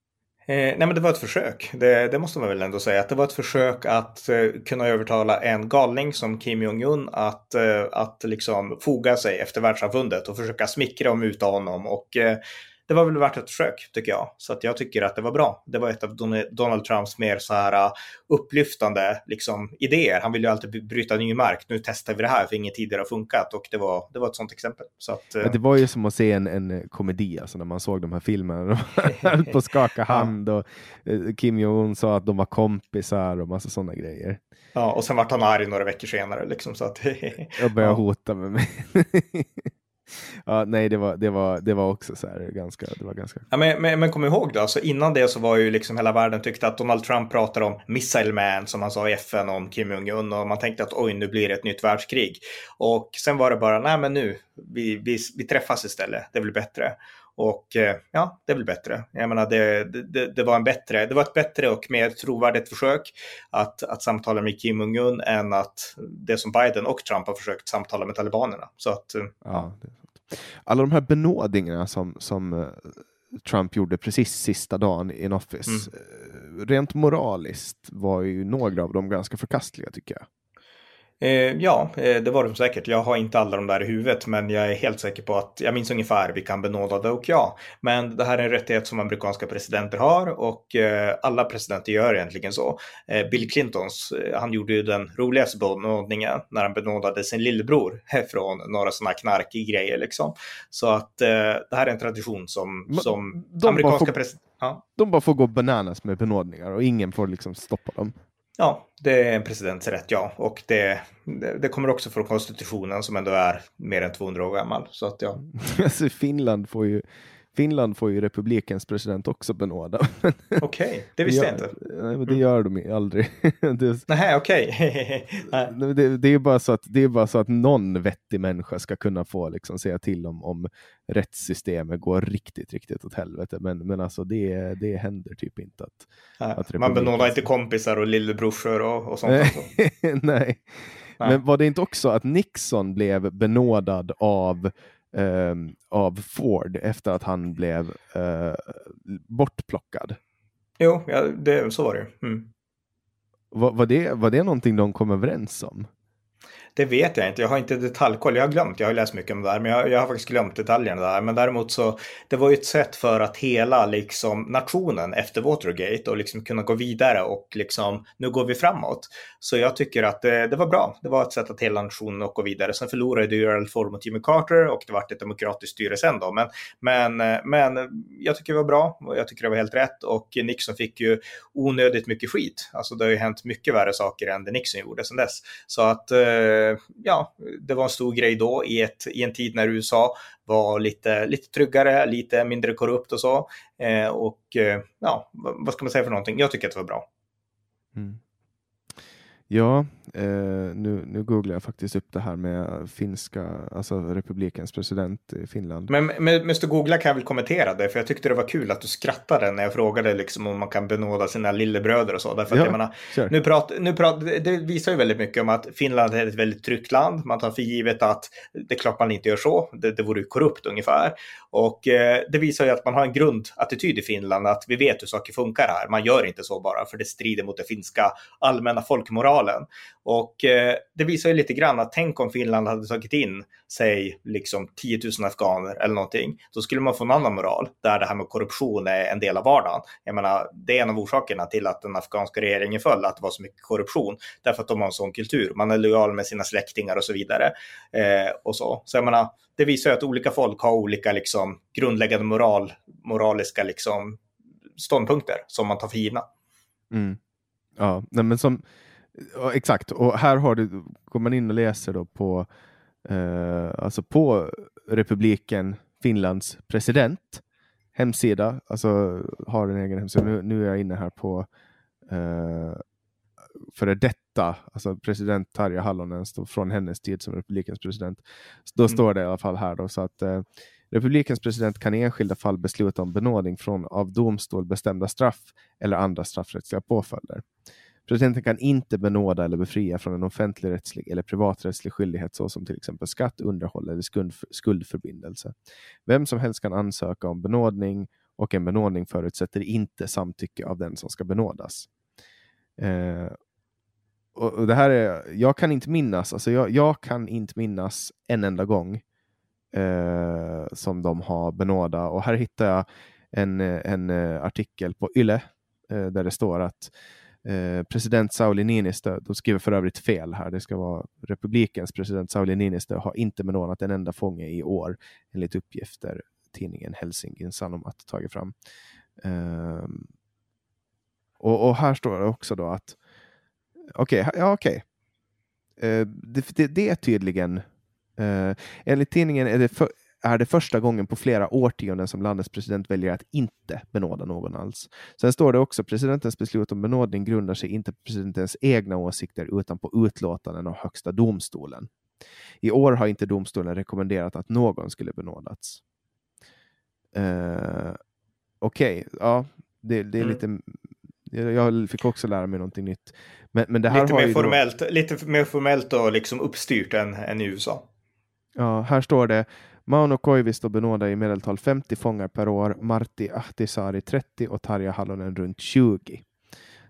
Eh, nej men det var ett försök. Det, det, måste man väl ändå säga. Att det var ett försök att eh, kunna övertala en galning som Kim Jong-Un att, eh, att liksom foga sig efter världssamfundet och försöka smickra och muta honom. Och eh, det var väl värt ett försök tycker jag. Så att jag tycker att det var bra. Det var ett av Donald Trumps mer så här uh, upplyftande liksom, idéer. Han ville ju alltid bryta ny mark. Nu testar vi det här för inget tidigare har funkat och det var, det var ett sånt exempel. Så att,
ja, det var ju som att se en, en komedi alltså, när man såg de här filmerna. De höll på att skaka (laughs) hand och uh, Kim Jong-Un sa att de var kompisar och massa sådana grejer.
Ja, och sen vart han arg några veckor senare. Liksom, så att,
jag började (laughs) ja. hota med mig ja, nej, det var, det var, det var också så här ganska, det var ganska.
Ja, men, men, men kom ihåg då, alltså innan det så var ju liksom hela världen tyckte att Donald Trump pratade om Missile Man som han sa i FN om Kim Jong-Un och man tänkte att oj, nu blir det ett nytt världskrig. Och sen var det bara, nej men nu, vi, vi, vi träffas istället, det blir bättre. Och eh, ja, det blir bättre. Jag menar, det, det, det, var en bättre, det var ett bättre och mer trovärdigt försök att, att samtala med Kim Jong-Un än att det som Biden och Trump har försökt samtala med talibanerna. Så att, eh, ja.
Alla de här benådningarna som, som eh, Trump gjorde precis sista dagen in office, mm. rent moraliskt var ju några av dem ganska förkastliga tycker jag.
Eh, ja, eh, det var de säkert. Jag har inte alla de där i huvudet, men jag är helt säker på att jag minns ungefär vilka han benådade och ja. Men det här är en rättighet som amerikanska presidenter har och eh, alla presidenter gör egentligen så. Bill Clintons, han gjorde ju den roligaste benådningen när han benådade sin lillebror (laughs) från några sådana knarkiga grejer liksom. Så att det här är en tradition som, som amerikanska presidenter... Ja.
De bara får gå bananas med benådningar och ingen får liksom stoppa dem.
Ja, det är en presidents rätt, ja. Och det, det, det, kommer också från konstitutionen som ändå är mer än 200 år gammal. Så att, ja. (laughs)
alltså, Finland får ju Finland får ju republikens president också benåda. (laughs)
Okej, okay, det visste jag inte.
Nej, men det gör de aldrig. (laughs) (laughs)
Nej, okej.
Okay. det, det, är bara så att, det är bara så att någon vettig människa ska kunna få liksom, säga till om, om rättssystemet går riktigt, riktigt åt helvete. Men, men alltså det, det händer typ inte att...
Nej, att man benådar inte kompisar och lillebrorsor och, och sånt.
Nej. Nej. Men var det inte också att Nixon blev benådad av av Ford efter att han blev eh, bortplockad.
Jo, ja, det, så var det. Mm.
Var, var, det. var det någonting de kom överens om?
Det vet jag inte. Jag har inte detaljkoll. Jag har glömt. Jag har läst mycket om det där, men jag, jag, har faktiskt glömt detaljerna där. Men däremot så det var ju ett sätt för att hela liksom nationen efter Watergate och liksom kunna gå vidare och liksom nu går vi framåt. Så jag tycker att det, det var bra. Det var ett sätt att hela nationen och gå vidare. Sen förlorade ju Earl Ford mot Jimmy Carter och det var ett demokratiskt styre sen då. Men, men, men jag tycker det var bra och jag tycker det var helt rätt och Nixon fick ju onödigt mycket skit. Alltså det har ju hänt mycket värre saker än det Nixon gjorde sen dess. Så att Eh, ja, det var en stor grej då i, ett, i en tid när USA var lite, lite tryggare, lite mindre korrupt och så. Eh, och eh, ja, vad ska man säga för någonting? Jag tycker att det var bra. Mm.
Ja, Uh, nu, nu googlar jag faktiskt upp det här med finska, alltså republikens president i Finland.
Men med du googla kan jag väl kommentera det, för jag tyckte det var kul att du skrattade när jag frågade liksom om man kan benåda sina lillebröder och så. Därför ja, att jag menar, sure. nu prat, nu prat, det visar ju väldigt mycket om att Finland är ett väldigt tryggt land. Man tar för givet att det är klart man inte gör så, det, det vore ju korrupt ungefär. Och eh, det visar ju att man har en grundattityd i Finland, att vi vet hur saker funkar här. Man gör inte så bara, för det strider mot den finska allmänna folkmoralen. Och eh, det visar ju lite grann att tänk om Finland hade tagit in, säg, liksom 10 000 afghaner eller någonting. Då skulle man få en annan moral, där det här med korruption är en del av vardagen. Jag menar, det är en av orsakerna till att den afghanska regeringen föll, att det var så mycket korruption. Därför att de har en sån kultur. Man är lojal med sina släktingar och så vidare. Eh, och så. så jag menar, det visar ju att olika folk har olika liksom, grundläggande moral, moraliska liksom, ståndpunkter som man tar för givna.
Mm. Ja, nej, men som Ja, exakt, och här har du, går man in och läser då på, eh, alltså på republiken Finlands president hemsida, alltså har en egen hemsida. Nu, nu är jag inne här på eh, före detta, alltså president Tarja Halonen från hennes tid som republikens president. Då mm. står det i alla fall här då så att eh, republikens president kan i enskilda fall besluta om benådning från av domstol bestämda straff eller andra straffrättsliga påföljder. Presidenten kan inte benåda eller befria från en offentligrättslig eller privaträttslig skyldighet såsom till exempel skatt, underhåll eller skuldförbindelse. Vem som helst kan ansöka om benådning och en benådning förutsätter inte samtycke av den som ska benådas. Eh, och, och, det här är, jag kan inte minnas, alltså jag, jag kan inte minnas en enda gång eh, som de har benådat och här hittar jag en, en eh, artikel på Yle eh, där det står att Eh, president Sauli Niinistö, de skriver för övrigt fel här, det ska vara republikens president Sauli Niinistö har inte benådat en enda fånge i år, enligt uppgifter tidningen Helsingin Sanomat tagit fram. Eh, och, och, här står det också då att okej, okay, ja, okay. Eh, det, det, det, är tydligen eh, enligt tidningen är det för, är det första gången på flera årtionden som landets president väljer att inte benåda någon alls. Sen står det också presidentens beslut om benådning grundar sig inte på presidentens egna åsikter utan på utlåtanden av högsta domstolen. I år har inte domstolen rekommenderat att någon skulle benådats. Uh, Okej, okay. ja, det, det är mm. lite jag fick också lära mig någonting nytt. Men, men det här
lite,
har
mer formellt, då... lite mer formellt och liksom uppstyrt än, än i USA.
Ja, här står det Mauno Koivisto benådar i medeltal 50 fångar per år, Martti Ahtisaari 30 och Tarja Halonen runt 20.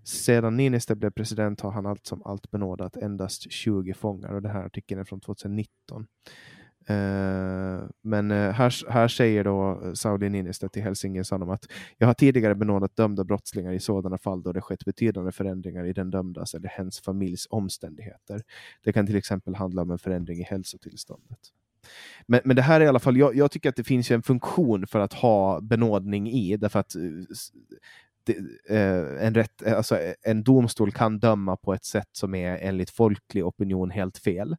Sedan Niinistö blev president har han allt som allt benådat endast 20 fångar och den här artikeln är från 2019. Uh, eh, men uh, här, här säger då eh, Sauli Niinistö till Helsingin Sanom att jag har tidigare benådat dömda brottslingar i sådana fall då det skett betydande förändringar i den dömdas eller hens familjs omständigheter. Det kan till exempel handla om en förändring i hälsotillståndet. Men, men det här är i alla fall, jag, jag tycker att det finns en funktion för att ha benådning i, därför att det, eh, en, rätt, alltså en domstol kan döma på ett sätt som är enligt folklig opinion helt fel.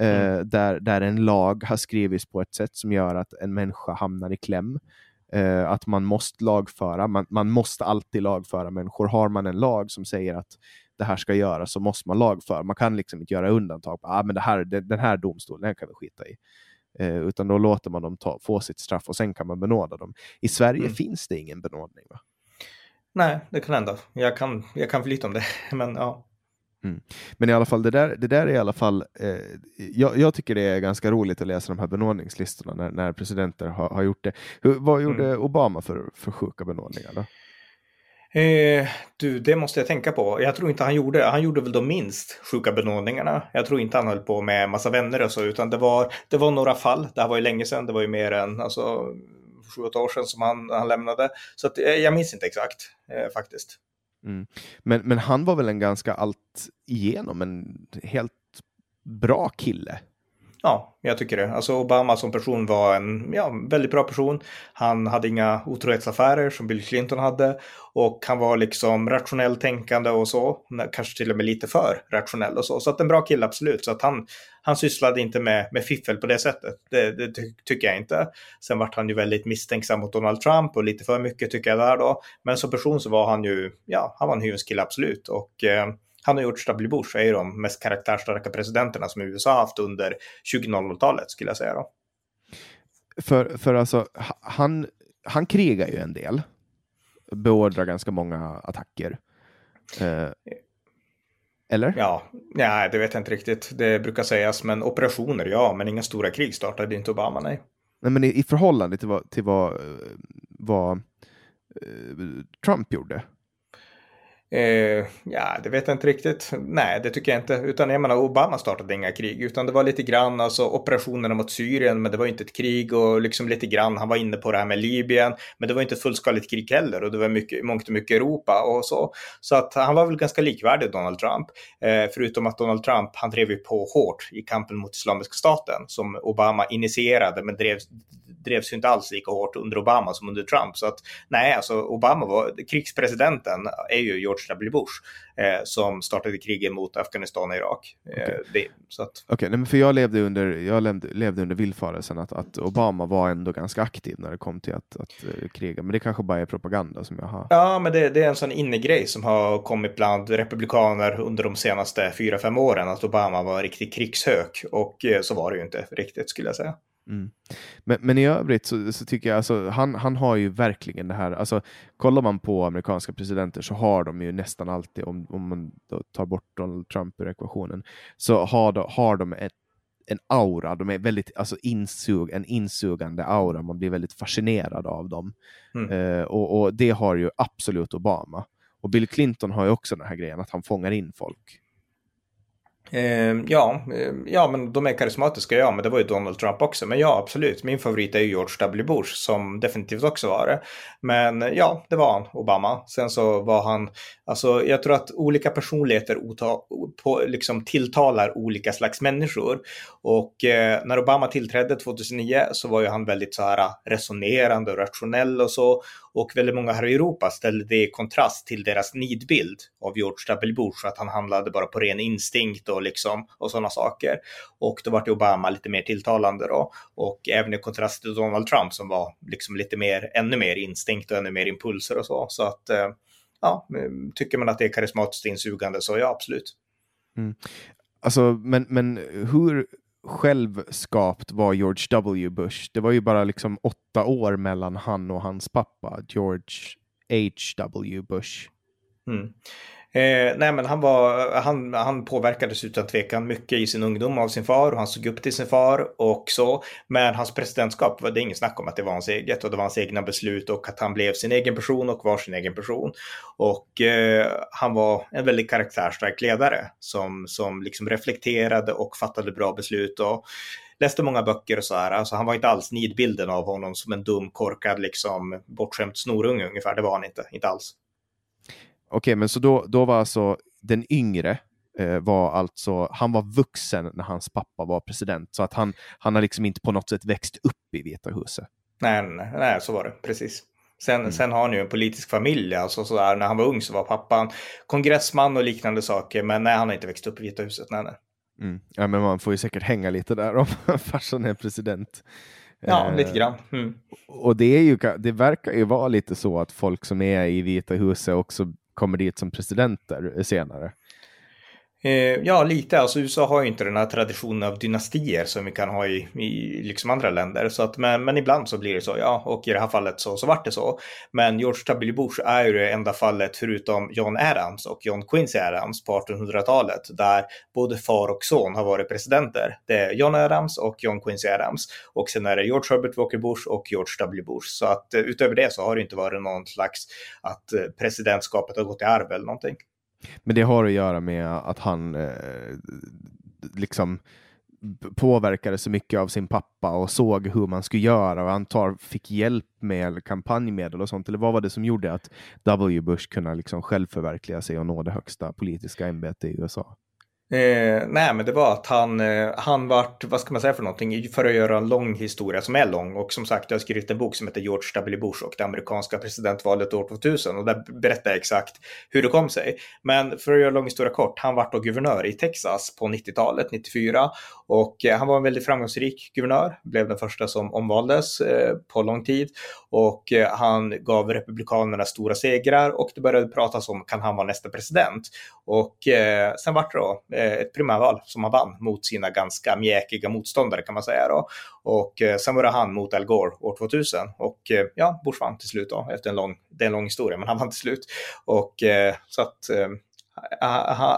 Eh, mm. där, där en lag har skrivits på ett sätt som gör att en människa hamnar i kläm. Eh, att man måste lagföra, man, man måste alltid lagföra människor. Har man en lag som säger att det här ska göras så måste man lagföra. Man kan liksom inte göra undantag. Ah, men det här, den här domstolen den kan vi skita i. Eh, utan då låter man dem ta, få sitt straff och sen kan man benåda dem. I Sverige mm. finns det ingen benådning va?
Nej, det kan hända. Jag kan, jag kan lite om det, (laughs) men ja.
Mm. Men i alla fall, det där, det där är i alla fall, eh, jag, jag, tycker det är ganska roligt att läsa de här benådningslistorna när, när presidenter har, har gjort det. Hur, vad gjorde mm. Obama för, för sjuka benådningar? Då?
Eh, du, det måste jag tänka på. Jag tror inte han gjorde. Han gjorde väl de minst sjuka benådningarna. Jag tror inte han höll på med massa vänner och så, utan det var, det var några fall. Det här var ju länge sedan. Det var ju mer än alltså, sju, åtta år sedan som han, han lämnade. Så att, eh, jag minns inte exakt eh, faktiskt.
Mm. Men, men han var väl en ganska allt igenom en helt bra kille?
Ja, jag tycker det. Alltså Obama som person var en ja, väldigt bra person. Han hade inga otrohetsaffärer som Bill Clinton hade och han var liksom rationellt tänkande och så. Kanske till och med lite för rationell och så. Så att en bra kille absolut. Så att han, han sysslade inte med, med fiffel på det sättet. Det, det ty tycker jag inte. Sen vart han ju väldigt misstänksam mot Donald Trump och lite för mycket tycker jag där då. Men som person så var han ju, ja, han var en hyvens kille absolut. Och eh, han och George W. Bush är ju de mest karaktärsstarka presidenterna som USA haft under 2000-talet skulle jag säga. Då.
För, för alltså, han, han krigar ju en del. Beordrar ganska många attacker. Eh, eller?
Ja, nej, det vet jag inte riktigt. Det brukar sägas, men operationer, ja, men inga stora krig startade inte Obama, nej.
Nej, men i, i förhållande till vad, till vad, vad eh, Trump gjorde
Eh, ja, det vet jag inte riktigt. Nej, det tycker jag inte. Utan jag menar, Obama startade inga krig, utan det var lite grann alltså operationerna mot Syrien, men det var inte ett krig och liksom lite grann. Han var inne på det här med Libyen, men det var inte ett fullskaligt krig heller och det var mycket, mångt och mycket Europa och så. Så att han var väl ganska likvärdig Donald Trump, eh, förutom att Donald Trump, han drev ju på hårt i kampen mot Islamiska staten som Obama initierade, men drev drevs ju inte alls lika hårt under Obama som under Trump. Så att nej, alltså Obama var, krigspresidenten är ju George W. Bush eh, som startade kriget mot Afghanistan och Irak. Eh,
Okej, okay, nej, men för jag levde under, jag levde, levde under villfarelsen att, att Obama var ändå ganska aktiv när det kom till att, att uh, kriga, men det kanske bara är propaganda som jag har.
Ja, men det, det är en sån innegrej som har kommit bland republikaner under de senaste fyra, fem åren, att Obama var riktigt krigshök och eh, så var det ju inte riktigt skulle jag säga.
Mm. Men, men i övrigt så, så, tycker jag alltså, han, han har ju verkligen det här, alltså kollar man på amerikanska presidenter så har de ju nästan alltid, om, om man tar bort Donald Trump ur ekvationen, så har de, har de ett, en aura, de är väldigt, alltså insug, en insugande aura, man blir väldigt fascinerad av dem. Mm. Uh, och, och det har ju absolut Obama. Och Bill Clinton har ju också den här grejen att han fångar in folk.
Eh, ja, ehm, ja, men de är karismatiska, ja, men det var ju Donald Trump också. Men ja, absolut, min favorit är ju George W. Bush som definitivt också var det. Men ja, det var han, Obama. Sen så var han, alltså jag tror att olika personligheter på, liksom tilltalar olika slags människor. Och eh, när Obama tillträdde 2009 så var ju han väldigt så här ah, resonerande och rationell och så. Och väldigt många här i Europa ställde det i kontrast till deras nidbild av George W. Bush, att han handlade bara på ren instinkt och liksom och sådana saker. Och då var det Obama lite mer tilltalande då. Och även i kontrast till Donald Trump som var liksom lite mer, ännu mer instinkt och ännu mer impulser och så. Så att eh, ja, tycker man att det är karismatiskt insugande så ja, absolut.
Mm. Alltså, men, men hur, självskapt var George W. Bush. Det var ju bara liksom åtta år mellan han och hans pappa, George H.W. Bush.
Mm. Eh, nej, men han, var, han, han påverkades utan tvekan mycket i sin ungdom av sin far och han såg upp till sin far och så. Men hans presidentskap, det är ingen snack om att det var hans eget och det var hans egna beslut och att han blev sin egen person och var sin egen person. Och eh, han var en väldigt karaktärsstark ledare som, som liksom reflekterade och fattade bra beslut. Och, läste många böcker och så här. Alltså han var inte alls nidbilden av honom som en dum, korkad, liksom bortskämd snorunge ungefär. Det var han inte, inte alls.
Okej, men så då, då var alltså den yngre eh, var alltså, han var vuxen när hans pappa var president, så att han, han har liksom inte på något sätt växt upp i Vita huset.
Nej, nej, nej så var det, precis. Sen, mm. sen har han ju en politisk familj, alltså sådär, när han var ung så var pappan kongressman och liknande saker, men nej, han har inte växt upp i Vita huset, nej, nej.
Mm. Ja, men man får ju säkert hänga lite där om (laughs) farsan är president.
Ja, eh, lite grann. Mm.
Och det, är ju, det verkar ju vara lite så att folk som är i Vita huset också kommer dit som presidenter senare.
Eh, ja, lite. Alltså USA har ju inte den här traditionen av dynastier som vi kan ha i, i liksom andra länder. Så att, men, men ibland så blir det så, ja. Och i det här fallet så, så vart det så. Men George W. Bush är ju det enda fallet förutom John Adams och John Quincy Adams på 1800-talet där både far och son har varit presidenter. Det är John Adams och John Quincy Adams. Och sen är det George Herbert Walker Bush och George W. Bush. Så att eh, utöver det så har det inte varit någon slags att eh, presidentskapet har gått i arv eller någonting.
Men det har att göra med att han eh, liksom påverkade så mycket av sin pappa och såg hur man skulle göra och antar fick hjälp med kampanjmedel och sånt. Eller vad var det som gjorde att W. Bush kunde liksom själv förverkliga sig och nå det högsta politiska ämbetet i USA?
Eh, nej, men det var att han, eh, han vart, vad ska man säga för någonting, för att göra en lång historia som är lång. Och som sagt, jag har skrivit en bok som heter George W. Bush och det amerikanska presidentvalet år 2000. Och där berättar jag exakt hur det kom sig. Men för att göra en lång historia kort, han vart då guvernör i Texas på 90-talet, 94. Och eh, han var en väldigt framgångsrik guvernör, blev den första som omvaldes eh, på lång tid. Och eh, han gav republikanerna stora segrar och det började pratas om, kan han vara nästa president? Och sen vart det då ett primärval som han vann mot sina ganska mjäkiga motståndare kan man säga då. Och sen var det han mot Al Gore år 2000 och ja, Bush vann till slut då efter en lång, det är en lång historia, men han vann till slut. Och så att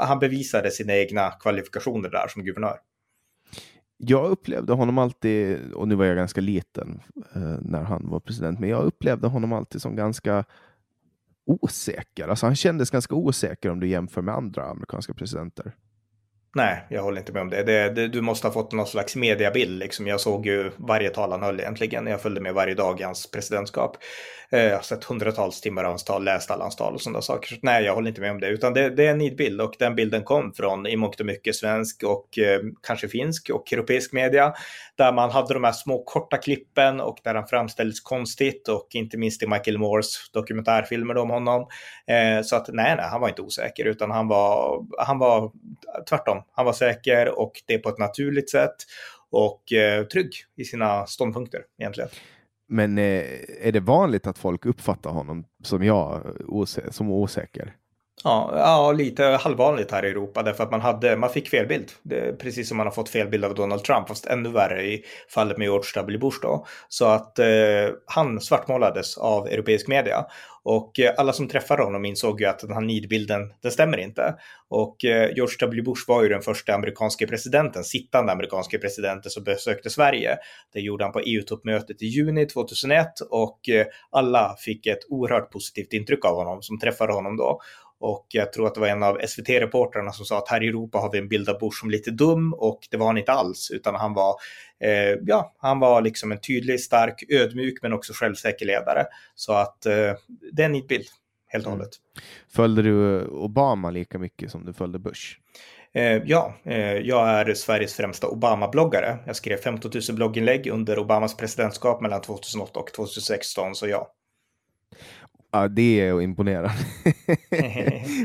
han bevisade sina egna kvalifikationer där som guvernör.
Jag upplevde honom alltid, och nu var jag ganska liten eh, när han var president, men jag upplevde honom alltid som ganska osäker. Alltså han kändes ganska osäker om du jämför med andra amerikanska presidenter.
Nej, jag håller inte med om det. det, det du måste ha fått någon slags mediabild. Liksom. Jag såg ju varje tal han höll egentligen. Jag följde med varje dag i hans presidentskap. Eh, jag har sett hundratals timmar av hans tal, läst alla hans tal och sådana saker. Så nej, jag håller inte med om det. Utan det, det är en nidbild och den bilden kom från i mångt och mycket svensk och eh, kanske finsk och europeisk media. Där man hade de här små korta klippen och där han framställdes konstigt och inte minst i Michael Moores dokumentärfilmer om honom. Eh, så att nej, nej, han var inte osäker utan han var, han var tvärtom. Han var säker och det på ett naturligt sätt och eh, trygg i sina ståndpunkter egentligen.
Men eh, är det vanligt att folk uppfattar honom som jag, eh, som osäker?
Ja, ja, lite halvvanligt här i Europa därför att man, hade, man fick felbild. Det precis som man har fått felbild av Donald Trump, fast ännu värre i fallet med George W. Bush då. Så att eh, han svartmålades av europeisk media. Och eh, alla som träffade honom insåg ju att den här nidbilden, den stämmer inte. Och eh, George W. Bush var ju den första amerikanske presidenten, sittande amerikanske presidenten som besökte Sverige. Det gjorde han på EU-toppmötet i juni 2001 och eh, alla fick ett oerhört positivt intryck av honom som träffade honom då. Och jag tror att det var en av SVT-reportrarna som sa att här i Europa har vi en bild av Bush som lite dum och det var han inte alls, utan han var, eh, ja, han var liksom en tydlig, stark, ödmjuk men också självsäker ledare. Så att eh, det är en nidbild, helt och mm. hållet. Mm.
Följde du Obama lika mycket som du följde Bush?
Eh, ja, eh, jag är Sveriges främsta Obama-bloggare. Jag skrev 15 000 blogginlägg under Obamas presidentskap mellan 2008 och 2016, så ja.
Ja, det är imponerande. (laughs)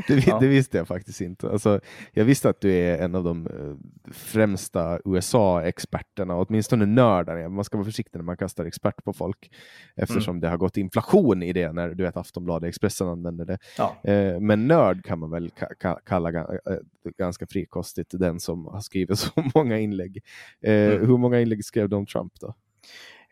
det, ja. det, visste jag faktiskt inte. Alltså, jag visste att du är en av de eh, främsta USA-experterna, åtminstone nördarna. Man ska vara försiktig när man kastar expert på folk eftersom mm. det har gått inflation i det när du vet Aftonbladet Expressen använder det. Ja. Eh, men nörd kan man väl kalla eh, ganska frikostigt den som har skrivit (laughs) så många inlägg. Mm. Hur många inlägg skrev du om Trump då?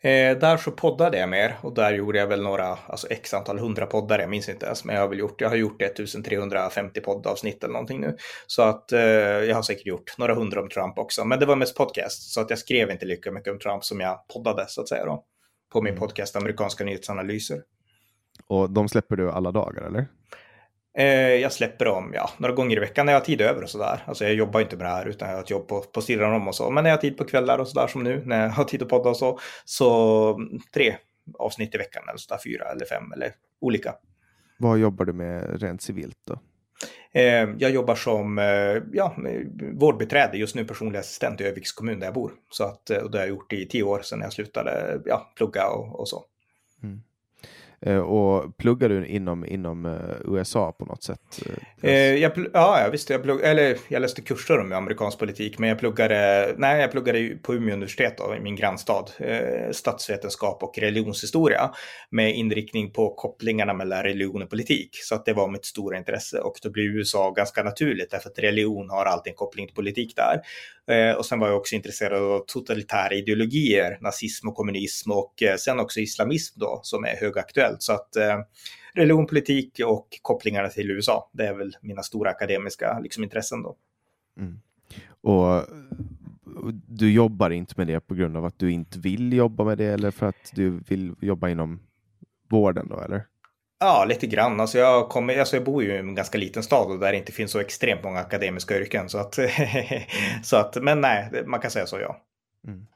Eh, där så poddade jag mer och där gjorde jag väl några, alltså x antal hundra poddar, jag minns inte ens, men jag har väl gjort, jag har gjort 1350 poddavsnitt eller någonting nu. Så att eh, jag har säkert gjort några hundra om Trump också, men det var mest podcast, så att jag skrev inte lika mycket om Trump som jag poddade så att säga då, på min mm. podcast Amerikanska nyhetsanalyser.
Och de släpper du alla dagar eller?
Eh, jag släpper dem ja, några gånger i veckan när jag har tid över och sådär. Alltså jag jobbar inte med det här utan jag har ett jobb på, på sidan om och så. Men när jag har tid på kvällar och sådär som nu, när jag har tid att podda och så, så mm, tre avsnitt i veckan eller sådär, fyra eller fem eller olika.
Vad jobbar du med rent civilt då?
Eh, jag jobbar som eh, ja, vårdbiträde, just nu personlig assistent i Öviks kommun där jag bor. Så att, och det har jag gjort i tio år sedan jag slutade ja, plugga och, och så.
Eh, och pluggar du inom, inom eh, USA på något sätt?
Eh, eh jag, ja, visst. Jag, plugg, eller, jag läste kurser om amerikansk politik, men jag pluggade, nej, jag pluggade på Umeå universitet, då, i min grannstad, statsvetenskap och religionshistoria, med inriktning på kopplingarna mellan religion och politik. Så att det var mitt stora intresse och då blir USA ganska naturligt, därför att religion har alltid en koppling till politik där. Eh, och sen var jag också intresserad av totalitära ideologier, nazism och kommunism och eh, sen också islamism då som är högaktuellt. Så att eh, religion, politik och kopplingarna till USA, det är väl mina stora akademiska liksom, intressen då. Mm.
Och du jobbar inte med det på grund av att du inte vill jobba med det eller för att du vill jobba inom vården då eller?
Ja, lite grann. Alltså jag, kommer, alltså jag bor ju i en ganska liten stad och där det inte finns så extremt många akademiska yrken. Så att, (laughs) så att, men nej, man kan säga så ja. Mm.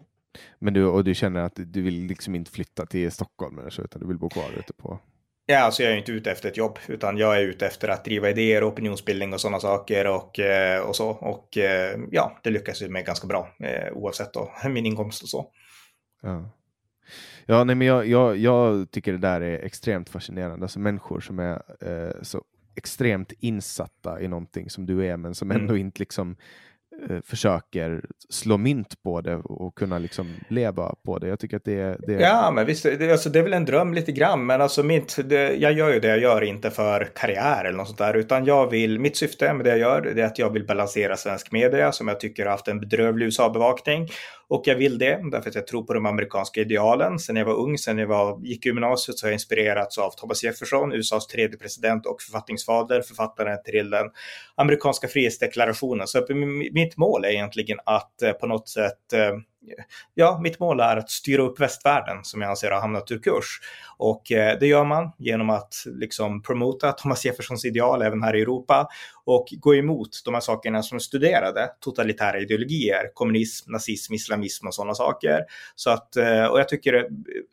Men du, och du känner att du vill liksom inte flytta till Stockholm eller så, utan du vill bo kvar ute på?
Ja, alltså jag är inte ute efter ett jobb, utan jag är ute efter att driva idéer, opinionsbildning och sådana saker och, eh, och så. Och eh, ja, det lyckas ju med ganska bra eh, oavsett då, (laughs) min inkomst och så.
Ja. Ja, nej, men jag, jag, jag tycker det där är extremt fascinerande. Alltså människor som är eh, så extremt insatta i någonting som du är, men som mm. ändå inte liksom Eh, försöker slå mynt på det och kunna liksom leva på det. Jag tycker att det, det...
Ja, men visst, det, alltså, det är väl en dröm lite grann, men alltså mitt, det, jag gör ju det jag gör inte för karriär eller något sånt där, utan jag vill, mitt syfte med det jag gör, det är att jag vill balansera svensk media som jag tycker har haft en bedrövlig USA-bevakning och jag vill det därför att jag tror på de amerikanska idealen. Sen jag var ung, sen jag var, gick i gymnasiet så har jag inspirerats av Thomas Jefferson, USAs tredje president och författningsfader, författaren till den amerikanska frihetsdeklarationen. Så mitt mål är egentligen att eh, på något sätt eh, ja, mitt mål är att styra upp västvärlden som jag anser har hamnat ur kurs. Och eh, det gör man genom att liksom promota Thomas Jeffersons ideal även här i Europa och gå emot de här sakerna som studerade totalitära ideologier, kommunism, nazism, islamism och sådana saker. Så att, eh, och jag tycker att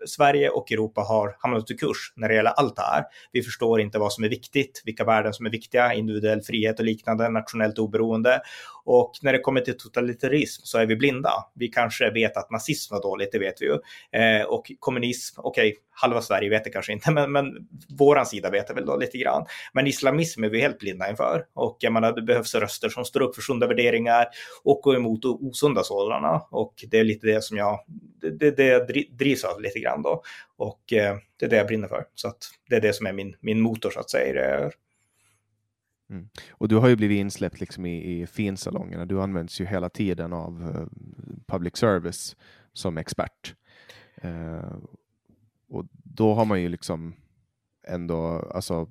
Sverige och Europa har hamnat ur kurs när det gäller allt det här. Vi förstår inte vad som är viktigt, vilka värden som är viktiga, individuell frihet och liknande, nationellt oberoende. Och när det kommer till totalitarism så är vi blinda. Vi kanske vet att nazism var dåligt, det vet vi ju. Eh, och kommunism, okej, okay, halva Sverige vet det kanske inte, (laughs) men, men våran sida vet det väl då lite grann. Men islamism är vi helt blinda inför. Och jag menar, det behövs röster som står upp för sunda värderingar och går emot osunda sådana. Och det är lite det som jag, det, det, det drivs av lite grann då. Och eh, det är det jag brinner för. Så att det är det som är min, min motor så att säga.
Mm. Och du har ju blivit insläppt liksom i, i finsalongerna. Du används ju hela tiden av uh, public service som expert. Uh, och då har man ju liksom ändå, alltså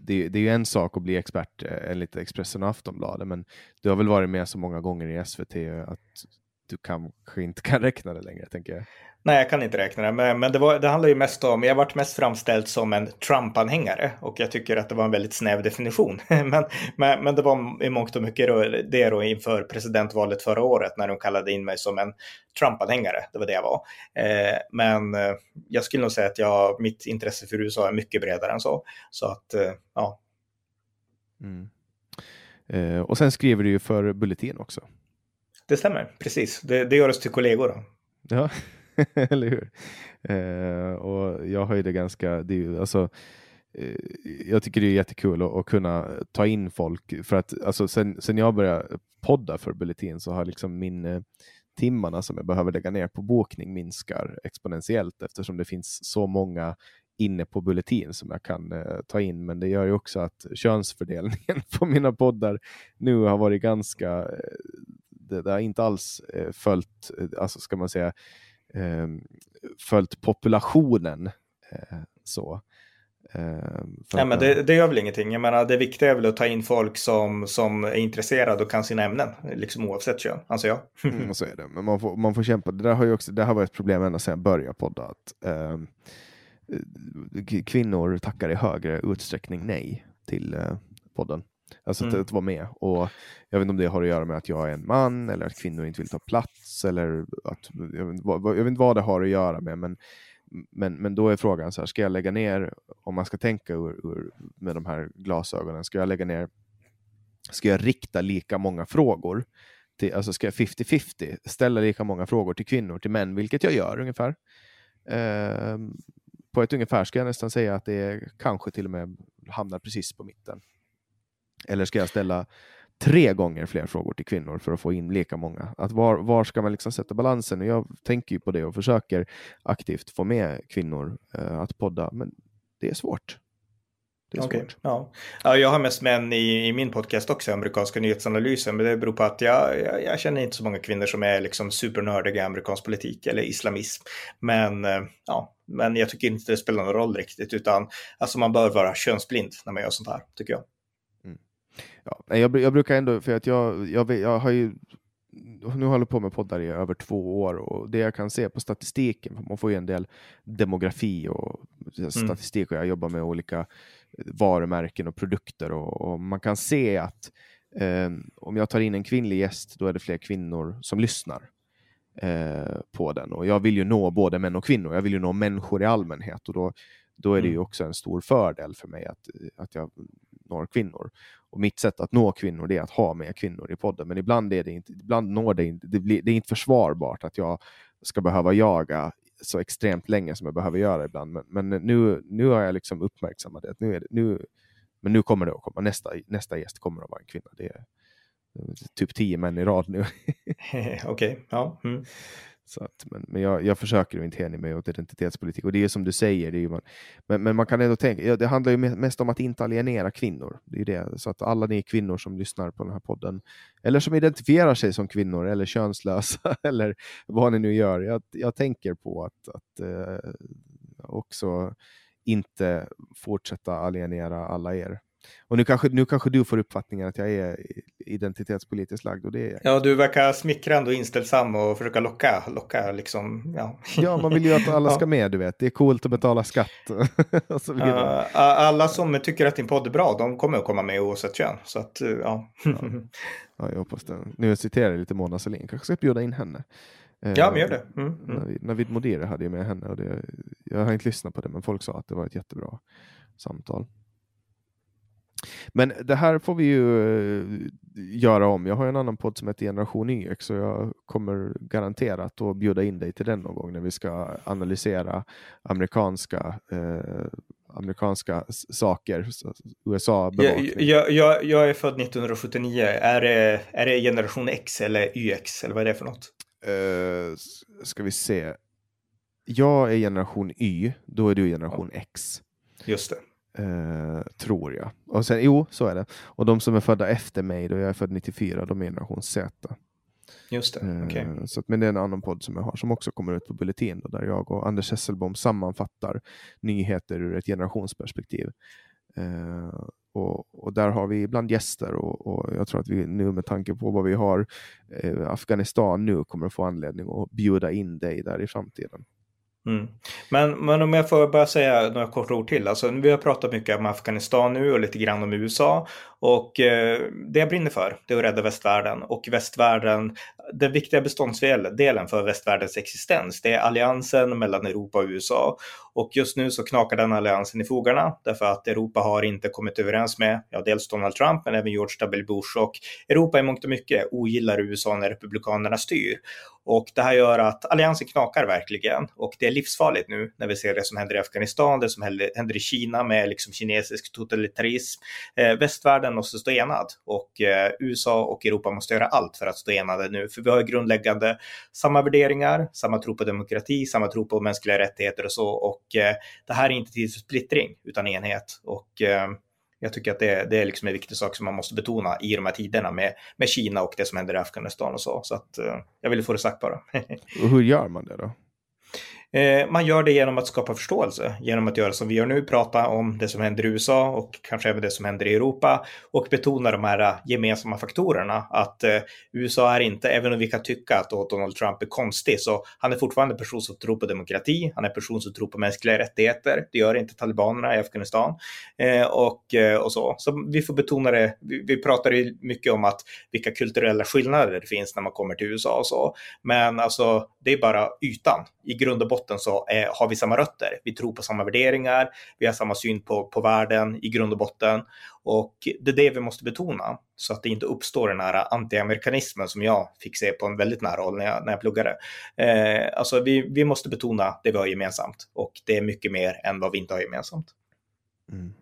det, det, är ju en sak att bli expert eh, enligt Expressen och Aftonbladet, men du har väl varit med så många gånger i SVT att du kanske inte kan (laughs) räkna det längre, tänker jag.
Nej, jag kan inte räkna det, men, men det, var, det handlar ju mest om, jag varit mest framställd som en Trump-anhängare och jag tycker att det var en väldigt snäv definition. (laughs) men, men, men det var i mångt och mycket det då inför presidentvalet förra året när de kallade in mig som en Trump-anhängare. Det var det jag var. Eh, men eh, jag skulle nog säga att jag, mitt intresse för USA är mycket bredare än så. Så att, eh, ja.
Mm. Eh, och sen skriver du ju för Bulletin också.
Det stämmer, precis. Det, det gör oss till kollegor. Då.
Ja. (laughs) eller hur? Eh, och jag har ju det ganska, det är, alltså, eh, jag tycker det är jättekul att, att, kunna ta in folk. För att alltså, sen, sen jag började podda för Bulletin så har liksom min eh, timmarna som jag behöver lägga ner på bokning minskar exponentiellt eftersom det finns så många inne på Bulletin som jag kan eh, ta in. Men det gör ju också att könsfördelningen (laughs) på mina poddar nu har varit ganska eh, det, det har inte alls eh, följt, eh, alltså ska man säga, eh, följt populationen. Eh, så.
Eh, Nej, men det, det, gör väl ingenting. Jag menar, det viktiga är väl att ta in folk som, som är intresserade och kan sina ämnen, liksom oavsett kön, anser jag. (laughs)
mm, så är det, men man får, man får kämpa. Det där har ju också, det har varit ett problem ända sedan jag började podda. Att, eh, kvinnor tackar i högre utsträckning nej till eh, podden. Alltså mm. att, att, vara med. Och jag vet inte om det har att göra med att jag är en man eller att kvinnor inte vill ta plats eller att, jag vet, jag vet inte vad det har att göra med. Men, men, men då är frågan så här, ska jag lägga ner, om man ska tänka ur, ur, med de här glasögonen, ska jag lägga ner, ska jag rikta lika många frågor? Till, alltså ska jag 50-50 ställa lika många frågor till kvinnor, till män, vilket jag gör ungefär. Eh, på ett ungefär ska jag nästan säga att det kanske till och med hamnar precis på mitten. Eller ska jag ställa tre gånger fler frågor till kvinnor för att få in lika många? Att var, var ska man liksom sätta balansen? Och jag tänker ju på det och försöker aktivt få med kvinnor uh, att podda, men det är svårt.
Det är okay. svårt. Ja. ja, jag har mest män i, i min podcast också, amerikanska nyhetsanalysen, men det beror på att jag, jag, jag känner inte så många kvinnor som är liksom supernördiga i amerikansk politik eller islamism. Men, uh, ja, men jag tycker inte det spelar någon roll riktigt, utan alltså man bör vara könsblind när man gör sånt här, tycker jag.
Ja, jag, jag brukar ändå, för att jag, jag, jag har ju nu håller jag på med poddar i över två år och det jag kan se på statistiken, man får ju en del demografi och mm. statistik och jag jobbar med olika varumärken och produkter och, och man kan se att eh, om jag tar in en kvinnlig gäst, då är det fler kvinnor som lyssnar eh, på den och jag vill ju nå både män och kvinnor. Jag vill ju nå människor i allmänhet och då då är det ju
Mm.
också en stor fördel för mig att, att jag når kvinnor. Och mitt sätt att nå kvinnor det är att ha med kvinnor i podden. Men ibland är det inte, ibland når det inte, det, blir, det är inte försvarbart att jag ska behöva jaga så extremt länge som jag behöver göra ibland. Men, men nu, nu har jag liksom uppmärksammat det. Nu är det nu, men nu kommer det att komma. Nästa, nästa gäst kommer att vara en kvinna. Det är typ tio män i rad nu. (laughs)
Okej, ja. Mm.
Så att, men men jag, jag försöker inte hänga mig åt identitetspolitik. Och det är som du säger, det är ju man, men, men man kan ändå tänka, ja, det handlar ju mest om att inte alienera kvinnor. Det är det. Så att alla ni kvinnor som lyssnar på den här podden, eller som identifierar sig som kvinnor, eller könslösa, (laughs) eller vad ni nu gör. Jag, jag tänker på att, att eh, också inte fortsätta alienera alla er. Och nu kanske, nu kanske du får uppfattningen att jag är identitetspolitiskt lagd och det är jag
Ja, du verkar smickrande och inställsam och försöka locka, locka liksom. Ja,
Ja, man vill ju att alla (laughs)
Ja.
ska med, du vet. Det är coolt att betala skatt. (laughs) och så vidare.
Uh, alla som tycker att din podd är bra, de kommer att komma med oavsett kön. Så att, uh, ja. (laughs)
Ja, jag hoppas det. Nu citerar jag lite Mona Sahlin. Kanske ska jag bjuda in henne. Eh,
ja, men gör det. Mm, mm.
Navid, Navid Modiri hade ju med henne. Och det, jag har inte lyssnat på det, men folk sa att det var ett jättebra samtal. Men det här får vi ju eh, göra om. Jag har en annan podd som heter Generation YX så jag kommer garanterat att bjuda in dig till den någon gång när vi ska analysera amerikanska, eh, amerikanska saker, USA-bevakning.
jag, jag, jag är född 1979. Är det, är det generation X eller YX? Eller vad är det för något?
S- ska vi se. Jag är generation Y, då är du generation X.
Just det.
Eh, tror jag. Och sen, jo, så är det. Och de som är födda efter mig, då jag är född 94, de är generation Z.
Just det.
Eh, så att, men det är en annan podd som jag har som också kommer ut på Bulletin då, där jag och Anders Hesselbom sammanfattar nyheter ur ett generationsperspektiv. Eh, och, och där har vi ibland gäster och, och jag tror att vi nu med tanke på vad vi har eh, Afghanistan nu kommer att få anledning att bjuda in dig där i framtiden.
Mm. Men, men om jag får bara säga några korta ord till. Alltså, vi har pratat mycket om Afghanistan nu och lite grann om USA. Och eh, det jag brinner för, det är att rädda västvärlden. Och västvärlden, den viktiga beståndsdelen för västvärldens existens, det är alliansen mellan Europa och USA. Och just nu så knakar den alliansen i fogarna därför att Europa har inte kommit överens med, ja, dels Donald Trump men även George W. Bush och Europa i mångt och mycket ogillar USA när republikanerna styr. Och det här gör att alliansen knakar verkligen och det är livsfarligt nu när vi ser det som händer i Afghanistan, det som händer i Kina med liksom kinesisk totalitarism. Eh, västvärlden måste stå enad och eh, USA och Europa måste göra allt för att stå enade nu, för vi har grundläggande samma värderingar, samma tro på demokrati, samma tro på mänskliga rättigheter och så. Och eh, det här är inte tid för splittring utan enhet. Och eh, jag tycker att det, det är liksom en viktig sak som man måste betona i de här tiderna med, med Kina och det som händer i Afghanistan och så. Så att eh, jag ville få det sagt bara. (laughs)
Och hur gör man det då?
Eh, man gör det genom att skapa förståelse, genom att göra som vi gör nu, prata om det som händer i USA och kanske även det som händer i Europa och betona de här eh, gemensamma faktorerna. Att eh, USA är inte, även om vi kan tycka att Donald Trump är konstig, så han är fortfarande en person som tror på demokrati, han är en person som tror på mänskliga rättigheter, det gör inte talibanerna i Afghanistan och, och så. Så vi får betona det, vi, vi pratar ju mycket om att vilka kulturella skillnader det finns när man kommer till USA och så, men alltså det är bara ytan. I grund och botten så eh, har vi samma rötter. Vi tror på samma värderingar, vi har samma syn på, på världen i grund och botten. Och det är det vi måste betona så att det inte uppstår den här anti-amerikanismen som jag fick se på en väldigt nära håll när jag, när jag pluggade. Eh, alltså vi, vi måste betona det vi har gemensamt och det är mycket mer än vad vi inte har gemensamt.
Mm.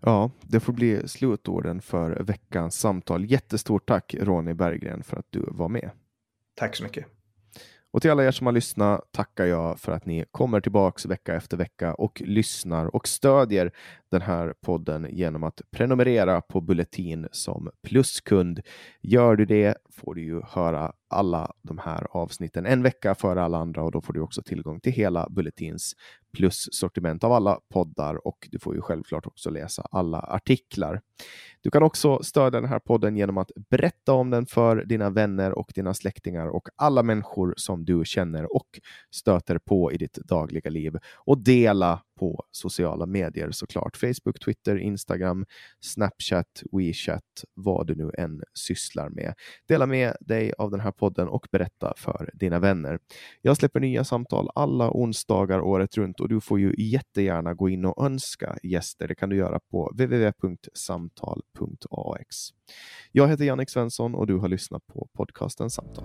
Ja, det får bli slutorden för veckans samtal. Jättestort tack Ronny Berggren för att du var med.
Tack så mycket.
Och till alla er som har lyssnat tackar jag för att ni kommer tillbaks vecka efter vecka och lyssnar och stödjer den här podden genom att prenumerera på Bulletin som pluskund. Gör du det får du ju höra alla de här avsnitten en vecka före alla andra och då får du också tillgång till hela Bulletins plus-sortiment av alla poddar och du får ju självklart också läsa alla artiklar. Du kan också stödja den här podden genom att berätta om den för dina vänner och dina släktingar och alla människor som du känner och stöter på i ditt dagliga liv och dela på sociala medier såklart. Facebook, Twitter, Instagram, Snapchat, WeChat, vad du nu än sysslar med. Dela med dig av den här podden och berätta för dina vänner. Jag släpper nya samtal alla onsdagar året runt och du får ju jättegärna gå in och önska gäster. Det kan du göra på www.samtal.ax. Jag heter Jannik Svensson och du har lyssnat på podcasten Samtal.